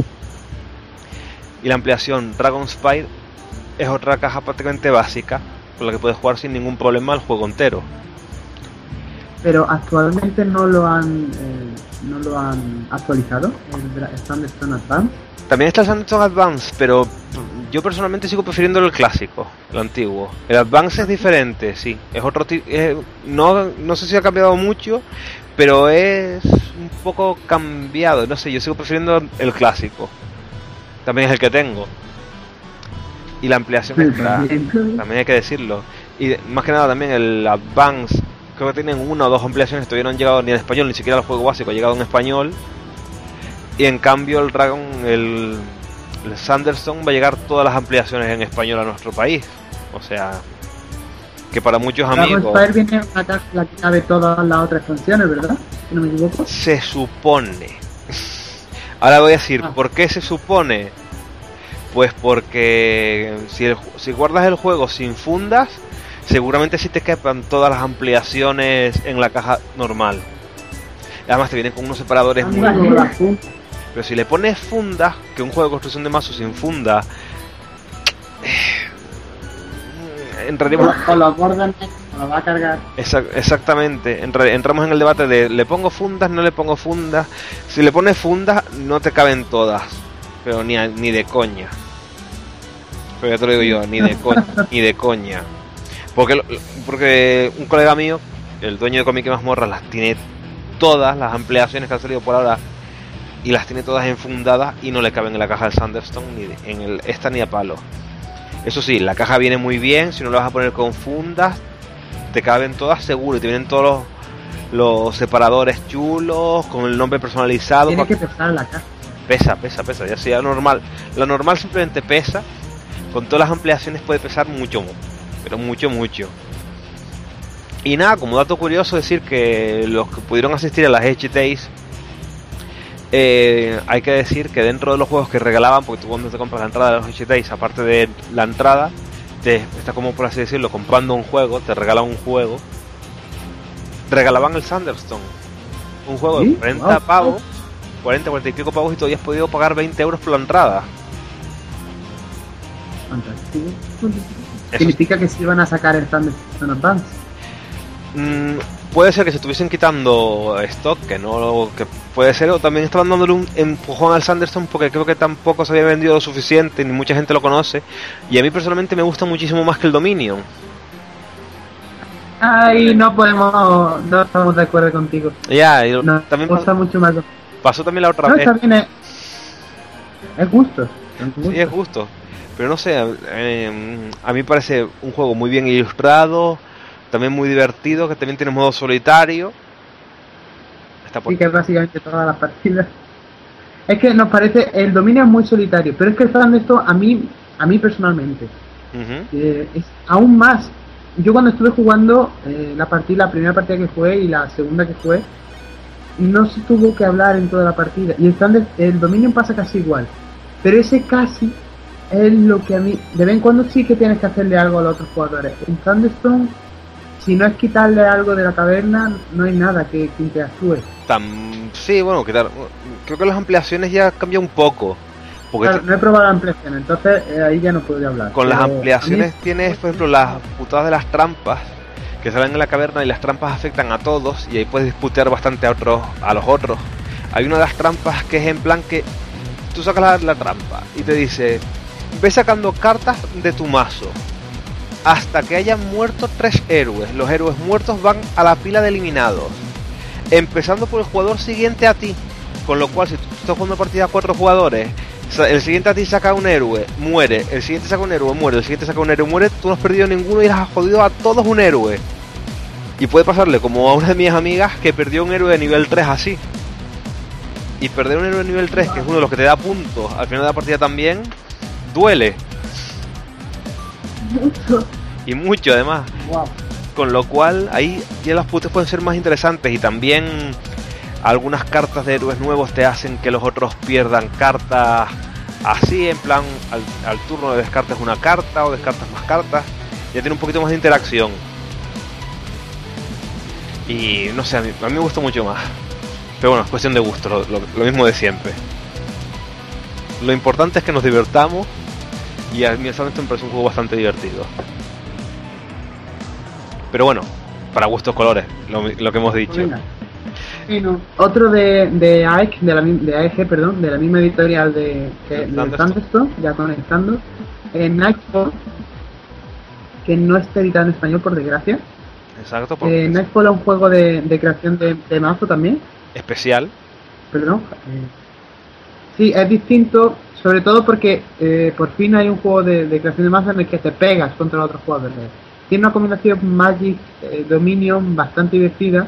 Y la ampliación Dragon Spire es otra caja prácticamente básica con la que puedes jugar sin ningún problema el juego entero. Pero actualmente no lo han eh, no lo han actualizado el Sanderstone Advance. También está el Sanderstone Advance, pero yo personalmente sigo prefiriendo el clásico, el antiguo. El Advance es diferente, sí. Es otro no, no sé si ha cambiado mucho, pero es un poco cambiado. No sé, yo sigo prefiriendo el clásico. También es el que tengo. Y la ampliación también hay que decirlo. Y más que nada también el Advance, creo que tienen una o dos ampliaciones, todavía no han llegado ni en español, ni siquiera el juego básico ha llegado en español. Y en cambio el Dragon, el el Sanderson va a llegar todas las ampliaciones en español a nuestro país. O sea, que para muchos amigos. Spire viene a la clave de todas las otras funciones, ¿verdad? Si no me equivoco. Se supone. Ahora voy a decir, ah. ¿por qué se supone? Pues porque si, si guardas el juego sin fundas, seguramente sí te quepan todas las ampliaciones en la caja normal. Además te vienen con unos separadores muy... Pero si le pones funda, que un juego de construcción de mazos sin funda. Eh, entraríamos. Con los bordes lo va a cargar. exactamente. entramos en el debate de ¿le pongo fundas? ¿No le pongo fundas? Si le pones fundas, no te caben todas. Pero ni, ni de coña. Pero ya te lo digo yo, ni de, ni de coña. Porque, porque un colega mío, el dueño de Comic Mazmorra, las tiene todas las ampliaciones que han salido por ahora y las tiene todas enfundadas y no le caben en la caja del Sanderstone ni en el, esta ni a palo. Eso sí, la caja viene muy bien, si no la vas a poner con fundas, te caben todas seguro y te vienen todos los, separadores chulos, con el nombre personalizado. Tiene que pesar la caja. Pesa, pesa, pesa, ya sea normal. La normal simplemente pesa, con todas las ampliaciones puede pesar mucho, pero mucho, mucho. Y nada, como dato curioso decir que los que pudieron asistir a las HTs eh, hay que decir que dentro de los juegos que regalaban, porque tú cuando te compras la entrada de los HTs, aparte de la entrada, te está como por así decirlo, comprando un juego, te regalan un juego. Regalaban el Sanderstone, un juego de 40 pavos, 40, 40 y pico pavos y todavía has podido pagar 20 euros por la entrada. Fantástico. ¿Significa que se iban a sacar el Sanderstone Advance? Mm, puede ser que se estuviesen quitando stock, que no que puede ser, o también estaban dándole un empujón al Sanderson porque creo que tampoco se había vendido lo suficiente, ni mucha gente lo conoce, y a mí personalmente me gusta muchísimo más que el Dominion. Ay, no podemos, no estamos de acuerdo contigo. Ya, también gusta mucho más. Pasó también la otra vez. es, es gusto. Sí, es gusto. Pero no sé, eh, a mí parece un juego muy bien ilustrado, también muy divertido, que también tiene modo solitario. Está Sí, que es básicamente todas las partidas. Es que nos parece, el dominio es muy solitario, pero es que el esto a mí, a mí personalmente, es aún más. Yo cuando estuve jugando eh, la partida, la primera partida que jugué y la segunda que jugué, no se tuvo que hablar en toda la partida. Y el, el dominio pasa casi igual. Pero ese casi es lo que a mí, de vez en cuando sí que tienes que hacerle algo a los otros jugadores. En Thunderstone si no es quitarle algo de la taberna, no hay nada que, que interactúe. Tan, sí, bueno, quitar, creo que las ampliaciones ya cambian un poco. Porque no he probado la ampliación, entonces eh, ahí ya no podría hablar. Con las ampliaciones tienes, por ejemplo, las putadas de las trampas que salen en la caverna y las trampas afectan a todos y ahí puedes disputar bastante a otros, a los otros. Hay una de las trampas que es en plan que tú sacas la, la trampa y te dice, ve sacando cartas de tu mazo hasta que hayan muerto tres héroes. Los héroes muertos van a la pila de eliminados. Empezando por el jugador siguiente a ti. Con lo cual, si tú estás jugando partida a cuatro jugadores, el siguiente a ti saca un héroe, muere. El siguiente saca un héroe, muere. El siguiente saca un héroe, muere. Tú no has perdido ninguno y has jodido a todos un héroe. Y puede pasarle como a una de mis amigas que perdió un héroe de nivel 3 así. Y perder un héroe de nivel 3, que es uno de los que te da puntos al final de la partida también, duele. Y mucho además. Con lo cual ahí ya los putos pueden ser más interesantes y también algunas cartas de héroes nuevos te hacen que los otros pierdan cartas así, en plan, al, al turno descartes una carta o descartas más cartas. Ya tiene un poquito más de interacción. Y no sé, a mí, a mí me gusta mucho más. Pero bueno, es cuestión de gusto, lo, lo- lo mismo de siempre. Lo importante es que nos divertamos y a mí honestamente me parece un juego bastante divertido. Pero bueno, para gustos colores, lo, lo que hemos dicho. Venga. Bueno, otro de, de AEG, de, la, de AEG, perdón, de la misma editorial de, que- de Thunderstone. Ya conectando, en Nightfall, que no está editado en español por desgracia. Exacto, porque Eh, Nightfall es un juego de, de creación de, de mazo también, especial. perdón. Eh, Sí, es distinto, sobre todo porque eh, por fin hay un juego de, de creación de mazo en el que te pegas contra los otros jugadores. Tiene una combinación Magic eh, Dominion bastante divertida,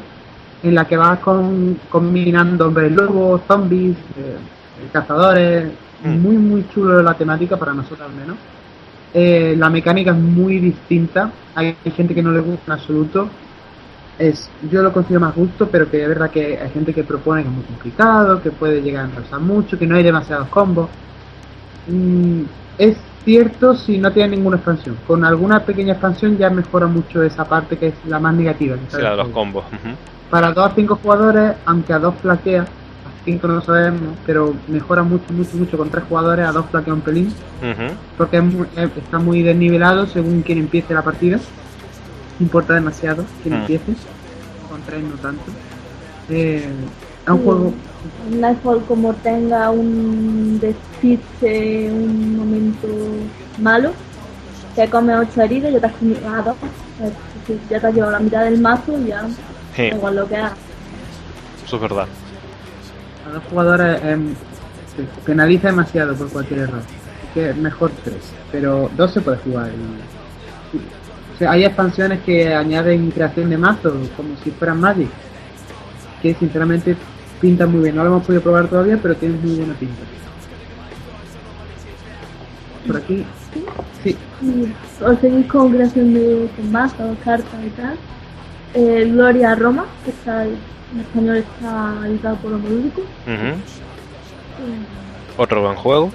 en la que vas con, combinando hombres lobos, zombies, eh, cazadores. Mm. Muy, muy chulo la temática para nosotros al menos. Eh, la mecánica es muy distinta. Hay, hay gente que no le gusta en absoluto. Es, yo lo considero más justo, pero que es verdad que hay gente que propone que es muy complicado, que puede llegar a enrosar mucho, que no hay demasiados combos. Mm, es cierto si no tiene ninguna expansión. Con alguna pequeña expansión ya mejora mucho esa parte que es la más negativa. Sí, la de los combos. Para 2 a 5 jugadores, aunque a 2 flaquea, a 5 no sabemos, pero mejora mucho, mucho, mucho con 3 jugadores, a 2 flaquea un pelín, porque es muy- es- está muy desnivelado según quien empiece la partida. Importa demasiado quien Mm. empiece, con 3 no tanto. Eh, es un juego Nightfall como tenga un despiste, un momento malo, te come 8 heridas y ya te has comido a dos. Ya te has llevado la mitad del mazo y ya Sí, igual lo que hagas. eso es verdad. a dos jugadores em, se penaliza demasiado por cualquier error. Así que es mejor 3, pero 2 se puede jugar. y- o sea, hay expansiones que añaden creación de mazos como si fueran Magic, que sinceramente pintan muy bien. No lo hemos podido probar todavía, pero tienen muy buena pinta. Por aquí, sí, os seguís con creación de mazos, cartas y tal. Eh, Gloria a Roma, que está en español está editado por Homolúdico. Ujú. Otro buen juego.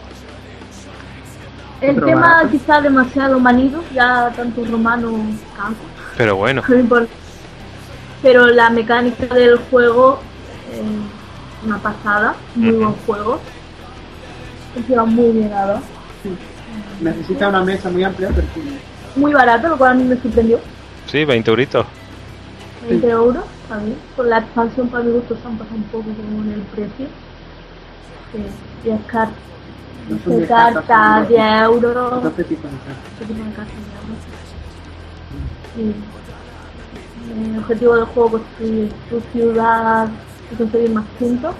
El Otro tema barato. quizá demasiado manido, ya tanto romano cansa. Pero bueno. No *laughs* importa. Pero la mecánica del juego, eh, una pasada, muy Ujú. buen juego. Encima muy bien dado. necesita una mesa muy amplia, pero sí. Muy barato, lo cual a mí me sorprendió. Sí, 20 euritos. 20 euros, a mí. Con la expansión para mi gusto se han pasado un poco con el precio. Eh, 10 cartas, No son 10 diez cartas, cartas, son 10 euros. Tipo de cartas. ¿Qué tipo de cartas me llaman? Sí. El objetivo del juego es construir tu ciudad y conseguir más puntos.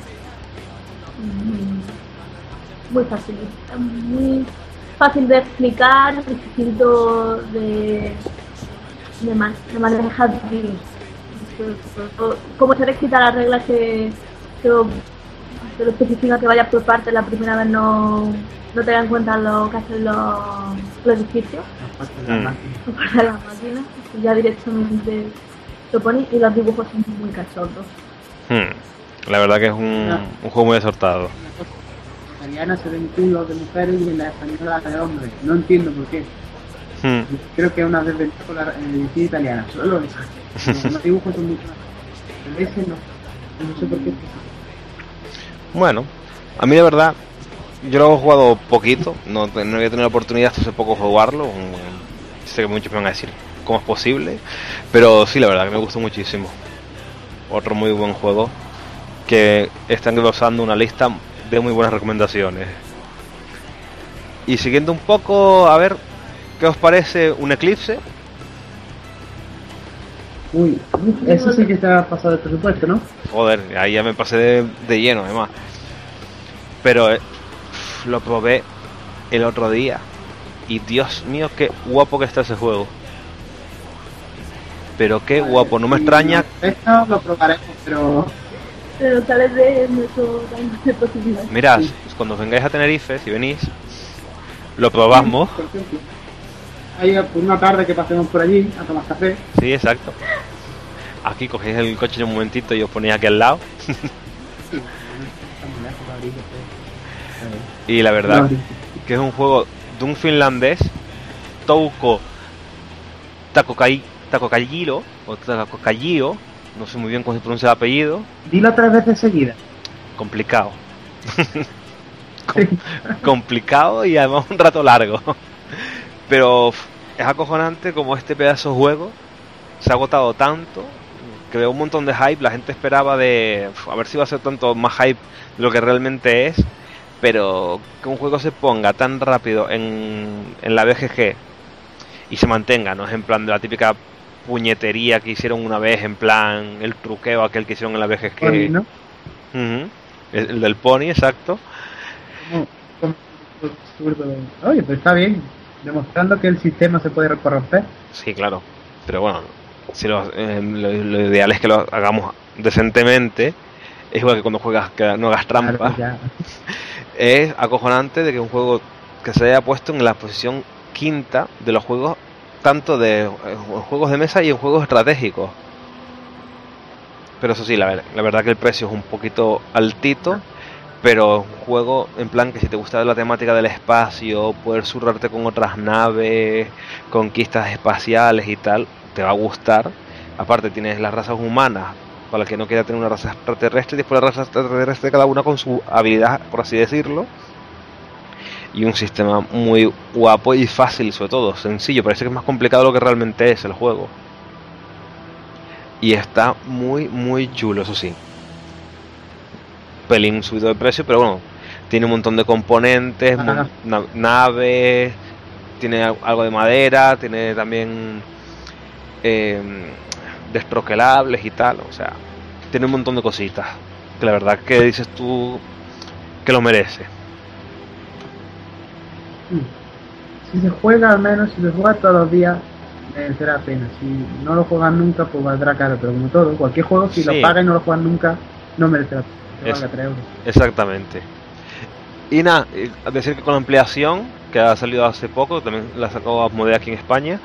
Mm, Muy fácil, muy fácil de explicar, dificilito de, de, man- de manejar. Como se quita las reglas que, que lo especifica que vaya por parte la primera vez no, no te dan en cuenta lo que hacen los, los edificios Aparte de la Mm. las máquinas, ya directamente lo ponen y los dibujos son muy cachondos. Hmm. La verdad que es un, un juego muy acertado. Una cosa, En italiana se ven culos de mujeres y en la española de hombres. No entiendo por qué. Hmm. Creo que es una desventaja con la en la edición italiana. Solo eso. *laughs* Los dibujos son mucho más. Ese no. No sé por qué. Bueno, a mí de verdad, yo lo he jugado poquito, no, no había tenido la oportunidad hasta hace poco de jugarlo. sé que muchos me van a decir cómo es posible, pero sí, la verdad que me gustó muchísimo. Otro muy buen juego que está englosando una lista de muy buenas recomendaciones. Y siguiendo un poco, a ver, ¿qué os parece un eclipse? Uy, eso sí que ha pasado el presupuesto, ¿no? Joder, ahí ya me pasé de, de lleno, además. Pero eh, lo probé el otro día. Y Dios mío, qué guapo que está ese juego. Pero qué guapo, no me extraña. Esto lo probaremos, pero. Pero tal vez de nuestro de posibilidades. Mirad, Sí. cuando vengáis a Tenerife, si venís, lo probamos. Por ejemplo, hay una tarde que pasemos por allí a tomar café. Sí, exacto. Aquí cogéis el coche en un momentito y os ponéis aquí al lado. *laughs* Y la verdad que es un juego de un finlandés, Touko Takokai, Takokajiro, o Takokajiro, no sé muy bien cómo se pronuncia el apellido, Dilo tres veces seguidas. complicado. *laughs* Com- complicado y además un rato largo. Pero es acojonante como este pedazo de juego se ha agotado tanto que veo un montón de hype. La gente esperaba de a ver si va a ser tanto más hype de lo que realmente es. Pero que un juego se ponga tan rápido en, en la BGG y se mantenga, no es en plan de la típica puñetería que hicieron una vez, en plan el truqueo aquel que hicieron en la BGG. Pony, ¿no? El, el del pony, exacto. Oye, pues está bien. Demostrando que el sistema se puede corromper. Sí, claro. Pero bueno, si lo, eh, lo, lo ideal es que lo hagamos decentemente. Es igual que cuando juegas que no hagas trampa. Claro, ya. *laughs* Es acojonante de que un juego que se haya puesto en la posición quinta de los juegos, tanto de eh, juegos de mesa y en juegos estratégicos. Pero eso sí, la, ver- la verdad que el precio es un poquito altito. Pero un juego en plan que si te gusta la temática del espacio, poder surrarte con otras naves, conquistas espaciales y tal, te va a gustar. Aparte tienes las razas humanas, para que no quiera tener una raza extraterrestre, y después la raza extraterrestre cada una con su habilidad, por así decirlo. Y un sistema muy guapo y fácil, sobre todo, sencillo. Parece que es más complicado de lo que realmente es el juego. Y está muy, muy chulo, eso sí. Pelín subido de precio, pero bueno, tiene un montón de componentes, mon- na- naves, tiene al- algo de madera, tiene también eh, destroquelables y tal, o sea, tiene un montón de cositas. Que la verdad que dices tú que lo merece. Si se juega al menos, si se juega todos los días, merecerá la pena. Si no lo juegas nunca, pues valdrá caro. Pero como todo, cualquier juego, si Sí. lo pagas y no lo juegas nunca, no merece la pena. Te Es- valga 3 euros. Exactamente. Y nada, eh, decir que con la ampliación, que ha salido hace poco, también la sacó Asmodee aquí en España,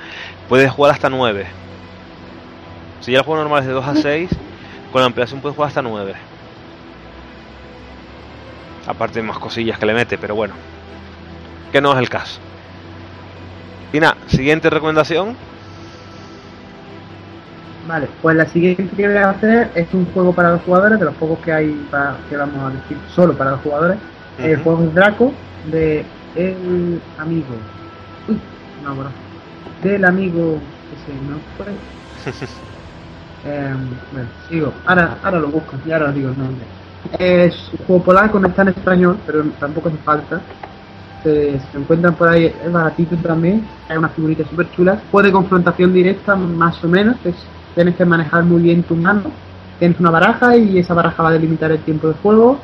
puedes jugar hasta 9. Si ya el juego normal es de 2 a 6, con la ampliación puedes jugar hasta 9. Aparte de más cosillas que le mete, pero bueno. Que no es el caso. Y nada, siguiente recomendación. Vale, pues la siguiente que voy a hacer es un juego para los jugadores, de los pocos que hay para, que vamos a decir solo para los jugadores. El juego es Draco de El Amigo. Uy, no, bro. Del amigo que se no fue. *laughs* Em, bueno, sigo. Ahora, ahora lo busco y ahora digo el nombre. Es un juego polaco, no está en español, pero tampoco hace falta. Se, se encuentran por ahí, es baratito también. Hay unas figuritas súper chulas. Juego de confrontación directa, más o menos. Es, tienes que manejar muy bien tu mano. Tienes una baraja y esa baraja va a delimitar el tiempo de juego.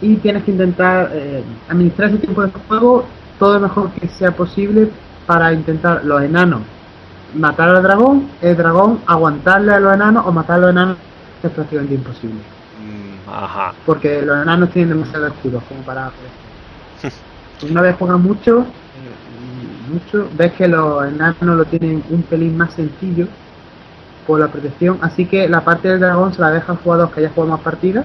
Y tienes que intentar eh, administrar ese tiempo de juego todo lo mejor que sea posible para intentar los enanos matar al dragón, el dragón aguantarle a los enanos o matar a los enanos es prácticamente imposible. Mm, Ajá. Porque los enanos tienen demasiado escudos como para. Una vez juegas mucho, eh, mucho, ves que los enanos lo tienen un pelín más sencillo por la protección, así que la parte del dragón se la deja al jugador que haya jugado más partidas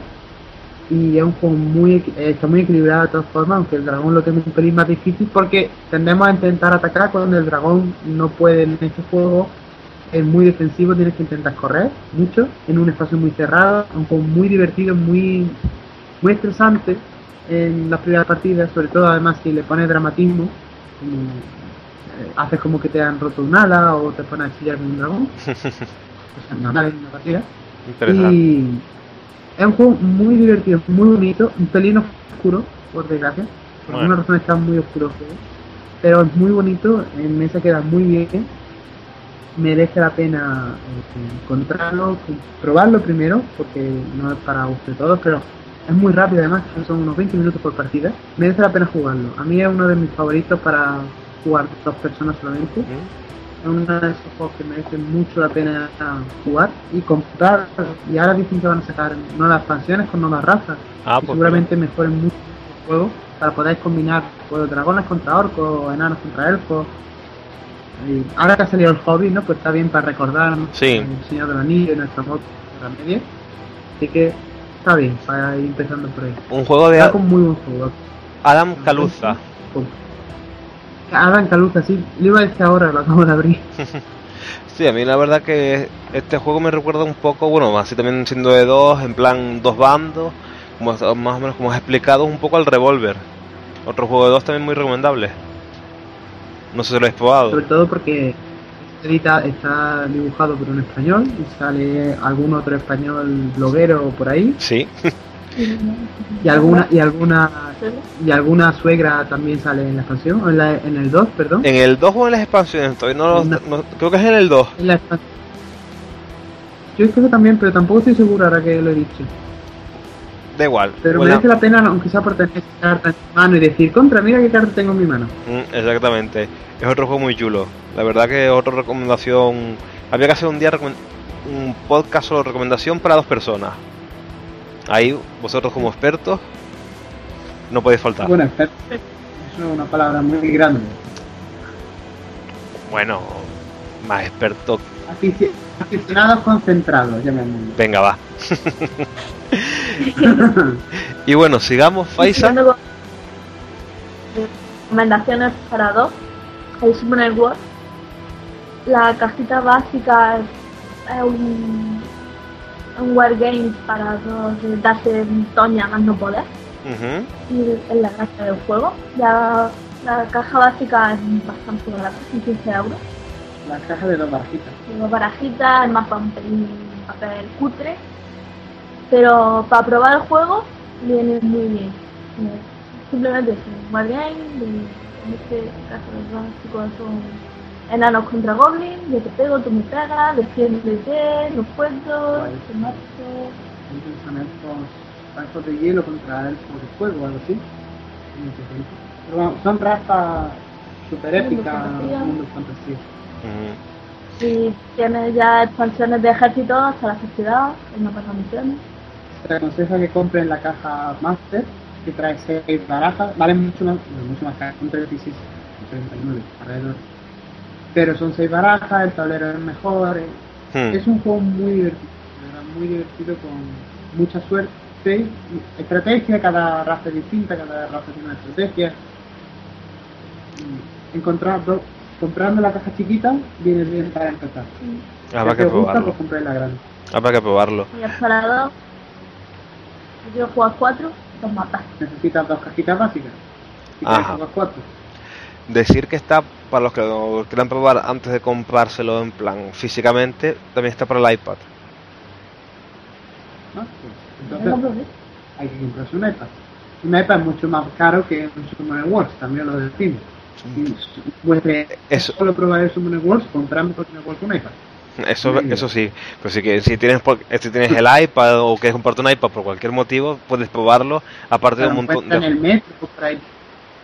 y es un juego muy eh, está muy equilibrado de todas formas, aunque el dragón lo tiene un pelín más difícil porque tendemos a intentar atacar cuando el dragón no puede en este juego es muy defensivo, tienes que intentar correr mucho en un espacio muy cerrado, un juego muy divertido, muy muy estresante en las primeras partidas, sobre todo además si le pones dramatismo, como, eh, haces como que te han roto un ala o te pones a chillar con un dragón, *laughs* normal en una partida. Interesante. Y es un juego muy divertido, muy bonito, un pelín oscuro, por desgracia. Por Bueno. alguna razón está muy oscuro el juego. Pero es muy bonito, en mesa queda muy bien. Merece la pena eh, encontrarlo, probarlo primero, porque no es para usted todos, pero es muy rápido además, son unos 20 minutos por partida. Merece la pena jugarlo. A mí es uno de mis favoritos para jugar dos personas solamente es uno de esos juegos que merecen mucho la pena jugar y comprar. Y ahora dicen que van a sacar nuevas expansiones con nuevas razas. Ah, y pues seguramente mejoren mucho el juego para poder combinar pues, dragones contra orcos, enanos contra elfos. Y ahora que ha salido el hobby, ¿no? Pues está bien para recordar. Sí. el Señor del Anillo y nuestra moto de la media. Así que está bien para ir empezando por ahí. Un juego de con muy buen juego. Adam Caluza. Adam Caluza, sí. Le iba a decir ahora, lo acabo de abrir. *laughs* Sí, a mí la verdad que este juego me recuerda un poco, bueno, así también siendo de dos, en plan dos bandos, como más o menos como has explicado, un poco al Revolver. Otro juego de dos también muy recomendable. No sé si lo habéis probado. Sobre todo porque edita, está dibujado por un español y sale algún otro español bloguero por ahí. Sí. Y alguna y alguna y alguna suegra también sale en la expansión, en, la, en el 2, perdón. ¿En el 2 o en las expansiones? Todavía no, No. no- creo que es en el 2. En la. Yo creo que también, pero tampoco estoy seguro ahora que lo he dicho. Da igual. Pero Buena- merece la pena, aunque sea por tener carta en mi mano y decir, contra, mira qué carta tengo en mi mano. Mm, exactamente. Es otro juego muy chulo. La verdad que otra recomendación. Había que hacer un día un podcast solo recomendación para dos personas. Ahí vosotros como expertos no podéis faltar. Bueno, experto. Es una palabra muy grande. Bueno, más experto. Afici- Aficionados concentrados, llamémoslo. Venga, va. *laughs* *laughs* Y bueno, sigamos, Faisa. Recomendaciones para dos. El Summoner War. La cajita básica es un, un wargame para dos, darse toña más no poder. Y es la gracia del juego. Ya la caja básica es bastante barata, son 15 euros. La caja de dos barajitas. Tengo barajitas, el mapa un pelín papel cutre. Pero para probar el juego viene muy bien. Simplemente es un wargame, de, en este caso los básicos son enanos contra goblins, yo te pego, tú me pegas, defiéndete, los cuentos, Guay. te mato. Son elfos de hielo contra de fuego o algo así. Pero vamos, son razas super épicas, Mundo fantasía. mundo fantasía. Y tiene ya expansiones de ejército hasta la sociedad, en una pasada misiones. Te aconseja que compren la caja Master, que trae 6 barajas, valen mucho más, no, mucho más caras, son 36, 39 alrededor. Pero son 6 barajas, el tablero es mejor, eh, Hmm. es un juego muy divertido, verdad, muy divertido con mucha suerte, estrategia, cada raza es distinta, cada raza tiene una estrategia. Encontrar dos, comprando la caja chiquita viene bien para empezar. Habrá Si que te gusta, probarlo. pues la grande. Habrá que probarlo. Y el parador, yo quiero jugar cuatro, los matas. Necesitas dos cajitas básicas. Y Ajá. dos cuatro. Decir que está, para los que lo quieran probar antes de comprárselo en plan físicamente, también está para el iPad. ¿no? Pues, entonces hay que comprarse un iPad. Un iPad es mucho más caro que un Summoner Wars, también lo decimos. Si vuestra Eso- solo probar el Summoner Wars, comprarme por Summoner Wars un iPad. Eso, eso sí, pero sí que si tienes si tienes el iPad o quieres comprarte un iPad por cualquier motivo, puedes probarlo, aparte de un montón estar en de... el metro, por ahí.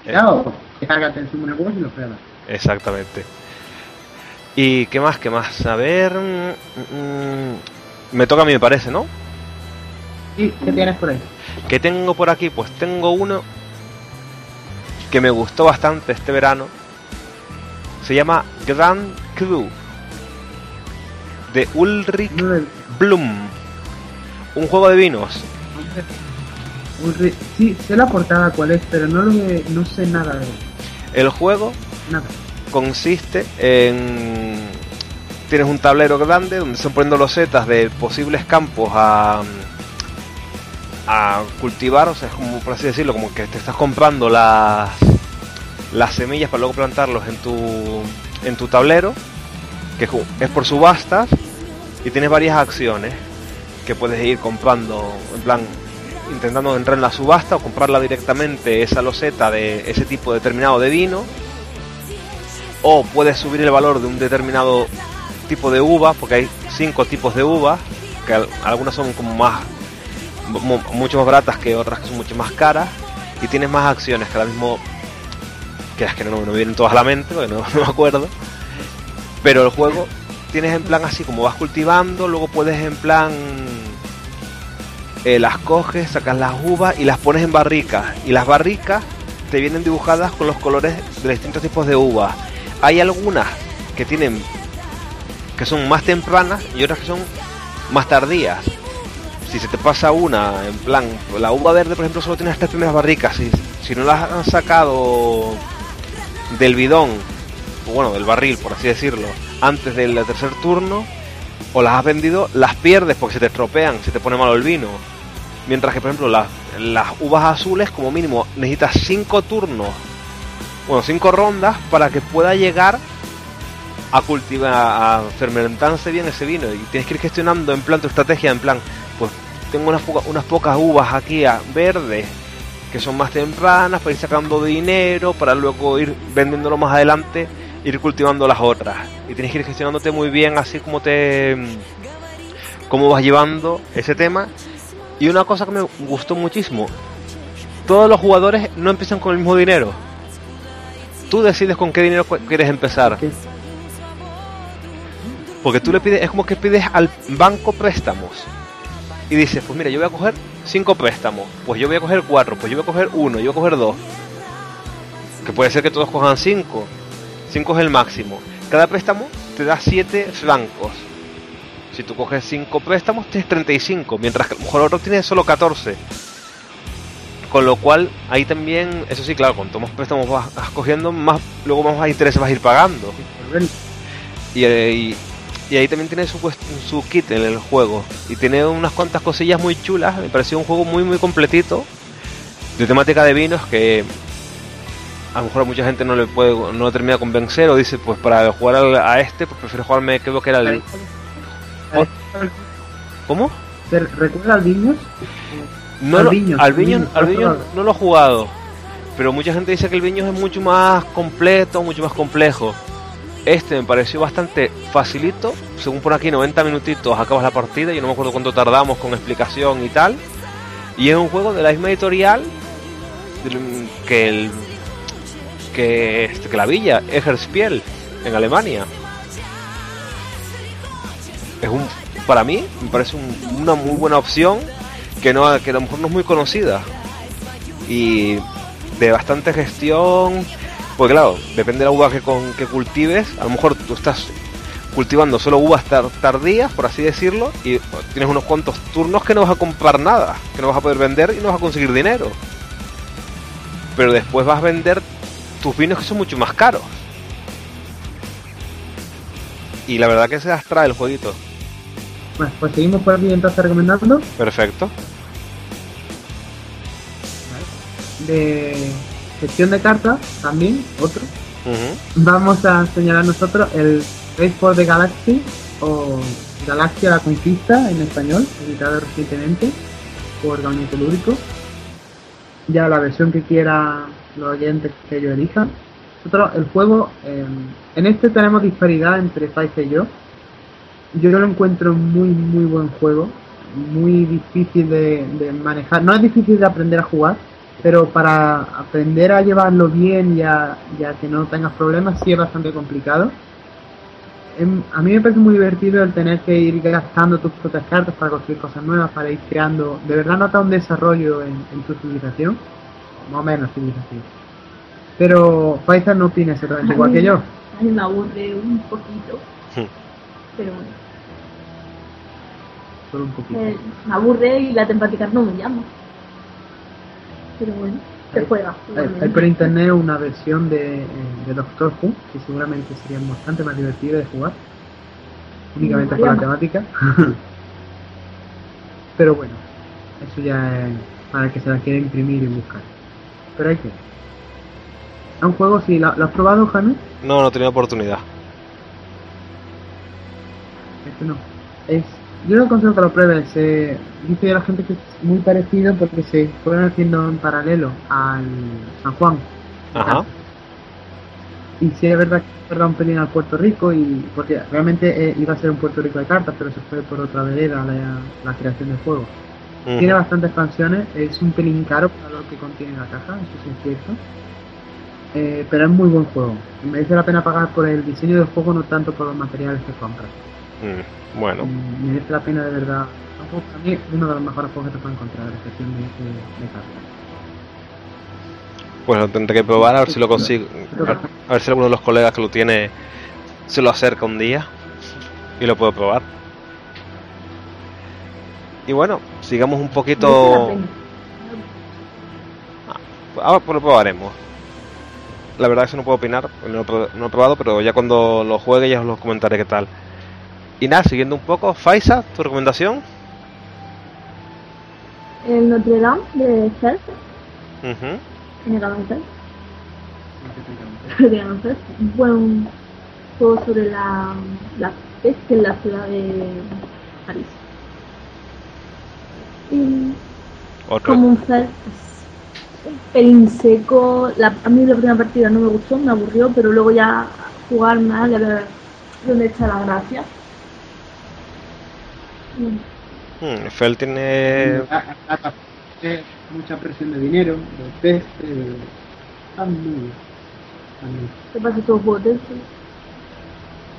Cuidado, descárgate el Summoner Wars y lo pruebas. Exactamente. ¿Y qué más? ¿Qué más? A ver... mm, mm, me toca a mí, me parece, ¿no? ¿Y qué tienes por ahí? ¿Qué tengo por aquí? Pues tengo uno que me gustó bastante este verano. Se llama Grand Cru de Ulrich Blum. Un juego de vinos. Sí, sé la portada cuál es, pero no, lo he- no sé nada de él. El juego Nada. consiste en tienes un tablero grande donde se están poniendo losetas de posibles campos a a cultivar, o sea, es como por así decirlo, como que te estás comprando las las semillas para luego plantarlos en tu en tu tablero, que es, por subastas y tienes varias acciones que puedes ir comprando en plan intentando entrar en la subasta o comprarla directamente esa loseta de ese tipo determinado de vino. O puedes subir el valor de un determinado tipo de uva, porque hay cinco tipos de uva, que al- algunas son como más, mu- mucho más baratas que otras que son mucho más caras, y tienes más acciones que ahora mismo, que las que no, no me vienen todas a la mente, porque no *laughs* me acuerdo, pero el juego tienes en plan así, como vas cultivando, luego puedes en plan, eh, las coges, sacas las uvas y las pones en barricas, y las barricas te vienen dibujadas con los colores de distintos tipos de uvas. Hay algunas que tienen que son más tempranas y otras que son más tardías. Si se te pasa una, en plan, la uva verde, por ejemplo, solo tiene las tres primeras barricas. Si, si no las han sacado del bidón, bueno, del barril, por así decirlo, antes del tercer turno, o las has vendido, las pierdes porque se te estropean, se te pone malo el vino. Mientras que, por ejemplo, las, uvas azules, como mínimo, necesitas 5 turnos, bueno, 5 rondas para que pueda llegar a cultivar, a fermentarse bien ese vino. Y tienes que ir gestionando en plan tu estrategia, en plan, pues tengo unas, unas pocas uvas aquí a verdes que son más tempranas para ir sacando dinero, para luego ir vendiéndolo más adelante, ir cultivando las otras. Y tienes que ir gestionándote muy bien así como te cómo vas llevando ese tema. Y una cosa que me gustó muchísimo, todos los jugadores no empiezan con el mismo dinero. Tú decides con qué dinero quieres empezar. Que- Porque tú le pides, es como que pides al banco préstamos. Y dices, pues mira, yo voy a coger cinco préstamos. Pues yo voy a coger cuatro. Pues yo voy a coger uno. Yo voy a coger dos. Que puede ser que todos cojan cinco. Cinco es el máximo. Cada préstamo te da siete francos. Si tú coges cinco préstamos, tienes 35. Mientras que a lo mejor otro tiene solo 14. Con lo cual, ahí también, eso sí, claro, cuanto más préstamos vas, cogiendo, más luego más intereses vas a ir pagando. Y, eh, ahí también tiene su, su kit en el juego. Y tiene unas cuantas cosillas muy chulas. Me pareció un juego muy, muy completito. De temática de vinos que a lo mejor a mucha gente no le puede no le termina de convencer. O dice, pues para jugar al- a este, pues prefiero jugarme, creo que era el. ¿Cómo? ¿Te recuerda al Viños? No lo- Albiños, Albiños, Albiños, Albiños otro- no lo he jugado. Pero mucha gente dice que el Viños es mucho más completo, mucho más complejo. Este me pareció bastante facilito. Según por aquí, 90 minutitos acabas la partida. Yo no me acuerdo cuánto tardamos con explicación y tal. Y es un juego de la misma editorial que el que, este, que la villa, Egerspiel, en Alemania. Es un, para mí, me parece un- una muy buena opción que no que a lo mejor no es muy conocida. Y de bastante gestión pues claro depende de la uva que, con, que cultives. A lo mejor tú estás cultivando solo uvas tar- tardías por así decirlo y tienes unos cuantos turnos que no vas a comprar nada que no vas a poder vender y no vas a conseguir dinero. Pero después vas a vender tus vinos que son mucho más caros y la verdad que se las trae el jueguito Bueno, pues seguimos por aquí entonces recomendando. perfecto De gestión de cartas, también, otro. Vamos a señalar nosotros el Race for the Galaxy o Galaxia la Conquista en español, editado recientemente por Gabinete Lúdico. Ya la versión que quiera los oyentes que ellos elijan. Nosotros, el juego, eh, en este tenemos disparidad entre Faiza y yo. Yo lo encuentro muy, muy buen juego, muy difícil de, de manejar. No es difícil de aprender a jugar, pero para aprender a llevarlo bien y a, y a que no tengas problemas sí es bastante complicado. Em, a mí me parece muy divertido el tener que ir gastando tus propias cartas para construir cosas nuevas, para ir creando. De verdad nota un desarrollo en, en tu civilización, más o menos civilización. Pero Faisal no opina exactamente igual que yo. A mí me aburre un poquito. Hmm. Pero bueno, Solo un poquito. eh, me aburre y la temática no me llama. Pero bueno, se Hay- juega. Hay, hay por internet una versión de, eh, de Doctor Who que seguramente sería bastante más divertida de jugar. Únicamente por la temática. *laughs* Pero bueno, eso ya es para el que se la quiera imprimir y buscar. Pero hay que. Es un juego, si ¿lo, lo has probado, Jaime? no no he tenido oportunidad Este no. Es, yo no aconsejo que lo pruebes. eh, dice la gente que es muy parecido porque se fueron haciendo en paralelo al San Juan. ajá Y sí es verdad que un pelín al Puerto Rico y porque realmente eh, iba a ser un Puerto Rico de cartas, pero se fue por otra vereda la, la creación del juego. Tiene bastantes expansiones, es un pelín caro para lo que contiene la caja, eso sí es cierto. Eh, pero es muy buen juego. Merece la pena pagar por el diseño del juego, no tanto por los materiales que compras. Mm, bueno Mm, Merece la pena de verdad. Es un juego que a mí es uno de los mejores juegos que te puedes encontrar de gestión de, de- de cartas. Pues lo tendré que probar a ver si lo consigo. A ver si alguno de los colegas que lo tiene se lo acerca un día y lo puedo probar. Y bueno, sigamos un poquito. pena. Ahora pues lo probaremos. La verdad es que no puedo opinar, no he no probado, pero ya cuando lo juegue ya os lo comentaré qué tal. Y nada, siguiendo un poco, Faisa, tu recomendación. El Notre Dame de que haber Felt. Un buen juego sobre la, la peste en la ciudad de París. Y Otro. como un pelín seco. La, a mí la primera partida no me gustó, me aburrió, pero luego ya jugar más, ya ver dónde está la gracia. Hmm, Fel tiene... A- a- a- eh, mucha presión de dinero, de peste, de... Está muy bien. Está muy bien. Se pasa todo el juego tenso.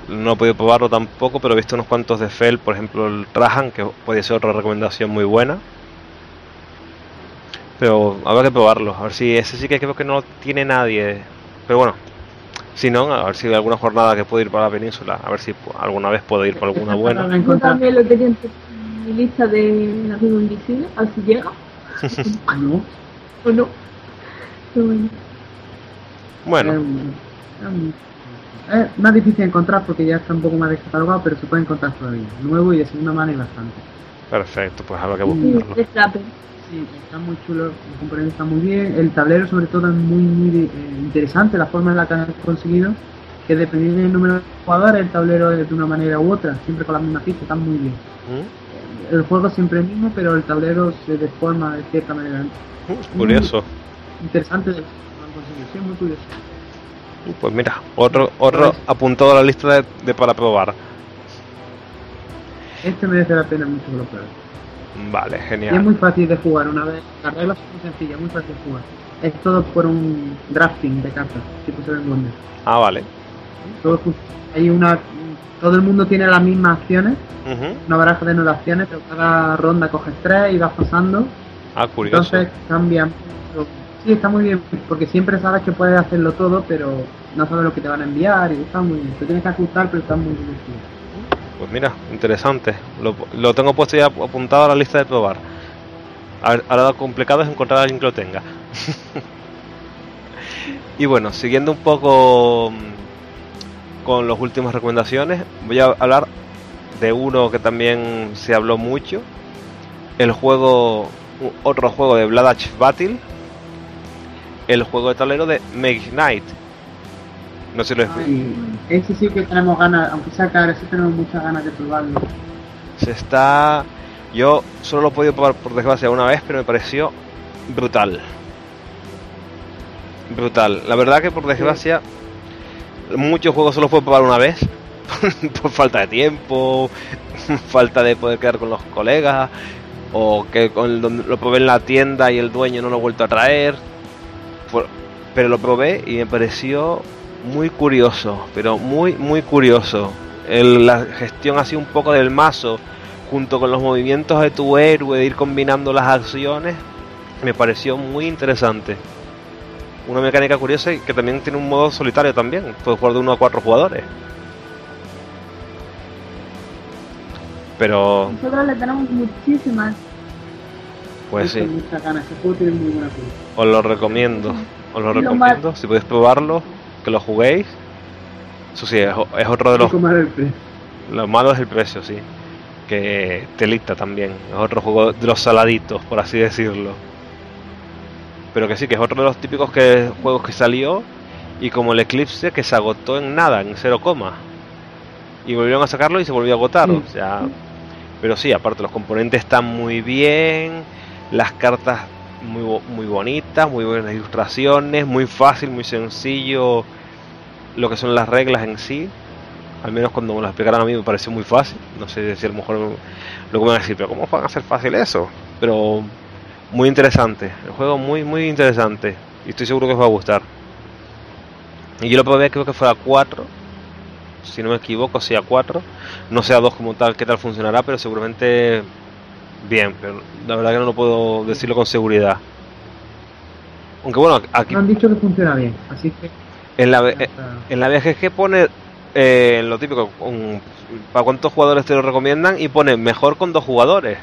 No he podido probarlo tampoco, pero he visto unos cuantos de Fel, por ejemplo el Trajan, que puede ser otra recomendación muy buena. Pero habrá que probarlo, a ver si ese sí que creo que no lo tiene nadie. Pero bueno, si no, a ver si hay alguna jornada que puedo ir para la península, a ver si alguna vez puedo ir por alguna *laughs* buena. Para Yo también lo tenía en mi lista de amigo invisible, a ver si llega *laughs* No, o no. Pero bueno. Bueno, Es, más difícil de encontrar porque ya está un poco más descatalogado, pero se puede encontrar todavía. Nuevo y de segunda mano y bastante. perfecto, pues habrá que Sí, buscarlo. Frapper. Sí, está muy chulo, el componente está muy bien. El tablero, sobre todo, es muy, muy eh, interesante la forma en la que han conseguido. Que dependiendo del número de jugadores, el tablero es de una manera u otra, siempre con la misma ficha, está muy bien. ¿Mm? El juego siempre es el mismo, pero el tablero se deforma de cierta manera. ¿Mm? Curioso. Interesante lo que han conseguido, sí, muy curioso. Pues mira, otro, otro apuntado a la lista de, de para probar. Este merece la pena mucho que lo pruebes. Vale, Y es genial. muy fácil de jugar una vez. Las reglas son muy sencillas, muy fácil de jugar. Es todo por un drafting de cartas, tipo Seven Wonders. Ah, vale. Todo hay una. Todo el mundo tiene las mismas acciones, una baraja de nueve acciones, pero cada ronda coges tres y vas pasando. Ah, curioso. Entonces cambian. Sí, está muy bien, porque siempre sabes que puedes hacerlo todo, pero no sabes lo que te van a enviar y está muy bien. Te tienes que ajustar, pero está muy divertido. Pues mira, interesante. Lo, lo tengo puesto ya apuntado a la lista de probar. Ahora lo complicado es encontrar a alguien que lo tenga. *laughs* y bueno, siguiendo un poco mm, con las últimas recomendaciones, voy a hablar de uno que también se habló mucho. El juego, otro juego de Bloodage Battle. El juego de tablero de Make Knight. No sé si lo he Y ese sí que tenemos ganas, aunque sea caro, sí tenemos muchas ganas de probarlo. Se está. Yo solo lo he podido probar por desgracia una vez, pero me pareció brutal. Brutal. La verdad que por desgracia, muchos juegos solo puedo probar una vez. *laughs* por falta de tiempo, *laughs* falta de poder quedar con los colegas, o que con el- lo probé en la tienda y el dueño no lo ha vuelto a traer. Pero lo probé y me pareció muy curioso, pero muy, muy curioso. El- la gestión así un poco del mazo, junto con los movimientos de tu héroe, de ir combinando las acciones, me pareció muy interesante. Una mecánica curiosa y que también tiene un modo solitario también. Puedes jugar de uno a cuatro jugadores. Pero, Nosotros le tenemos muchísimas. Pues sí, muchas ganas, ese juego tiene muy buena pinta. os lo recomiendo. Os lo recomiendo. Si podéis probarlo, que lo juguéis. Eso sí, es, otro de los. Lo malo es el precio, sí. Que telita también. Es otro juego de los saladitos, por así decirlo. Pero que sí, que es otro de los típicos que, juegos que salió. Y como el Eclipse que se agotó en nada, en cero coma. Y volvieron a sacarlo y se volvió a agotar. Sí. O sea. Pero sí, aparte los componentes están muy bien. Las cartas muy, muy bonitas, muy buenas ilustraciones, muy fácil, muy sencillo. Lo que son las reglas en sí al menos cuando me lo explicaron a mí me pareció muy fácil. No sé si a lo mejor lo que van a decir, pero ¿cómo van a hacer fácil eso? Pero muy interesante, el juego muy, muy interesante. Y estoy seguro que os va a gustar. Y yo lo probé, creo que fue a 4. Si no me equivoco, sí a 4. No sé a 2 como tal, qué tal funcionará, pero seguramente bien. Pero la verdad que no lo puedo decirlo con seguridad. Aunque bueno, aquí Me han dicho que funciona bien, así que. en la, eh, en la BGG pone eh, lo típico, un- para cuántos jugadores te lo recomiendan y pone mejor con dos jugadores.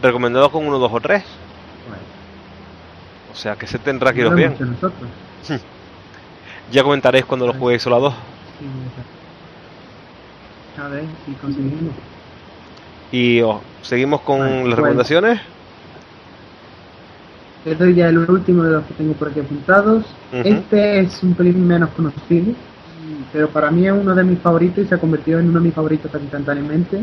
Recomendado con uno, dos o tres. Bueno, O sea que se tendrá que Lo bien. *laughs* Ya comentaréis cuando lo juguéis solo a dos. Sí, exacto. A ver si conseguimos. Y oh, seguimos con las recomendaciones. Te doy ya el último de los que tengo por aquí apuntados. Este es un pelín menos conocido, pero para mí es uno de mis favoritos y se ha convertido en uno de mis favoritos instantáneamente.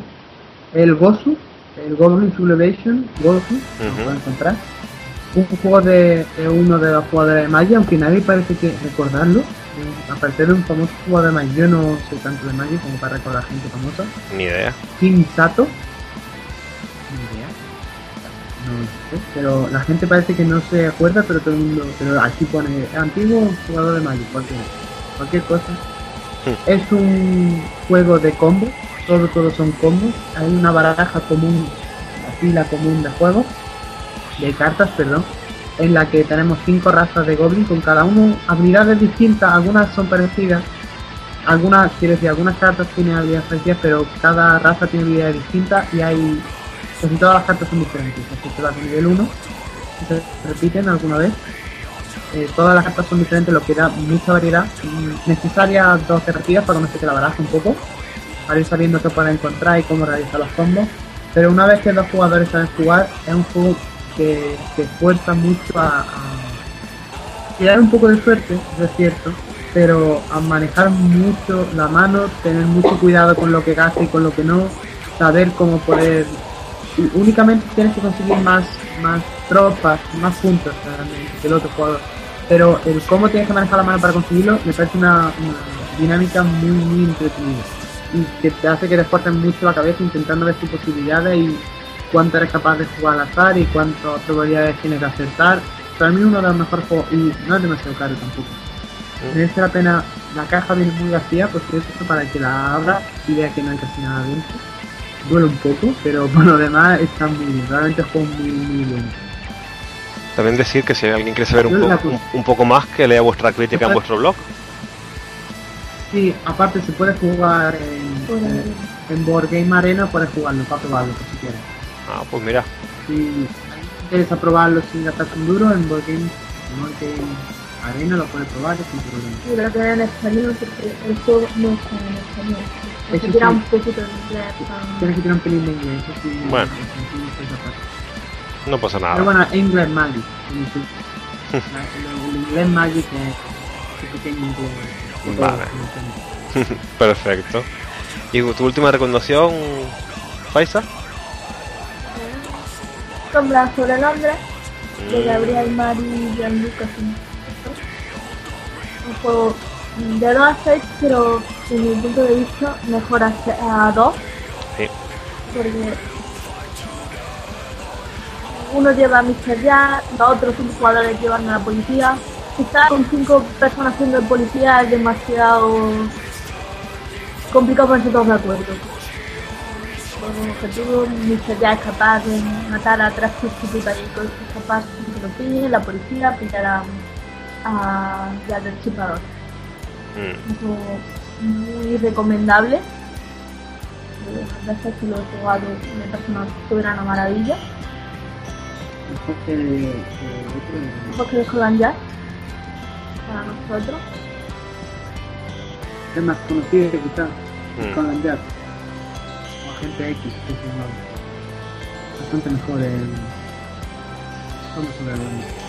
El Gosu, el Goblin Sublimation, Gosu, lo Ujú. pueden encontrar. Un juego de, de uno de los jugadores de Magic, aunque nadie parece que recordarlo. Eh, Aparte de un famoso jugador de Magic, yo no soy tanto de Magic como para recordar gente famosa. Ni idea. King Sato. Pero la gente parece que no se acuerda, pero todo el mundo, pero aquí pone antiguo jugador de Magic, cualquier, cualquier cosa. Hmm. Es un juego de combos, todo, todos son combos. Hay una baraja común, una pila común de juegos, de cartas, perdón, en la que tenemos cinco razas de goblin con cada uno habilidades distintas, algunas son parecidas, algunas, quiero decir, algunas cartas tienen habilidades parecidas, pero cada raza tiene habilidades distintas y hay, casi todas las cartas son diferentes, excepto las de nivel 1, que se repiten alguna vez. Eh, todas las cartas son diferentes, lo que da mucha variedad. Necesarias dos alternativas para que no se te la baraja un poco, para ir sabiendo qué pueden encontrar y cómo realizar los combos. Pero una vez que dos jugadores saben jugar, es un juego que, que fuerza mucho a, a tirar un poco de suerte, eso es cierto, pero a manejar mucho la mano, tener mucho cuidado con lo que gasta y con lo que no, saber cómo poder. Únicamente tienes que conseguir más, más tropas, más puntos realmente que el otro jugador. Pero el cómo tienes que manejar la mano para conseguirlo me parece una, una dinámica muy, muy entretenida. Y que te hace que te esfuerces mucho la cabeza intentando ver tus posibilidades y cuánto eres capaz de jugar al azar y cuántas probabilidades tienes de acertar. Para mí uno de los mejores juegos, y no es demasiado caro tampoco. Merece la pena, la caja viene muy vacía, por cierto, para que la abra y vea que no hay casi nada dentro. Duele un poco, pero *laughs* por lo demás está muy bien, realmente es un juego muy, muy bueno. También decir que si alguien quiere saber un, poco, un, un poco más, que lea vuestra crítica en Ajá. vuestro blog. Sí, aparte se puede jugar en, Por el- en, en Board Game Arena, puedes jugarlo para probarlo, si quieres. Ah, pues mira. Si alguien interesa probarlo sin gastarse un duro, en Board Game, en Board Game Arena lo puedes probar sin problema. Creo que en español porque el juego no está en español. Eso que tirar un poquito de inglés. Tienes que tirar un pelín de inglés, eso sí. Bueno. No pasa nada. Pero bueno, English Magic. El, inglés Magic es pequeño inglés. Vale. *laughs* Perfecto. ¿Y tu última recomendación, Faisa? Sombra sobre Londres de Mm, Gabriel Mari y Gianluca Un juego de 2 a 6, pero desde mi punto de vista mejor a, a 2 Sí. porque uno lleva a Mr. Jack, los otros cinco jugadores llevan a la policía. Estar con cinco personas siendo de policía es demasiado complicado ponerse todos de acuerdo. Por objetivo, Mr. Jack es capaz de matar a tres prostitutas y con es capaz de que lo pillen, la policía pillar a, a el Chipador. Mm, muy recomendable. Eh, Las veces que lo he jugado me parece una soberana maravilla. Mejor que otro. Mejor que el Holland Jazz para nosotros. Es más conocido quizás. mm. Con Jack. O Agente X, que. Bastante mejor el. Vamos a ver.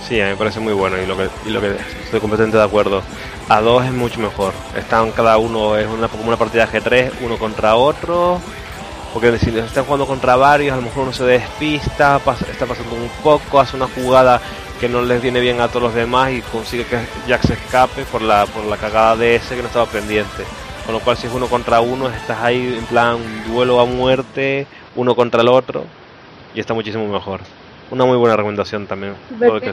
Sí, a mí me parece muy bueno y lo que, y lo que estoy completamente de acuerdo. A dos es mucho mejor. Están cada uno, es una, como una partida G3, uno contra otro. Porque si están jugando contra varios, a lo mejor uno se despista, pasa- está pasando un poco, hace una jugada que no les viene bien a todos los demás y consigue que Jack se escape por la, por la cagada de ese que no estaba pendiente. Con lo cual si es uno contra uno, estás ahí en plan duelo a muerte, uno contra el otro, y está muchísimo mejor. Una muy buena recomendación también. que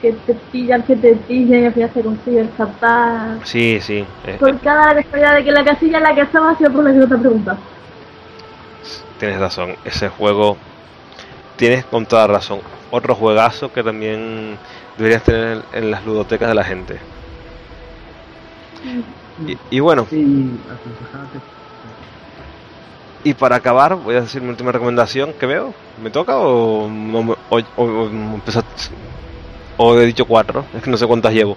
que te pillan, que te pillan y al final se consigue escapar. Sí, sí. eh, Por cada casualidad de que la casilla en la que estaba ha sido por la que no te has preguntado. Tienes razón, ese juego tienes con toda razón. Otro juegazo que también deberías tener en, en las ludotecas de la gente. Y, y bueno, Sí. Y para acabar, voy a decir mi última recomendación que veo. ¿Me toca o, no me- o, o- o empezó- o he dicho cuatro? Es que no sé cuántas llevo.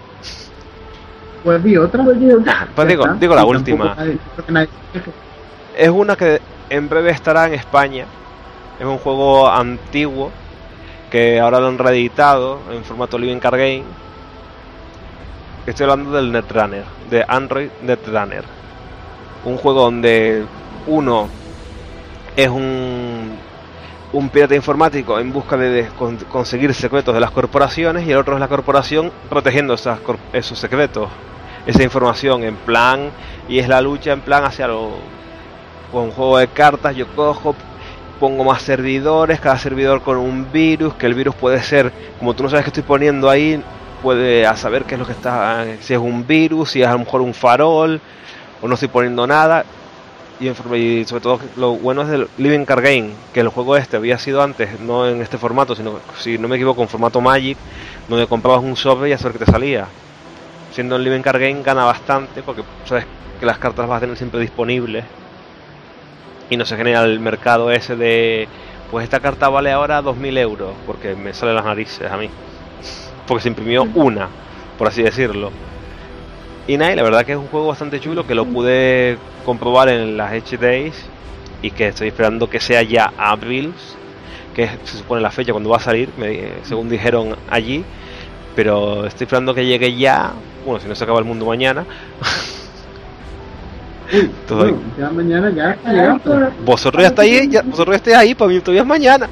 Pues vi otra. Pues digo, Pues Ya digo, digo la última. nadie- nadie- Es una que en breve estará en España. Es un juego antiguo que ahora lo han reeditado en formato Living Card Game. Estoy hablando del Netrunner, de Android Netrunner. Un juego donde uno es un, un pirata informático en busca de, de con- conseguir secretos de las corporaciones y el otro es la corporación protegiendo esas esos secretos, esa información en plan y es la lucha en plan hacia lo con juego de cartas yo cojo pongo más servidores cada servidor con un virus que el virus puede ser como tú no sabes qué estoy poniendo ahí puede a saber qué es lo que está si es un virus si es a lo mejor un farol o no estoy poniendo nada y, y sobre todo lo bueno es del Living Card Game que el juego este había sido antes no en este formato sino si no me equivoco en formato Magic donde comprabas un sobre y a saber qué te salía. Siendo en Living Card Game gana bastante porque sabes que las cartas vas a tener siempre disponibles y no se genera el mercado ese de pues esta carta vale ahora 2.000 euros porque me sale las narices a mí. Porque se imprimió una por así decirlo y nada, y la verdad que es un juego bastante chulo que lo pude comprobar en las H Days y que estoy esperando que sea ya abril que es- se supone la fecha cuando va a salir me- según dijeron allí. Pero estoy esperando que llegue ya bueno si no se acaba el mundo mañana. *laughs* Todo Bueno, ya mañana ya está vosotros ya estáis ya, vosotros ya estáis ahí para mí todavía es mañana.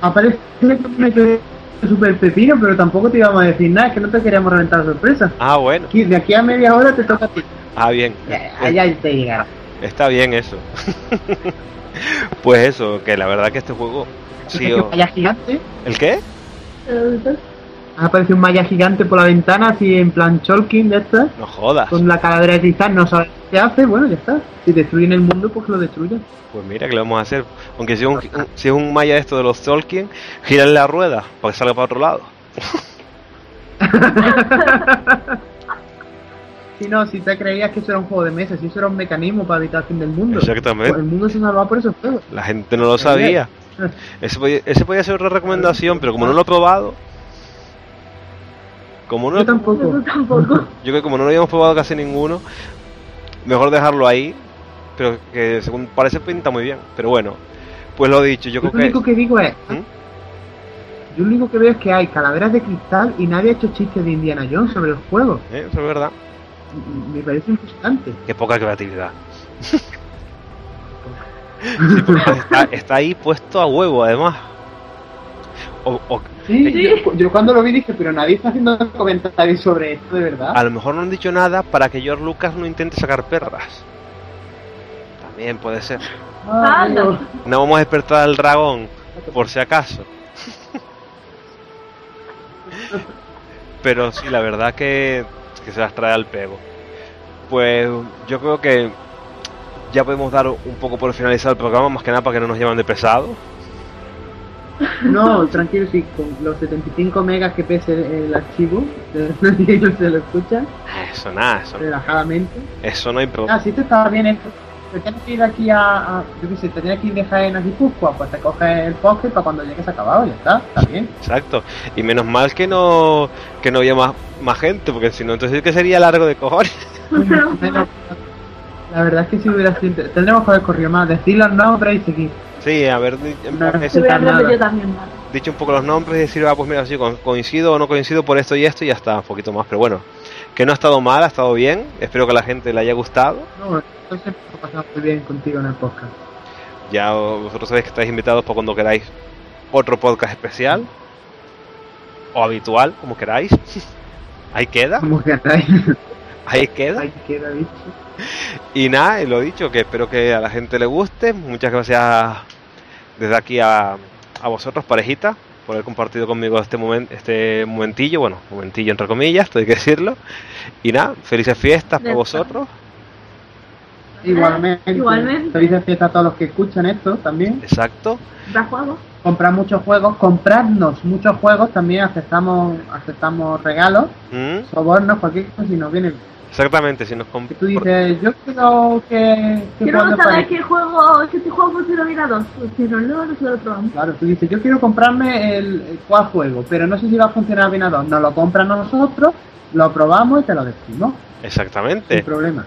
Aparece que me quedé súper pepino, pero tampoco te íbamos a decir nada, que no te queríamos reventar la sorpresa. ah bueno Aquí- De aquí a media hora te toca a ti. ah bien Allá te llegará. Está bien eso. *laughs* pues eso, que la verdad que este juego. Sí, o- gigante. ¿El qué? Aparece un malla gigante por la ventana, así en plan Cholkin de estas, No jodas. con la calavera de cristal, no sabes qué hace, bueno, ya está. Si destruyen el mundo, pues lo destruyen. Pues mira, que le vamos a hacer? Aunque si es un, un- si es un maya esto de los Tolkien, girarle la rueda para que salga para otro lado. *laughs* Si no, si te creías que eso era un juego de mesa, si eso era un mecanismo para evitar el fin del mundo. Exactamente. Pues el mundo se salvaba por esos juegos. La gente no lo sabía. Ese podía, ese podía ser otra recomendación, pero como no lo he probado. Como no, Yo tampoco. Yo tampoco. *laughs* yo creo que como no lo habíamos probado casi ninguno, mejor dejarlo ahí. Pero que según parece pinta muy bien. Pero bueno, pues lo dicho, yo Yo creo lo que. único que digo es. ¿Mm? Yo lo único que veo es que hay calaveras de cristal y nadie ha hecho chistes de Indiana Jones sobre el juego. ¿eh? Eso es verdad. Me parece impresionante. Qué poca creatividad. *laughs* Sí, porque está, está ahí puesto a huevo, además. O, o Sí, Sí. Yo, yo cuando lo vi dije, pero nadie está haciendo comentarios sobre esto de verdad. a lo mejor no han dicho nada para que George Lucas no intente sacar perras. También puede ser. Ah. No vamos a despertar al dragón, por si acaso. Pero sí, la verdad que, que se las trae al pego. Pues yo creo que ya podemos dar un poco por finalizar el programa, más que nada para que no nos llevan de pesado. No, tranquilo, sí, con los 75 megas que pese el archivo, *laughs* nadie se lo escucha Eso nada, eso, relajadamente. eso no hay problema. Ah, sí, te estaba bien esto. Te tienes que ir aquí a, a- yo qué sé, te tienes que ir de Jaén a Guipúzcoa, pues te coges el pocket para cuando llegues acabado, ya está, está bien. Exacto. Y menos mal que no que no había más, más gente, porque si no, entonces que sería largo de cojones. *laughs* La verdad es que si hubiera sido, tendremos que haber corrido más, decir los nombres y seguir. Sí, haber di- No, a yo también mal. dicho un poco los nombres y decir, ah, pues mira, sí, co- coincido o no coincido por esto y esto y ya está, un poquito más. Pero bueno, que no ha estado mal, ha estado bien. Espero que a la gente le haya gustado. No, entonces pasamos muy bien contigo en el podcast. Ya vosotros sabéis que estáis invitados para cuando queráis otro podcast especial o habitual, como queráis. *laughs* Ahí queda, Como que *laughs* ahí, queda. ahí queda dicho. Y nada, y lo dicho, que espero que a la gente le guste. Muchas gracias desde aquí a, a vosotros, parejita, por haber compartido conmigo este momento, este momentillo, bueno, momentillo entre comillas, hay que decirlo. Y nada, felices fiestas para vosotros. Igualmente. Igualmente. Felices fiestas a todos los que escuchan esto también. Exacto. ¿Da juego? Comprar muchos juegos, compradnos muchos juegos, también aceptamos aceptamos regalos, Mm, sobornos, cualquier cosa, si nos viene. Exactamente, si nos Que compramos... tú dices, yo quiero que... que Quiero saber qué juego, si este juego funciona bien a dos, pues si no, luego no se lo probamos. Claro, tú dices, yo quiero comprarme el, el cual juego, pero no sé si va a funcionar bien a dos. Nos lo compran nosotros, lo probamos y te lo decimos. Sin Exactamente, problema.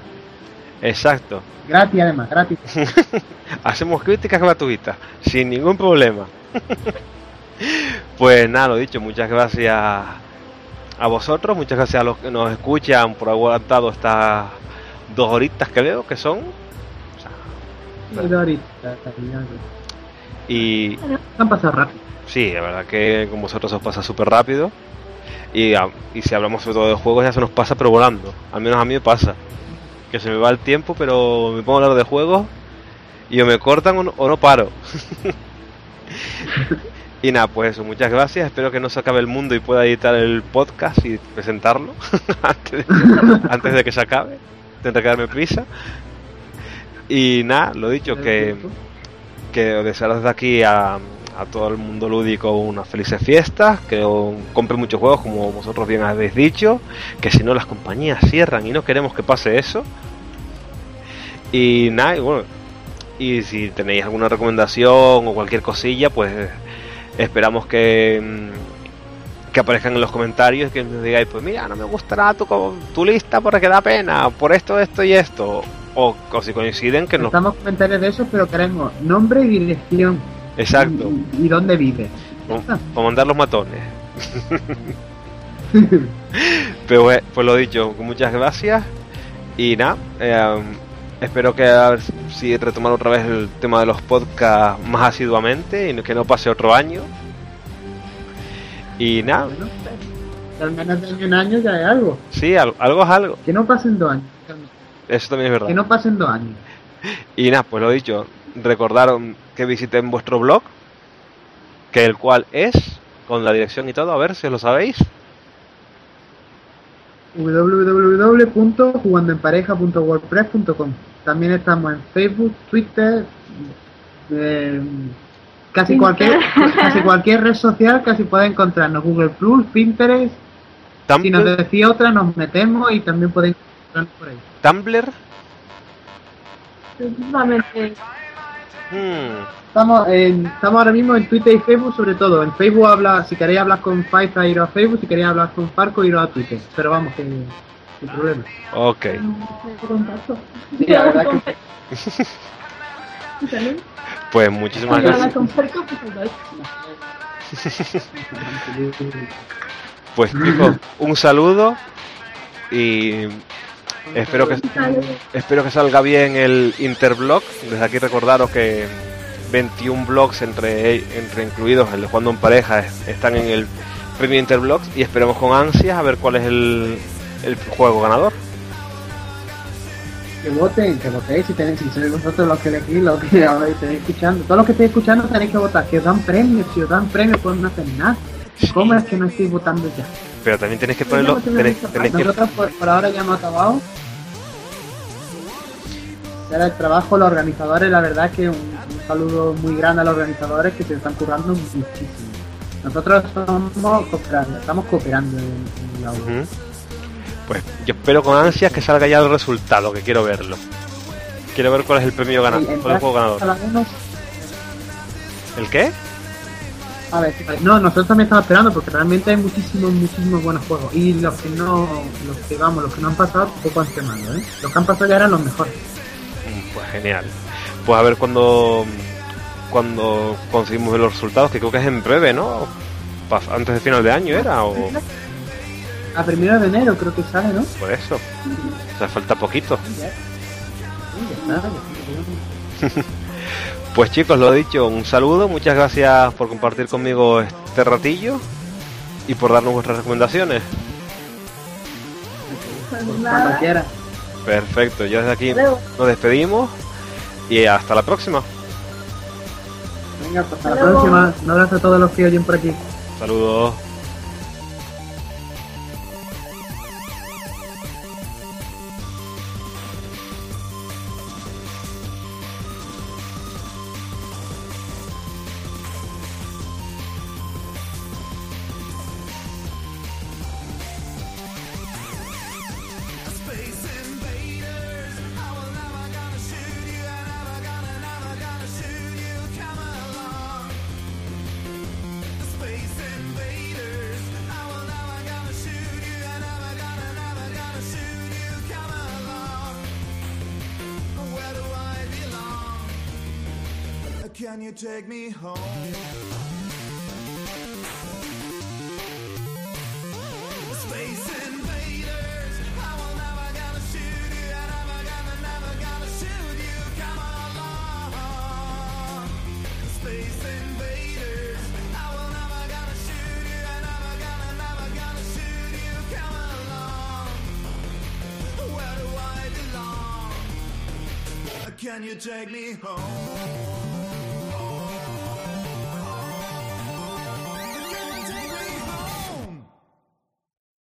exacto. Gratis además, gratis. *laughs* Hacemos críticas gratuitas, sin ningún problema. *laughs* pues nada, lo dicho, muchas gracias a vosotros, muchas gracias a los que nos escuchan por haber aguantado estas dos horitas que veo que son. O sea, Y han pasado rápido. sí, la verdad que con vosotros os pasa súper rápido. Y, ah, y si hablamos sobre todo de juegos ya se nos pasa pero volando. Al menos a mí me pasa. Que se me va el tiempo pero me pongo a hablar de juegos y o me cortan o no, o no paro. *laughs* y nada, pues eso, muchas gracias. Espero que no se acabe el mundo y pueda editar el podcast y presentarlo *laughs* antes, de, que se acabe. Tendré que darme prisa. Y nada, lo dicho, que, que desear desde aquí a, a todo el mundo lúdico unas felices fiestas, que compren muchos juegos como vosotros bien habéis dicho, que si no las compañías cierran y no queremos que pase eso. Y nada, y bueno, y si tenéis alguna recomendación o cualquier cosilla, pues esperamos que, mm, que aparezcan en los comentarios, que nos digáis, pues mira, no me gustará tu, tu lista porque da pena, por esto, esto y esto. O, o si coinciden que no. Estamos comentarios de eso, pero queremos nombre y dirección. Exacto. Y, y dónde vive. Para mandar los matones. *laughs* Pero eh, pues lo dicho, muchas gracias. Y nada, eh, espero que a ver si retomar otra vez el tema de los podcasts más asiduamente y que no pase otro año. Y nada, Bueno, que al menos de año en año ya hay algo. sí, al- algo es algo. Que no pasen dos años. Eso también es Que verdad. no pasen dos años. *laughs* Y nada, pues lo dicho, recordaron que visiten vuestro blog, que el cual es, con la dirección y todo, a ver si os lo sabéis. www.jugandoenpareja.wordpress.com También estamos en Facebook, Twitter, eh, casi Pinterest. cualquier casi cualquier red social casi puede encontrarnos Google Plus, Pinterest. Si nos decía otra nos metemos y también podéis encontrarnos por ahí. Tumblr, hmm, Estamos, en- estamos ahora mismo en Twitter y Facebook sobre todo. En Facebook habla, si queréis hablar con Fifa iros a Facebook, si queréis hablar con Farco iros a Twitter. Pero vamos, que sin problema. ok. *laughs* Pues muchísimas gracias. pues. *laughs* Pues chicos, un saludo y espero que espero que salga bien el Interblog. Desde aquí recordaros que 21 blogs entre, entre incluidos el de Jugando en Pareja es- están en el premio Interblog y esperemos con ansias a ver cuál es el, el juego ganador. Que voten, que votéis si tenéis, si sois vosotros los que elegís, los que ahora estáis escuchando. Todos los que estéis escuchando tenéis que votar, que os dan premios, si os dan premios pues no hacen nada. ¿Cómo es que no estáis votando ya? Pero también tenéis que ponerlo, tenéis, tenéis que, Nosotros por, por ahora ya hemos acabado. Era el trabajo, los organizadores, la verdad que un, un saludo muy grande a los organizadores que se están currando muchísimo. Nosotros somos cooperando, estamos cooperando en, en la. Ujú. Pues yo espero con ansias que salga ya el resultado, que quiero verlo. Quiero ver cuál es el premio ganador, cuál es el juego ganador. ¿El qué? A ver, no, nosotros también estamos esperando porque realmente hay muchísimos, muchísimos buenos juegos. Y los que no, los que vamos, los que no han pasado, poco han quemado, ¿eh? Los que han pasado ya eran los mejores. Pues genial. Pues a ver cuando cuando conseguimos los resultados, que creo que es en breve, ¿no? Antes de final de año era, o A primero de enero creo que sale, ¿no? por eso. O sea, falta poquito. Pues chicos, lo dicho, un saludo, muchas gracias por compartir conmigo este ratillo y por darnos vuestras recomendaciones. Pues Cuando nada. quiera. Perfecto, yo desde aquí nos despedimos y hasta la próxima. Venga, pues hasta la Hasta luego. próxima. Un abrazo a todos los que oyen por aquí. Saludos. Take me home? Space invaders, I will never gonna shoot you, I never gonna, never gonna shoot you. Come along, space invaders, I will never gonna shoot you, I never gonna, never gonna shoot you. Come along, where do I belong? Can you take me home?